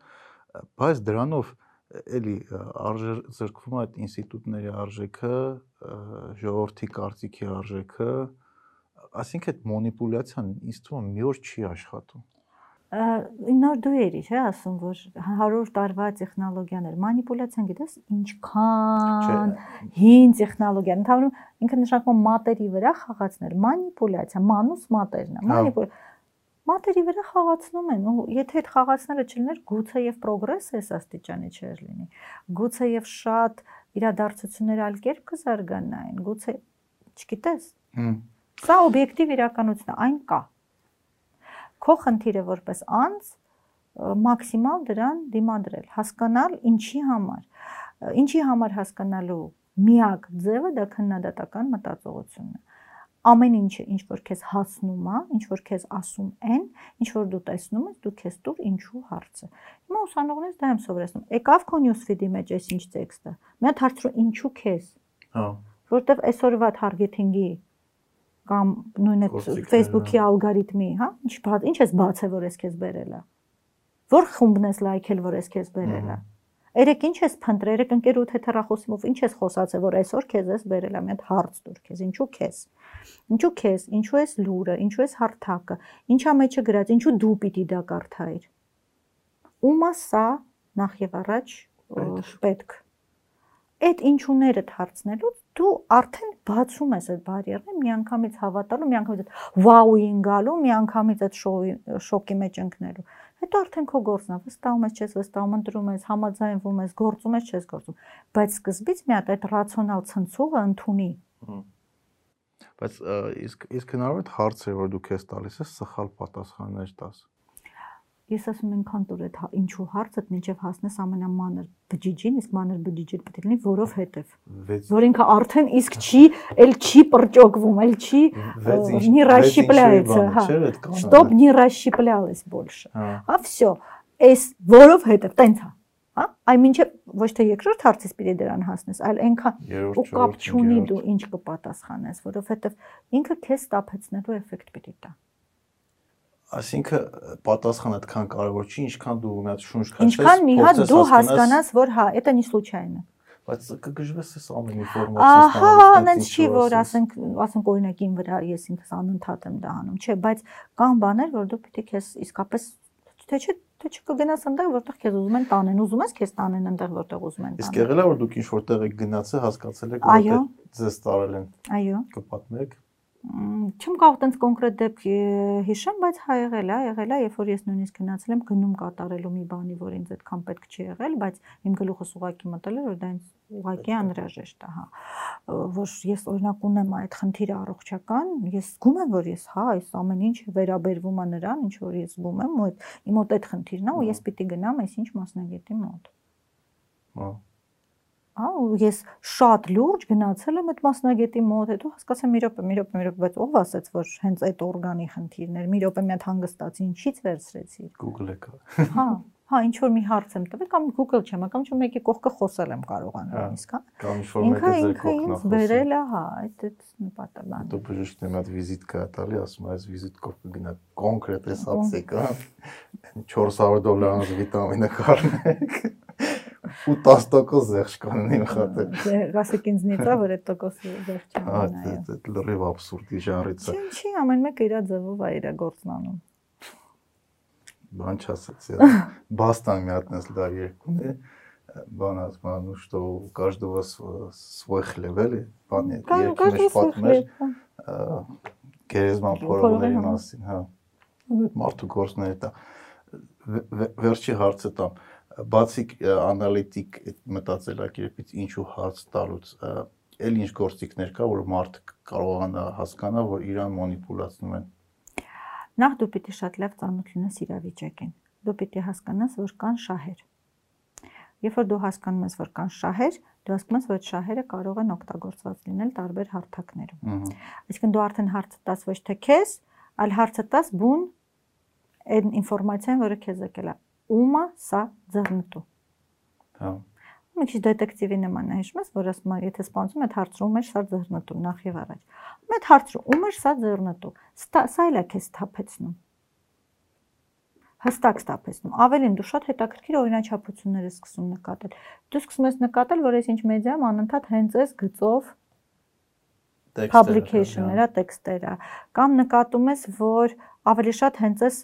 բայց դրանով էլի արժե զրկվում է այդ ինստիտուտների արժեքը, ժողովրդի կարծիքի արժեքը, ասինքն այդ մանիպուլյացիան ինձ թվում մի օր չի աշխատում նոր դու էիր, չէ՞, ասում, որ 100 տարվա տեխնոլոգիաներ, մանիպուլյացիան գիտես ինչքան հին տեխնոլոգիա, ընդհանրում ինքը նշանակում մատերի վրա խաղացնել, մանիպուլյացիա, մանուս մատերն է, մանիպուլ մատերի վրա խաղացնում են ու եթե այդ խաղացնելը չլիներ գուցե եւ պրոգրեսը այս աստիճանի չէր լինի գուցե եւ շատ իրադարձություններ այլ կերպ կզարգանային գուցե չգիտես սա օբյեկտիվ իրականություն է այն կա Քո խնդիրը որպես անձ մաքսիմալ դրան դիմադրել, հասկանալ ինչի համար։ Ինչի համար հասկանալու միակ ձևը դա քննադատական մտածողությունն է ամեն ինչը ինչ որ քեզ հասնում է, ինչ որ քեզ ասում են, ինչ որ դու տեսնում ես, դու քեզ տուր ինչու հարցը։ Հիմա ուսանողներից դա եմ սովորեցնում։ Եկավ քո նյուսֆիդի մեջ այս ինչ տեքստը։ Մի հատ հարցրու ինչու քեզ։ Հա։ Որտեվ այսօրվա թարգեթինգի կամ նույն այդ Facebook-ի ալգորիթմի, հա, ինչ ինչ ես բացել, որ ես քեզ բերելա։ Որ խումբն ես լայքել, որ ես քեզ բերելա։ Երեք ինչ ես փնտրել, երեք ընկերուդ հետ հեռախոսումով ինչ ես խոսացել, որ այսօր քեզ ես բերելա, մի հատ հարց դուր քեզ, ինչու քեզ։ Ինչու քեզ, ինչու ես լուրը, ինչու ես հարթակը, ինչա մեջը գրած, ինչու դու պիտի դա կարդայիր։ Ումա սա նախ եւ առաջ պետք այդ ինչուներդ հարցնելուց դու արդեն բացում ես այդ բարիերները միանգամից հավատալու, միանգամից վաուին գալու, միանգամից այդ շոկի մեջ ընկնելու։ Հետո արդեն քո գործն է, վստահում ես, չես վստահում, ընտրում ես, համաձայնվում ես, գործում ես, չես գործում։ Բայց սկզբից մի հատ այդ ռացիոնալ ցնցողը ընդունի։ Բայց իսկ իսկ հնարավոր է հարցեր, որ դու քեզ տալիս ես, սխալ պատասխաններ տաս ես ասում եմ քան տուր այդ հա, ինչու հարցդ մինչև հասնես ամենամանր բջիջին, իսկ մանր բջիջը պետք է լինի որովհետև որ ինքը արդեն իսկ չի, էլ չի պրճոկվում, էլ չի не расщепляется, հա։ Чтоб не расщеплялось больше։ Հա, всё։ Էս որովհետև տենց հա։ Հա, այ մինչև ոչ թե երկրորդ հարցից պիտի դրան հասնես, այլ այնքան ու կապ չունի դու ինչ կպատասխանես, որովհետև ինքը քեզ ստափեցնելու էֆեկտ պիտի տա Այսինքն պատասխանը այդքան կարևոր չի, ինչքան դու մի հատ շունչ քաշես։ Ինչքան մի հատ դու հասկանաս, որ հա, это не случайно բայց կգժվես այս ամեն ինֆորմացիա ստանալու։ Ահա, այնց չի որ ասենք, ասենք օրինակին վրա ես ինքս անընդհատ եմ դա անում, չէ, բայց կան բաներ, որ դու պիտի քեզ իսկապես թե չէ թե չկգնաս այնտեղ որտեղ քեզ ուզում են տանեն, ուզում ես քեզ տանեն այնտեղ որտեղ ուզում են տանեն։ Իսկ եղել է որ դուք ինչ որտեղ եք գնացել, հասկացել եք որ ձեզ տարել են։ Այո։ Կպատմեք չեմ կարող տենց կոնկրետ դեպք հիշեմ, բայց հա եղել է, եղել է, երբ որ ես նույնիսկ գնացել եմ գնում կատարելու մի բանի, որ ինձ այդքան պետք չի եղել, բայց իմ գլուխս ուղակի մտել էր, որ դա ինձ ուղակի անհրաժեշտ է, հա։ Որ ես օրինակ ունեմ այդ խնդիրը առողջական, ես զգում եմ, որ ես հա, այս ամեն ինչ վերաբերվում է նրան, ինչ որ ես զգում եմ, ու այդ իմ մոտ այդ խնդիրն է, ու ես պիտի գնամ այսինչ մասնագետի մոտ։ Հա հա ես շատ լուրջ գնացել եմ այդ մասնագետի մոտ, հետո հասկացա մի րոպե, մի րոպե, մի րոպե, բայց ով ասաց, որ հենց այդ օրգանի խնդիրներ, մի րոպե մի հատ հանգստացի, ինչից վերցրեցի։ Google-ը կա։ Հա, հա, ինչ որ մի հարց եմ տվել կամ Google չեմ, կամ ինչ մեկի կողքը խոսել եմ կարողանում նույնիսկ, հա։ Կամ ինչ որ մեկը ձեր կողքն է բերել է, հա, այդ այդ նպատակն։ Դու բժիշկն եմ այդ վիզիտկա տալի, ասում ես վիզիտ կողքը գնա կոնկրետ էս հացիկ, հա։ 400 դոլարանոց վիտամինը կառնեք ու 10% զեղչ կանեն իմ խաթել։ դե, Դասեք ինձ նիծա, որ այդ տոկոսը զեղչ չան։ Հա, դա լրիվ абսուրդի ժառից է։ Չի, չի, ամեն մեկը իր ձևով է իր գործն անում բան չասեցի։ Бастан միատնես դա երկուն է։ Բան ասում, ну что, у каждого свой хлеб, էլի, բան է, երկու մեջ պատմել։ Գերեզման փորողների հա։ մասին, հա։ Մարդու գործները դա։ Վերջի հարցը տամ բացի անալիտիկ մտածելակերպից ինչու հարց տալուց էլ ինչ գործիքներ կա որ մարդ կարողանա հասկանա որ իրան մանիպուլացնում են նախ դու պիտի շատ լավ լինես իրավիճակին դու պիտի հասկանաս որ կան շահեր երբ որ դու հասկանում ես որ կան շահեր դու հասկանում ես որ այդ շահերը կարող են օգտագործված լինել տարբեր հարթակներում այսինքն դու արդեն հարցը տաս ոչ թե քեզ այլ հարցը տաս բուն այն ինֆորմացիան որը քեզ եկել է ումա սա ձեռնտու։ Հա։ Մի քիչ դետեկտիվի նման է, հիշում ես, որ ասում եմ, եթե սպանցում եմ, հարցրում եմ, սա ձեռնտու նախ եւ առաջ։ Մեծ հարցրու, ում է սա ձեռնտու։ Սա էլ է քեզ թափեցնում հստակ ստապեցնում։ Ավելին դու շատ հետաքրքիր օրինաչափություններ ես սկսում նկատել։ Դու սկսում ես նկատել, որ այս ինչ մեդիայում անընդհատ հենց այս գծով publication-ները, տեքստերը, կամ նկատում ես, որ ավելի շատ հենց այս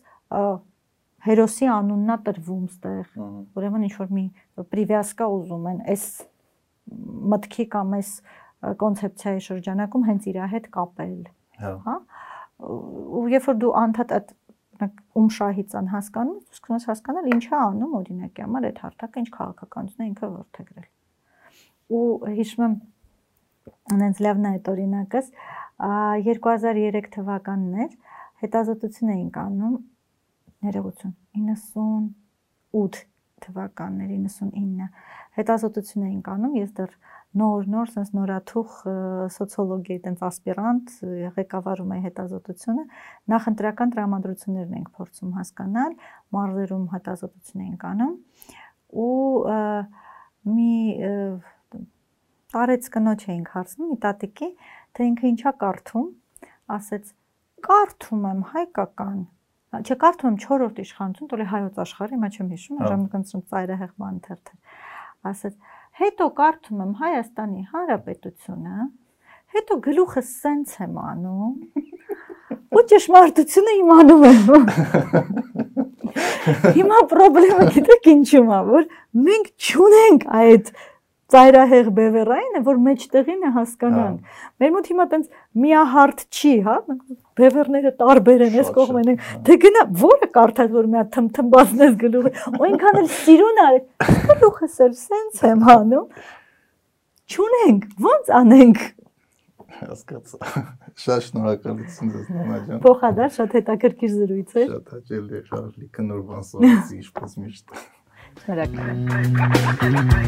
հերոսի անուննա տրվում ստեղ։ Ուրեմն ինչ որ մի պրիվյասկա ուզում են այս մտքի կամ այս կոնցեպցիայի շրջանակում հենց իր հետ կապել։ Հա։, հա։ Ու երբ որ դու անդադ այդ ում շահից ան հասկանում, սկսում ես հասկանալ ինչ է անում օրինակի համար այդ հարթակը ինչ քաղաքականություն է ինքը ворթագրել։ Ու հիշում եմ անենց լավն է այդ օրինակս 2003 թվականներ հետազոտություն էինք անում ներողություն 98 թվականներ 99 հետազոտություն էին կանում ես դեռ նոր-նոր sense նորաթուխ սոցիոլոգիայի տենց ասպիրանտ ղեկավարում էի հետազոտությունը նախընտրական տրամադրություններն ենք փորձում հասկանալ մարզերում հետազոտություն էին կանում ու մի տարեց կնոջ էինք հարցնում մի տատիկի թե ինքը ինչա կարդում ասեց կարդում եմ հայկական չկարդում եմ 4-րդ իշխանություն, տոլի հայոց աշխարհը, հիմա չեմ հիշում, ժամանակացում ծայրահեղ բան թերթեր։ Ասաց, հետո կարդում եմ Հայաստանի Հանրապետությունը, հետո գլուխը սենց եմ անում ու ճշմարտությունը իմանում եմ։ *laughs* Հիմա խնդրեմը գիտեք ինչու՞մ է, որ մենք չունենք այդ ծայրահեղ բևեռայինը, որ մեջտեղին է հասկանանք։ հա։ Մեր մոտ հիմա տենց միահարթ չի, հա, բևեռները տարբեր են, այս կողմեն են։ Դե գնա, որը կարդաս որ մի հատ թմթմբացնես գլուխը, ու այնքան էլ սիրուն արեք։ Գլուխս էլ սենց եմ անում։ Չունենք, ո՞նց անենք հասկացա։ Շատ շնորհակալություն ձեզ նամա ջան։ Փոխադարձ շատ հետաքրքիր զրույց էր։ Շատ հաճելի էր, շարժլի կնոր բան սովորեցի, ինչպես միշտ։ Շնորհակալ եմ։